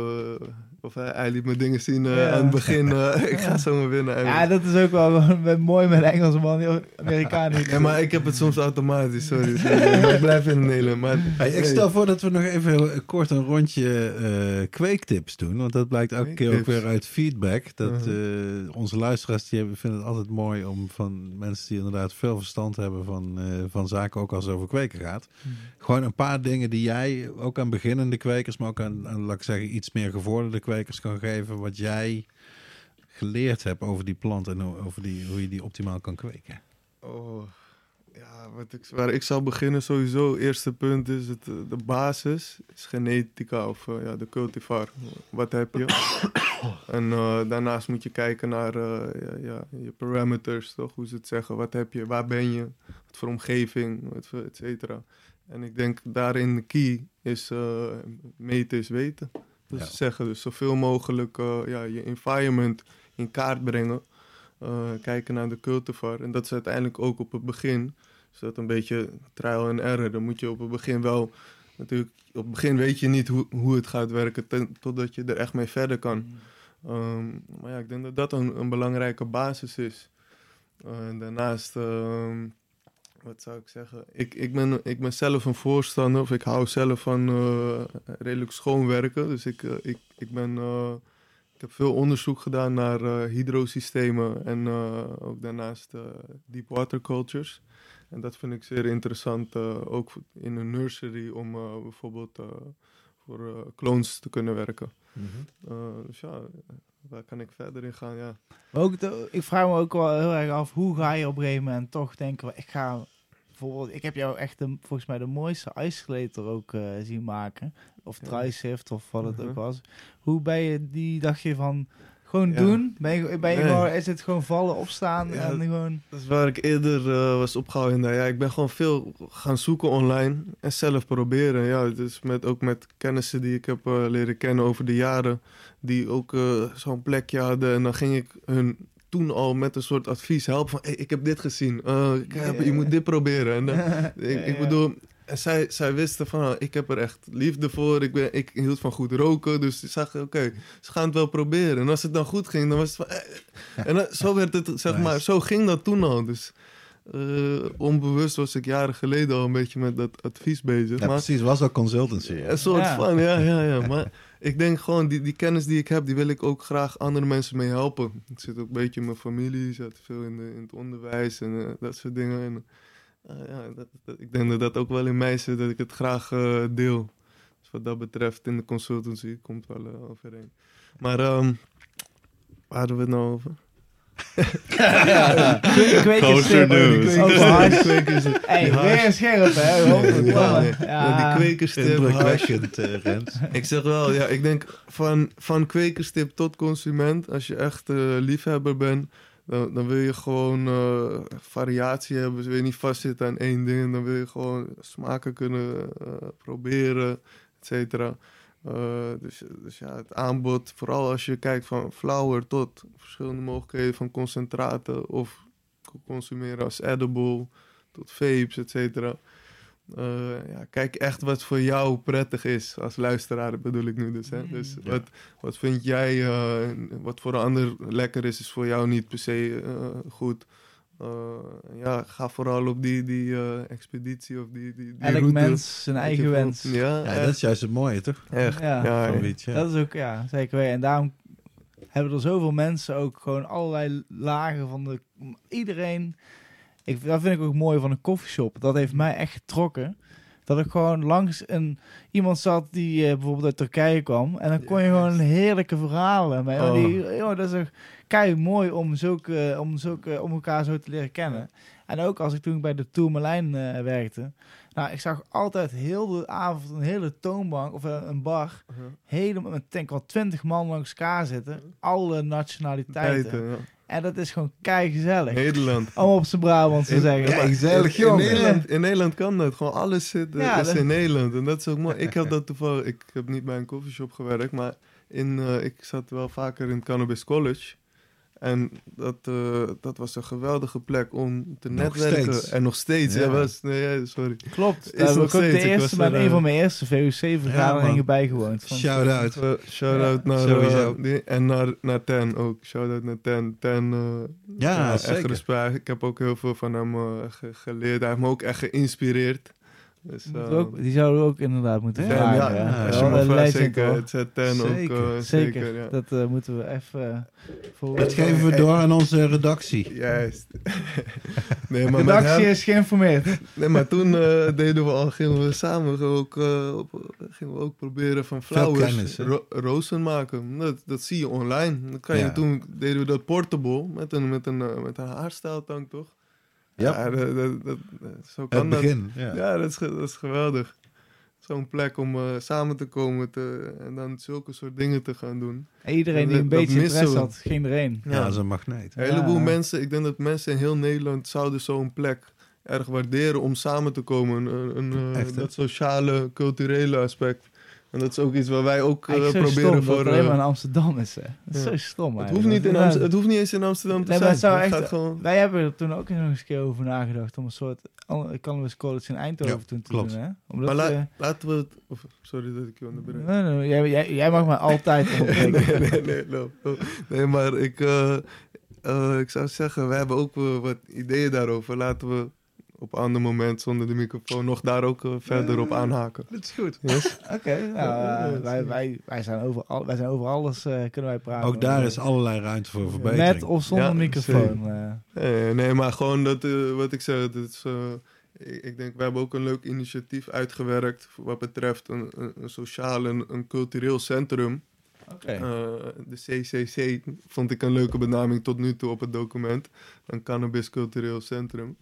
of hij, hij liet me dingen zien Ja. aan het begin. ik ga zo maar winnen. Ja, dat is ook wel gewoon met- mooi met Engelse man. Die Amerikaan. Ja, maar ik heb het soms automatisch, sorry. ik blijf in nelen. Maar, Hey, ik nee. stel voor dat we nog even kort een rondje eh, kweektips doen. Want dat blijkt elke keer ook weer uit feedback. Dat eh, onze luisteraars die hebben, vinden het altijd mooi om van mensen die inderdaad veel verstand hebben van, eh, van zaken, ook als het over kweken gaat. Gewoon een paar dingen die jij ook aan beginnende kwekers, maar ook aan, aan laat ik zeggen, iets meer gevorderde kwekers kan geven. Wat jij geleerd hebt over die plant en over die, hoe je die optimaal kan kweken. Oh, ja, wat ik, waar ik zou beginnen sowieso. Eerste punt is het, eh, de basis is genetica of eh, ja, de cultivar. Wat heb je? en eh, daarnaast moet je kijken naar ja, ja, je parameters, toch? Hoe ze het zeggen. Wat heb je? Waar ben je? Wat voor omgeving? Et cetera. En ik denk daarin de key is eh, meten is weten. Dus Ja. zeggen, dus zoveel mogelijk eh, ja, je environment in kaart brengen. Eh, kijken naar de cultivar. En dat is uiteindelijk ook op het begin. Is dat een beetje trial and error. Dan moet je op het begin wel... Natuurlijk, op het begin weet je niet hoe, hoe het gaat werken... ten- totdat je er echt mee verder kan. Ehm, maar ja, ik denk dat dat een, een belangrijke basis is. En daarnaast... ehm, wat zou ik zeggen? Ik, ik, ben, ik ben zelf een voorstander, of ik hou zelf van eh, redelijk schoon werken. Dus ik, eh, ik, ik ben... eh, ik heb veel onderzoek gedaan naar hydrosystemen en eh, ook daarnaast eh deep water cultures. En dat vind ik zeer interessant, eh, ook in een nursery, om eh, bijvoorbeeld eh, voor clones te kunnen werken. Eh, dus ja, waar kan ik verder in gaan? Ja. Maar ook de- ik vraag me ook wel heel erg af, hoe ga je op een gegeven moment toch denken, ik ga bijvoorbeeld, ik heb jou echt de, volgens mij de mooiste ijskleter ook eh, zien maken. Of Ja. drysift of wat het Mhm. ook was. Hoe ben je die, dacht je van, gewoon Ja. doen? Ben je, ben je Nee. gewoon, is het gewoon vallen, opstaan Ja, en gewoon... Dat is waar ik eerder eh, was opgehouden. Nou ja, ik ben gewoon veel gaan zoeken online en zelf proberen. Ja, dus met, ook met kennissen die ik heb eh, leren kennen over de jaren, die ook zo'n plekje hadden. En dan ging ik hun toen al met een soort advies helpen van, hey, ik heb dit gezien, Eh, ik heb- je moet dit proberen. En dan, ik, bedoel, en zij, zij wisten van, ah, ik heb er echt liefde voor. Ik, ben, ik hield van goed roken. Dus ze zagen, oké, ze gaan het wel proberen. En als het dan goed ging, dan was het van... eh, En dan, zo werd het, zeg Nice. maar, zo ging dat toen al. Dus eh, onbewust was ik jaren geleden al een beetje met dat advies bezig. Ja, maar precies. Was ook consultancy. een soort Ja. van, ja, ja, ja. Maar ik denk gewoon, die, die kennis die ik heb, die wil ik ook graag andere mensen mee helpen. Het zit ook een beetje in mijn familie, zit veel in, de, in het onderwijs en eh, dat soort dingen. En, eh, ja, dat, ik denk dat dat ook wel in mij zit, dat ik het graag eh, deel. Dus wat dat betreft, in de consultancy komt wel overeen. Maar, ehm waar hadden we het nou over? Hash. Kwekerstip. Hey, weer scherp, hè? Ja. Die kwekerstip, hash. Indrukwekkend, eh, Rens. Ik zeg wel, ja, ik denk van, van kwekerstip tot consument. Als je echt eh, liefhebber bent, dan, dan wil je gewoon eh, variatie hebben. Dus wil je niet vastzitten aan één ding. Dan wil je gewoon smaken kunnen eh, proberen, et cetera. Eh, dus, dus ja, het aanbod, vooral als je kijkt van flower tot verschillende mogelijkheden van concentraten of consumeren als edible tot vapes, et cetera. Eh, ja, kijk echt wat voor jou prettig is als luisteraar, bedoel ik nu dus. Hè? Dus Ja. wat, wat vind jij, eh, wat voor een ander lekker is, is voor jou niet per se eh, goed. Eh, ja, ga vooral op die, die eh, expeditie of die, die, die Elk route. mens zijn eigen wens. Ja, dat is juist het mooie, toch? echt. Ja. Ja, Van ja. Wiet, ja. Dat is ook, ja, zeker weten. En daarom hebben er zoveel mensen ook gewoon allerlei lagen van de... Iedereen... Ik, dat vind ik ook mooi van een koffieshop. Dat heeft mij echt getrokken. Dat ik gewoon langs een, iemand zat die eh, bijvoorbeeld uit Turkije kwam. En dan kon je gewoon heerlijke verhalen mee. Oh. Die, joh, dat is ook kei mooi om, zulke, om, zulke, om elkaar zo te leren kennen. En ook als ik toen bij de Tourmalijn eh werkte. Nou, ik zag altijd heel de avond een hele toonbank of eh, een bar. Uh-huh. Helemaal met denk ik wel twintig man langs elkaar zitten. Alle nationaliteiten. Ja. En dat is gewoon kei gezellig. Nederland. Om op zijn Brabant te In- zeggen. Ja, gezellig, in, in. Nederland, in Nederland kan dat. Gewoon alles zit Ja, is dat- in Nederland. En dat is ook mooi. Ik heb dat toevallig... Ik heb niet bij een coffeeshop gewerkt, maar in, eh, ik zat wel vaker in Cannabis College. En dat, eh, dat was een geweldige plek om te Nog netwerken. steeds. En nog steeds. Ja. Ja. was, nee, ja, sorry. Klopt. Daar heb ik ook de eerste, er, een van eh, mijn eerste VOC-vergaderingen man. bijgewoond. Shout-out. Uh, shout-out naar... Sowieso. eh, die- en naar, naar Ten ook. Shout-out naar Ten. Ten, eh, Ja, echt zeker. respect. Ik heb ook heel veel van hem eh, ge- geleerd. Hij heeft me ook echt geïnspireerd. Dus, eh, ook- die zouden we ook inderdaad moeten vragen. ja, Ja, ja, legend, zeker. Het zet Ten ook. Zeker. eh, Zeker. zeker, ja. Dat eh, moeten we even eh, voor... Dat geven we door aan onze redactie. Juist. nee, maar redactie hem, is geïnformeerd. nee, maar toen eh, deden we al, gingen we samen ook, eh, op, gingen we ook proberen van flowers ro- rozen maken. Dat, dat zie je online. Dan kan je. Toen deden we dat portable met een, met een, eh, met een haarstijltang, toch? Ja. dat, dat, dat- zo kan Het dat. begin. Ja. Ja, dat is, dat is geweldig. Zo'n plek om eh, samen te komen te, en dan zulke soort dingen te gaan doen. En Iedereen die een beetje interesse had, ging erheen. Ja, dat is een magneet. Een heleboel Ja. mensen, ik denk dat mensen in heel Nederland zouden zo'n plek erg waarderen om samen te komen. Een, een, eh, Echt, dat sociale, culturele aspect. En dat is ook iets waar wij ook eh, proberen stom dat voor... het alleen maar eh, in Amsterdam is. Hè. Dat is ja. zo stom het, hoeft niet in. Amsterdam, het hoeft niet eens in Amsterdam te Nee, maar zijn. zou echt- gewoon... Wij hebben er toen ook nog eens een keer over nagedacht om een soort an- Cannabis College in Eindhoven Ja, toen te klopt. doen. Hè? Omdat, Maar la- laten we het... of, sorry dat ik je onderbreek. nee, nee, jij, jij, jij mag mij altijd nee, nee, nee, no, no. nee, maar ik, eh, ik zou zeggen, we hebben ook wat ideeën daarover. Laten we op een ander moment zonder de microfoon nog daar ook eh, verder op aanhaken. Dat is goed. Yes? Oké, nou, eh, wij, wij, wij, zijn over al, wij zijn over alles eh, kunnen wij praten. Ook daar Eh, is allerlei ruimte voor verbetering. Met of zonder Ja, microfoon. eh. Nee, nee, maar gewoon dat, eh, wat ik zei, dat is, eh, ik, ik denk, we hebben ook een leuk initiatief uitgewerkt wat betreft een, een, een sociaal en een cultureel centrum. Oké. Eh, de CCC vond ik een leuke benaming tot nu toe op het document. Een cannabis cultureel centrum.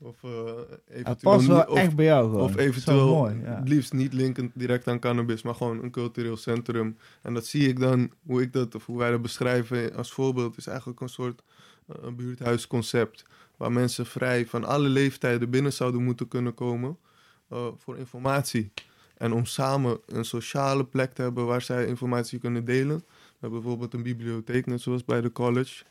Of Het eventueel, past wel of, echt bij jou gewoon. of eventueel, mooi, ja. liefst niet linkend direct aan cannabis, maar gewoon een cultureel centrum. En dat zie ik dan, hoe ik dat, of hoe wij dat beschrijven als voorbeeld, is eigenlijk een soort eh, buurthuisconcept. Waar mensen vrij van alle leeftijden binnen zouden moeten kunnen komen eh, voor informatie. En om samen een sociale plek te hebben waar zij informatie kunnen delen. We hebben bijvoorbeeld een bibliotheek, net zoals bij de college.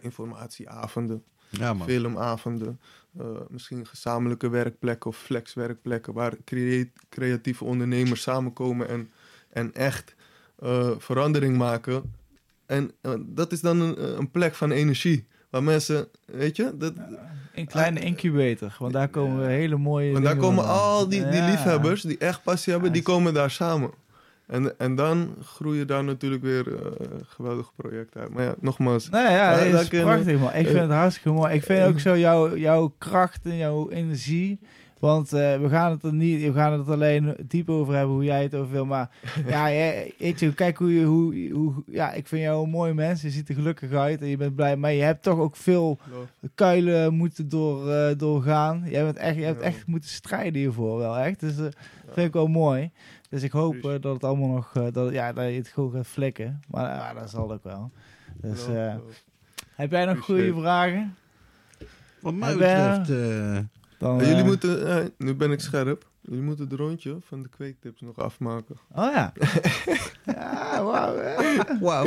Informatieavonden Ja, man. filmavonden, eh, misschien gezamenlijke werkplekken of flexwerkplekken waar crea- creatieve ondernemers samenkomen en, en echt eh, verandering maken. En eh, dat is dan een, een plek van energie. Waar mensen, weet je, dat, Een kleine incubator, want daar komen hele mooie Want daar komen al die, die Ja. liefhebbers die echt passie hebben, Ja, die komen daar samen. En, en dan groeien daar natuurlijk weer eh geweldige projecten uit. Maar ja, nogmaals, Nee, ja, het dat is prachtig man. Ik vind het hartstikke mooi. Ik vind ook zo jouw, jouw kracht en jouw energie. Want eh, we gaan het er niet, we gaan het alleen diep over hebben hoe jij het over wil. Maar ja, jij- weet je, kijk hoe je, hoe, hoe, ja, ik vind jou een mooie mens. Je ziet er gelukkig uit en je bent blij. Maar je hebt toch ook veel kuilen moeten door, eh, doorgaan. Je hebt echt, je hebt echt moeten strijden hiervoor wel echt. Dus dat vind ik wel mooi. Dus ik hoop eh, dat het allemaal nog, eh, dat, ja, dat je het gewoon gaat flikken. Maar ja, dat zal ook wel. Dus, eh, heb jij nog goede Appreciate. vragen? Wat mij betreft... eh, Dan, jullie eh, moeten, eh, nu ben ik scherp, jullie moeten het rondje van de kweektips nog afmaken. Oh ja. ja, wauw. Wauw.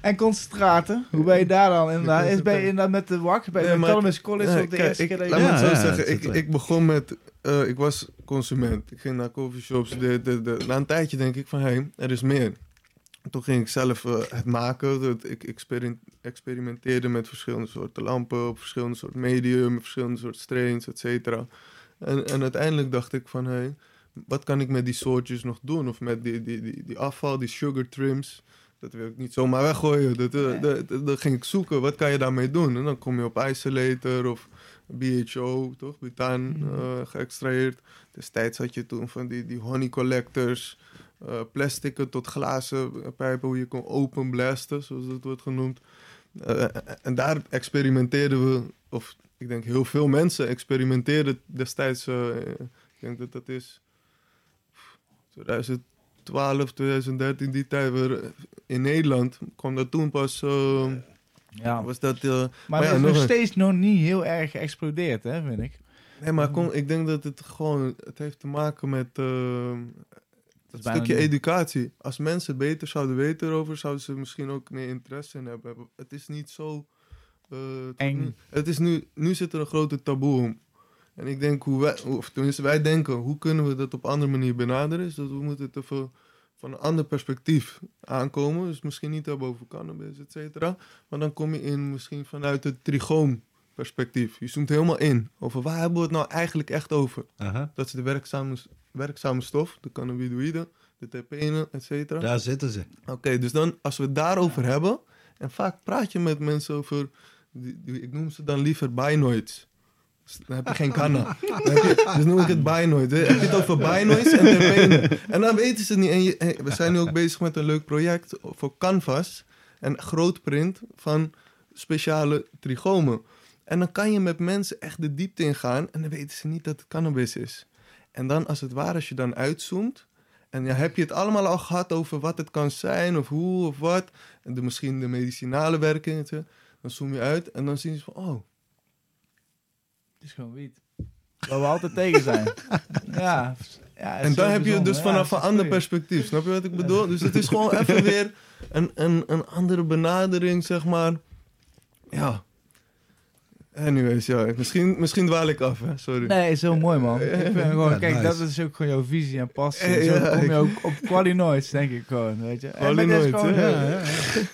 En concentraten, hoe ben je daar dan inderdaad? Is ben je inderdaad met de wak? Bij Nee, de Columbus College Nee, ook de kijk, eerste ik, keer dat laat je... me het zo zeggen, ik, ik begon met, eh, ik was consument. Ik ging naar coffeeshops. De, de, de, na een tijdje denk ik van, hé, hey, er is meer. Toen ging ik zelf eh, het maken. Dat, ik experim- experimenteerde met verschillende soorten lampen, op verschillende soorten medium, verschillende soorten strains, et cetera. En, en uiteindelijk dacht ik van, hé, hey, wat kan ik met die soortjes nog doen? Of met die, die, die, die afval, die sugar trims. Dat wil ik niet zomaar weggooien. Dat, eh, dat, dat, dat ging ik zoeken. Wat kan je daarmee doen? En dan kom je op isolator of BHO, toch? Butaan eh geëxtraheerd. Destijds had je toen van die, die honey collectors. plastieken tot glazen pijpen, hoe je kon open blasten, zoals dat wordt genoemd. En daar experimenteerden we, of ik denk heel veel mensen experimenteerden destijds, ik denk dat dat is 2012, 2013, die tijd weer in Nederland, kwam dat toen pas, eh, Ja, was dat... eh, maar ja, het is nog steeds nog niet heel erg geëxplodeerd, hè, vind ik. Nee, maar kom, ik denk dat het gewoon, het heeft te maken met eh, dat bijna stukje educatie. Als mensen beter zouden weten erover, zouden ze misschien ook meer interesse in hebben. Het is niet zo... eh, Eng. nu- Het is nu, nu zit er een grote taboe om. En ik denk hoe wij, of tenminste wij denken, hoe kunnen we dat op een andere manier benaderen? Is dat we moeten het even van een ander perspectief aankomen. Dus misschien niet hebben over cannabis, et cetera. Maar dan kom je in misschien vanuit het trigoom perspectief. Je zoomt helemaal in. Over waar hebben we het nou eigenlijk echt over? Dat is de werkzame, werkzame stof, de cannabinoïden, de terpenen, et cetera. daar zitten ze. Oké, dus dan als we het daarover hebben, en vaak praat je met mensen over, die, die- ik noem ze dan liever binoids. Dan heb je geen je- dus noem ik het hè. Heb je het over binoids en. En dan weten ze het niet. En we zijn nu ook bezig met een leuk project voor Canvas. En grootprint van speciale trigomen. En dan kan je met mensen echt de diepte ingaan. En dan weten ze niet dat het cannabis is. En dan als het ware, als je dan uitzoomt. En ja, heb je het allemaal al gehad over wat het kan zijn, of hoe, of wat. En de, misschien de medicinale werking. Dan zoom je uit en dan zien ze van, oh, Het is gewoon wiet. Waar we altijd tegen zijn. ja. ja het En dan heb je het dus bijzonder. Ja, vanaf het een ander perspectief. Snap je wat ik bedoel? Dus het is gewoon even weer een, een, een andere benadering, zeg maar. Ja. Anyways, ja. Misschien, misschien dwaal ik af, hè. Sorry. Nee, is heel mooi, man. Ik vind gewoon, Ja, kijk, nice. dat is ook gewoon jouw visie en passie. Zo ja, kom je ook op Qualinoids, denk ik gewoon, weet je. Qualinoids, dit ja, Ja, ja, ja.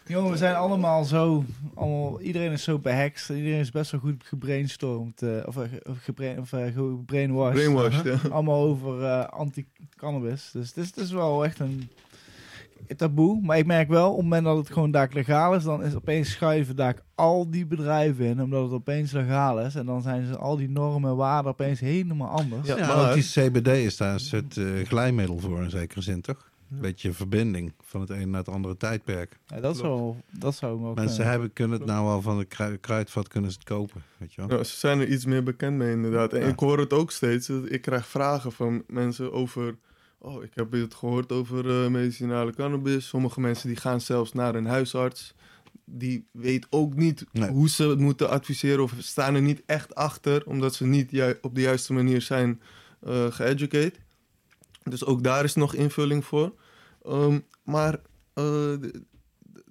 Jongen, we zijn allemaal zo, allemaal, iedereen is zo behext. Iedereen is best wel goed gebrainstormd, eh, of, eh, of, gebrain, of eh, gebrainwashed. Brainwashed, ja. Allemaal over eh, anti-cannabis. Dus het is, het is wel echt een taboe. Maar ik merk wel, op het moment dat het gewoon daar legaal is, dan is opeens schuiven daar al die bedrijven in, omdat het opeens legaal is. En dan zijn ze al die normen en waarden opeens helemaal anders. Ja, Ja, maar- ook die CBD is daar een soort eh, glijmiddel voor in zekere zin, toch? Een beetje verbinding van het een naar het andere tijdperk. Ja, dat, zou, dat zou ook... Mensen eh, hebben, kunnen het nou al van de krui- kruidvat kunnen ze het kopen, weet je wel? Ja, ze zijn er iets meer bekend mee, inderdaad. En Ja. ik hoor het ook steeds. dat Ik krijg vragen van mensen over... Oh, ik heb het gehoord over eh, medicinale cannabis. Sommige mensen die gaan zelfs naar een huisarts. Die weet ook niet Nee. hoe ze het moeten adviseren... of staan er niet echt achter... omdat ze niet ju- op de juiste manier zijn geeducate. Dus ook daar is nog invulling voor. Ehm, maar eh,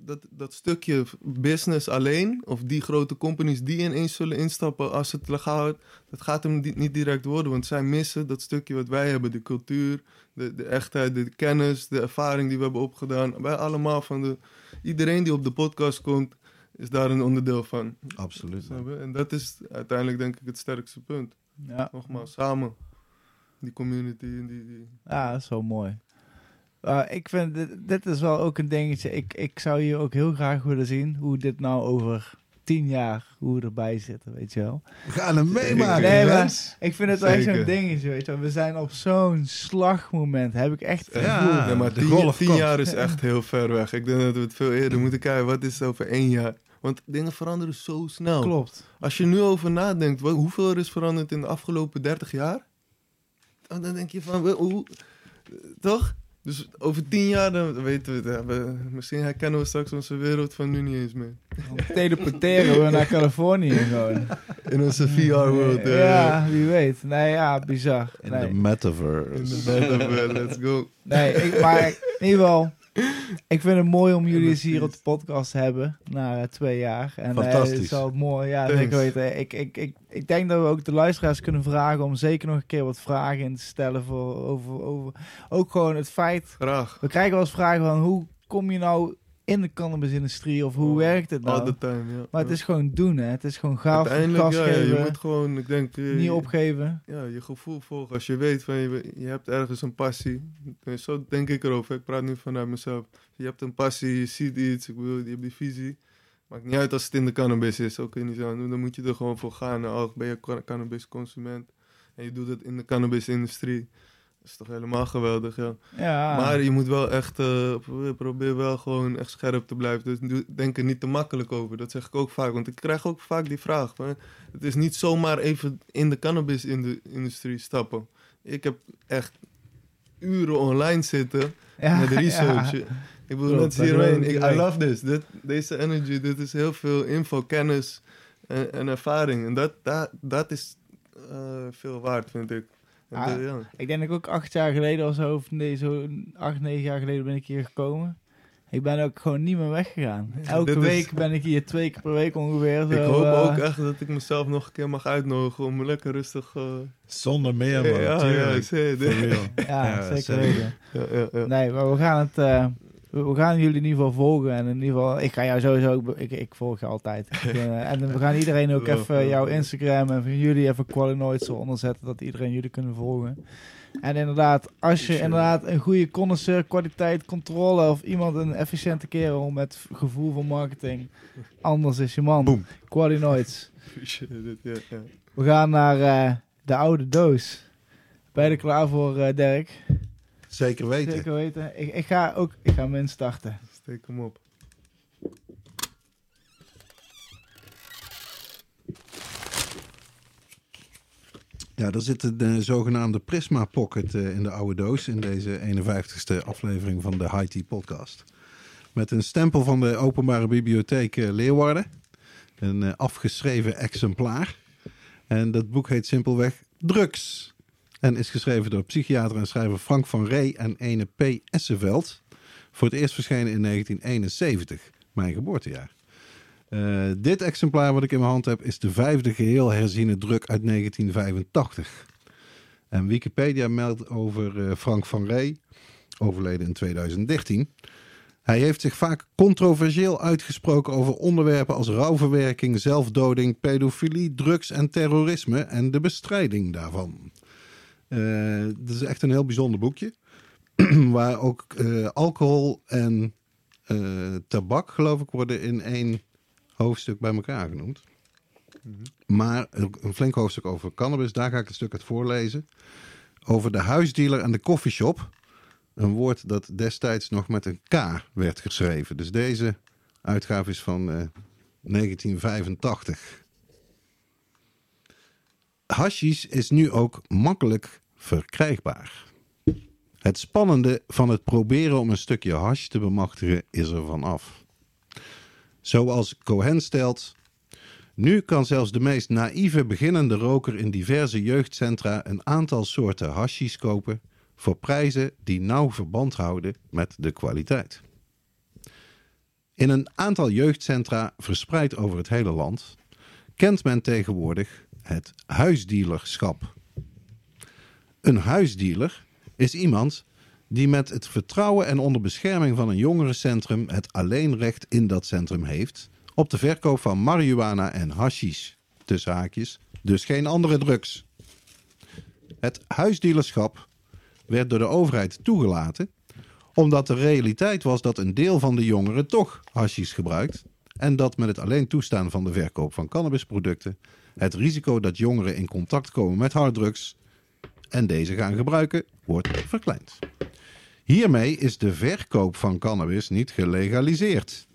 dat, dat stukje business alleen, of die grote companies die ineens zullen instappen als het legaal wordt, dat gaat hem niet direct worden. Want zij missen dat stukje wat wij hebben: de cultuur, de, de echtheid, de kennis, de ervaring die we hebben opgedaan. Wij allemaal van de. Iedereen die op de podcast komt, is daar een onderdeel van. Absoluut. En dat is uiteindelijk denk ik het sterkste punt. Ja. Nogmaals, samen. Die community en die... die Ja, dat is wel mooi. Uh, ik vind, dit, dit is wel ook een dingetje. Ik, ik zou hier ook heel graag willen zien hoe dit nou over tien jaar, hoe we erbij zitten, weet je wel. We gaan hem meemaken. Nee, maar ik vind het wel echt zo'n dingetje, weet je wel. We zijn op zo'n slagmoment, heb ik echt het Ja. gevoel. Ja, maar de tien, golf tien jaar is echt heel ver weg. Ik denk dat we het veel eerder moeten kijken. Wat is het over één jaar? Want dingen veranderen zo snel. Klopt. Als je nu over nadenkt, wat, hoeveel er is veranderd in de afgelopen 30 jaar? Dan denk je van, hoe, toch? Dus over tien jaar, dan weten we het. Ja, we- misschien herkennen we straks onze wereld van nu niet eens meer. Dan teleporteren we naar Californië gewoon. In onze VR-world. eh, ja, wie weet. Nee, ja, bizar. In Nee. de In metaverse. de metaverse, let's go. Nee, ik, maar in ieder geval, ik vind het mooi om jullie eens hier op de podcast te hebben na eh, twee jaar. En, eh, Fantastisch. het is wel mooi, ja, Thanks. zeker weten. Ik, ik, ik, ik denk dat we ook de luisteraars kunnen vragen om zeker nog een keer wat vragen in te stellen voor, over, over ook gewoon het feit. Graag. We krijgen wel eens vragen van hoe kom je nou in de cannabisindustrie of hoe werkt het All nou? the time, ja. Maar het is gewoon doen, hè. Het is gewoon gaaf, gas ja, ja, je geven, moet gewoon, ik denk... eh, niet je- opgeven. Ja, je gevoel volgen. Als je weet van je, je hebt ergens een passie. Eh, Zo denk ik erover. Ik praat nu vanuit mezelf. Je hebt een passie, je ziet iets, ik bedoel, je hebt die visie. Maakt niet uit als het in de cannabis is. Ook in die zin. Dan moet je er gewoon voor gaan. Ook ben je ca- cannabisconsument. En je doet het in de cannabisindustrie. Dat is toch helemaal geweldig, ja. Ja, Maar je moet wel echt, eh, probeer, probeer wel gewoon echt scherp te blijven. Dus denk er niet te makkelijk over. Dat zeg ik ook vaak. Want ik krijg ook vaak die vraag. Van, het is niet zomaar even in de cannabisindustrie stappen. Ik heb echt uren online zitten ja, met research. ja. Ik bedoel, dat ik Ik, I love this. Dit, deze energy, dit is heel veel info, kennis en, en ervaring. En dat, dat, dat is eh, veel waard, vind ik. Ah, de- ja. Ik denk dat ik ook acht jaar geleden of zo, of nee, zo acht, negen jaar geleden ben ik hier gekomen. Ik ben ook gewoon niet meer weggegaan. Elke dit is- week ben ik hier twee keer per week ongeveer. Ik zo, hoop eh, ook echt dat ik mezelf nog een keer mag uitnodigen om lekker rustig... eh, Zonder meer, man. ja, ja. Ja, Ja, zeker zeker. weten. Ja, ja, ja. Nee, maar we gaan het... eh, we gaan jullie in ieder geval volgen. En in ieder geval, ik ga jou sowieso... Ik, ik volg je altijd. Eh, en we gaan iedereen ook even jouw. Instagram en van jullie even Qualinoids eronder zetten. Dat iedereen jullie kunnen volgen. En inderdaad, als je inderdaad een goede connoisseur, kwaliteit, controle... of iemand een efficiënte kerel met gevoel voor marketing... anders is je man. Boom. Qualinoids. We gaan naar eh, de oude doos. Ben je er klaar voor, eh, Dirk? Zeker weten. Zeker weten. Ik, ik ga ook ik ga hem instarten. Steek hem op. Ja, er zit de zogenaamde Prisma Pocket eh, in de oude doos in deze 51ste aflevering van de High Tea Podcast. Met een stempel van de Openbare Bibliotheek eh, Leeuwarden. Een eh, afgeschreven exemplaar. En dat boek heet simpelweg Drugs. En is geschreven door psychiater en schrijver Frank van Ree en ene P. Esseveld. Voor het eerst verschenen in 1971, mijn geboortejaar. Eh, dit exemplaar wat ik in mijn hand heb is de vijfde geheel herziene druk uit 1985. En Wikipedia meldt over eh, Frank van Rey, overleden in 2013. Hij heeft zich vaak controversieel uitgesproken over onderwerpen als rouwverwerking, zelfdoding, pedofilie, drugs en terrorisme en de bestrijding daarvan. Eh Het is echt een heel bijzonder boekje. waar ook eh, alcohol en eh, tabak, geloof ik, worden in één hoofdstuk bij elkaar genoemd. Maar een flink hoofdstuk over cannabis, daar ga ik een stuk uit voorlezen. Over de huisdealer en de koffieshop. Een woord dat destijds nog met een K werd geschreven. Dus deze uitgave is van eh, 1985. Hashish is nu ook makkelijk verkrijgbaar. Het spannende van het proberen om een stukje hash te bemachtigen is er vanaf. Zoals Cohen stelt. Nu kan zelfs de meest naïeve beginnende roker in diverse jeugdcentra een aantal soorten hashies kopen voor prijzen die nauw verband houden met de kwaliteit. In een aantal jeugdcentra verspreid over het hele land kent men tegenwoordig het huisdealerschap. Een huisdealer is iemand die met het vertrouwen en onder bescherming van een jongerencentrum het alleenrecht in dat centrum heeft op de verkoop van marihuana en hashish. Tussen haakjes, dus geen andere drugs. Het huisdealerschap werd door de overheid toegelaten omdat de realiteit was dat een deel van de jongeren toch hashish gebruikt en dat met het alleen toestaan van de verkoop van cannabisproducten het risico dat jongeren in contact komen met harddrugs en deze gaan gebruiken wordt verkleind. Hiermee is de verkoop van cannabis niet gelegaliseerd.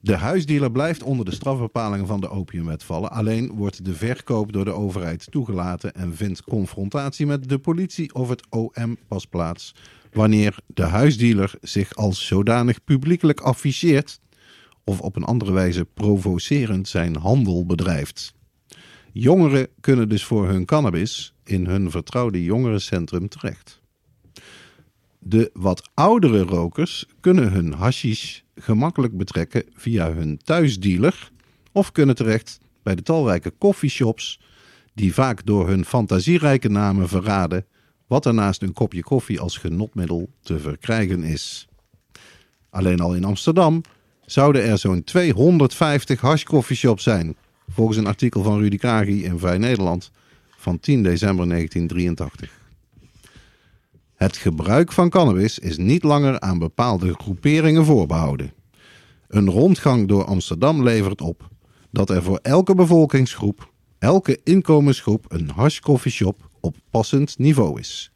De huisdealer blijft onder de strafbepalingen van de opiumwet vallen. Alleen wordt de verkoop door de overheid toegelaten en vindt confrontatie met de politie of het OM pas plaats wanneer de huisdealer zich als zodanig publiekelijk afficheert of op een andere wijze provocerend zijn handel bedrijft. Jongeren kunnen dus voor hun cannabis in hun vertrouwde jongerencentrum terecht. De wat oudere rokers kunnen hun hashish gemakkelijk betrekken via hun thuisdealer of kunnen terecht bij de talrijke coffeeshops die vaak door hun fantasierijke namen verraden wat er naast een kopje koffie als genotmiddel te verkrijgen is. Alleen al in Amsterdam zouden er zo'n 250 hashcoffeeshops zijn, volgens een artikel van Rudy Kragi in Vrij Nederland van 10 december 1983. Het gebruik van cannabis is niet langer aan bepaalde groeperingen voorbehouden. Een rondgang door Amsterdam levert op dat er voor elke bevolkingsgroep, elke inkomensgroep een hashcoffeeshop op passend niveau is.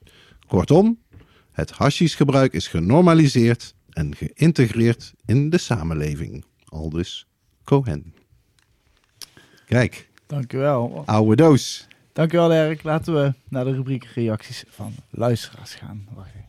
Kortom, het hashishgebruik is genormaliseerd en geïntegreerd in de samenleving. Aldus Cohen. Kijk, Dankjewel. oude doos. Dankjewel Erik. Laten we naar de rubriek reacties van luisteraars gaan. Wacht even.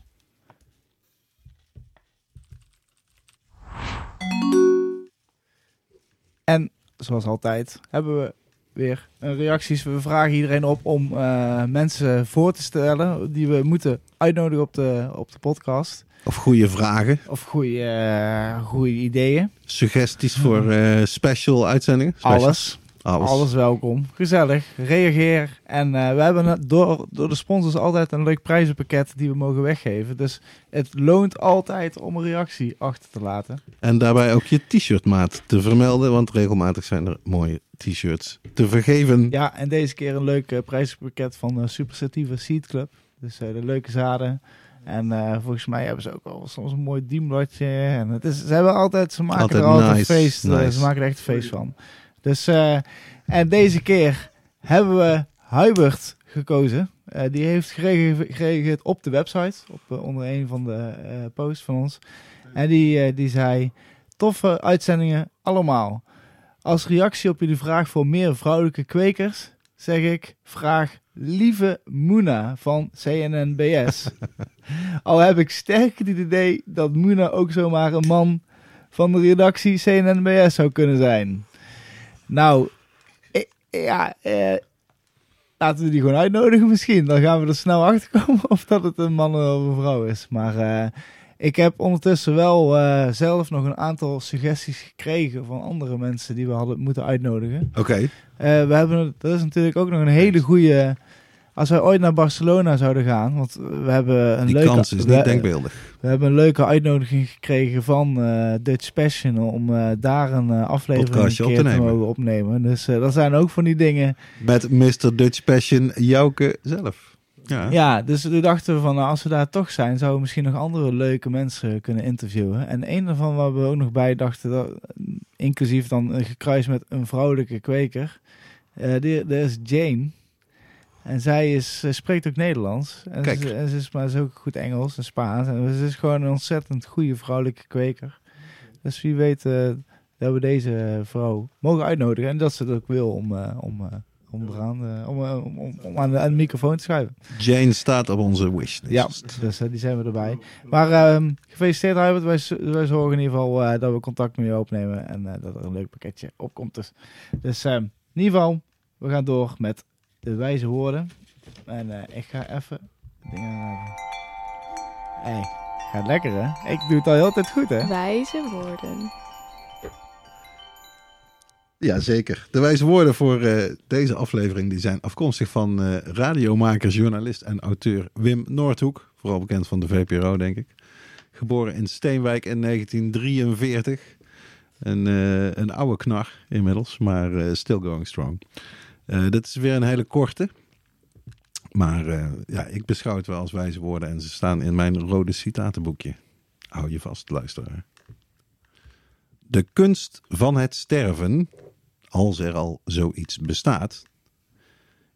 En zoals altijd hebben we weer een reacties. We vragen iedereen op om eh, mensen voor te stellen die we moeten uitnodigen op de, op de podcast. Of goede vragen, Of goede eh, goede ideeën. suggesties voor eh, special uitzendingen. Specials. Alles. Alles. Alles welkom. Gezellig. Reageer. En eh, we hebben door, door de sponsors altijd een leuk prijzenpakket die we mogen weggeven. Dus het loont altijd om een reactie achter te laten. En daarbij ook je t-shirtmaat te vermelden, want regelmatig zijn er mooie t-shirts te vergeven. Ja, en deze keer een leuk eh, prijzenpakket van de Supersatieve Seed Club. Dus eh, de leuke zaden. En eh, volgens mij hebben ze ook wel soms een mooi diembladje. En het is, ze hebben altijd, ze maken Altijd er altijd nice, feest. eh, nice. Ze maken er echt feest van. Dus, eh, en deze keer hebben we Hubert gekozen. Eh, die heeft gereageerd op de website, op, eh, onder een van de posts van ons. En die, die zei, toffe uitzendingen allemaal. Als reactie op jullie vraag voor meer vrouwelijke kwekers, zeg ik, vraag lieve Moena van CNNBS. Al heb ik sterk het idee dat Moena ook zomaar een man van de redactie CNNBS zou kunnen zijn. Nou, eh, ja, eh, laten we die gewoon uitnodigen misschien. Dan gaan we er snel achter komen of dat het een man of een vrouw is. Maar eh, ik heb ondertussen wel eh, zelf nog een aantal suggesties gekregen van andere mensen die we hadden moeten uitnodigen. Oké, Eh, we hebben, dat is natuurlijk ook nog een hele goede. Als wij ooit naar Barcelona zouden gaan, want we hebben een die leuke, kans is we, niet denkbeeldig. we hebben een leuke uitnodiging gekregen van eh, Dutch Passion om eh, daar een eh, aflevering een Podcastje op keer te te, nemen. mogen opnemen. Dus dat zijn ook van die dingen. Met Mr. Dutch Passion Jouke zelf. Ja. Ja, dus toen dachten we van nou, als we daar toch zijn, zouden we misschien nog andere leuke mensen kunnen interviewen. En een daarvan waar we ook nog bij dachten, dat, inclusief dan gekruist met een vrouwelijke kweker, die, dat is Jane. En zij is, ze spreekt ook Nederlands. En, Kijk. Ze, en ze is maar zo goed Engels en Spaans. En ze is gewoon een ontzettend goede vrouwelijke kweker. Dus wie weet eh, dat we deze vrouw mogen uitnodigen. En dat ze het ook wil om, eh, om, eh, om, eraan, om, eh, om, om, om aan, de, aan de microfoon te schuiven. Jane staat op onze wishlist. Ja, dus die zijn we erbij. Maar ehm, gefeliciteerd Hubert. Wij, wij zorgen in ieder geval eh, dat we contact met je opnemen. En eh, dat er een leuk pakketje opkomt. Dus, dus ehm, in ieder geval, we gaan door met de wijze woorden. En eh, ik ga even dingen... Hey, gaat lekker hè? Ik doe het al heel tijd goed hè? Wijze woorden. Ja, zeker. De wijze woorden voor eh, deze aflevering die zijn afkomstig van eh, radiomaker, journalist en auteur Wim Noordhoek. Vooral bekend van de VPRO, denk ik. Geboren in Steenwijk in 1943. Een, eh, een oude knar inmiddels, maar eh, still going strong. Eh, dit is weer een hele korte. Maar eh, ja, ik beschouw het wel als wijze woorden en ze staan in mijn rode citatenboekje. Hou je vast, luisteraar. De kunst van het sterven, als er al zoiets bestaat,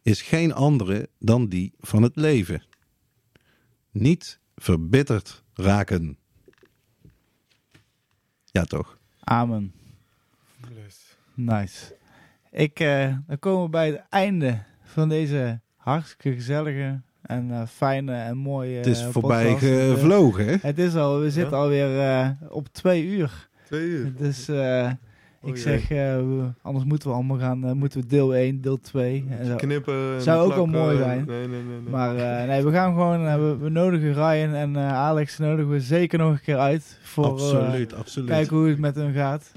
is geen andere dan die van het leven. Niet verbitterd raken. Ja, toch? Amen. Nice. Ik, eh, dan komen we bij het einde van deze hartstikke gezellige en eh, fijne en mooie Het is eh, voorbij gevlogen, hè? Het is al, we zitten alweer eh, op twee uur. Twee uur. Dus eh, ik Oh zeg, eh, we- anders moeten we allemaal gaan, eh, moeten we deel 1, deel 2. En zo. Knippen. en Zou ook wel mooi zijn. Nee, nee, nee. nee. Maar eh, nee, we gaan gewoon, we, we nodigen Ryan en eh, Alex nodigen we zeker nog een keer uit. Voor, eh, absoluut, absoluut. Kijken hoe het met hun gaat.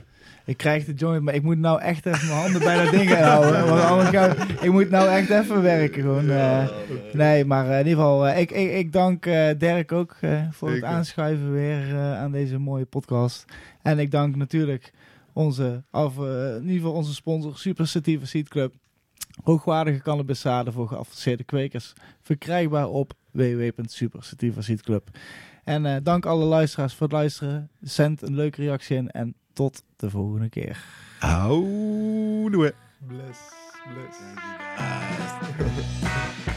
Ik krijg de joint, maar ik moet nou echt even mijn handen bij dat ding houden. Want anders ga ik, moet nou echt even werken. Gewoon, eh. nee, maar eh, in ieder geval, eh, ik, ik, ik dank eh, Dirk ook voor het aanschuiven weer aan deze mooie podcast. En ik dank natuurlijk onze, of, in ieder geval onze sponsor, Super Sativa Seed Club. Hoogwaardige cannabiszaden voor geavanceerde kwekers. Verkrijgbaar op www.supersativaseedclub. En dank alle luisteraars voor het luisteren. Zend een leuke reactie in en tot de volgende keer. Houdoe. Bless. Bless.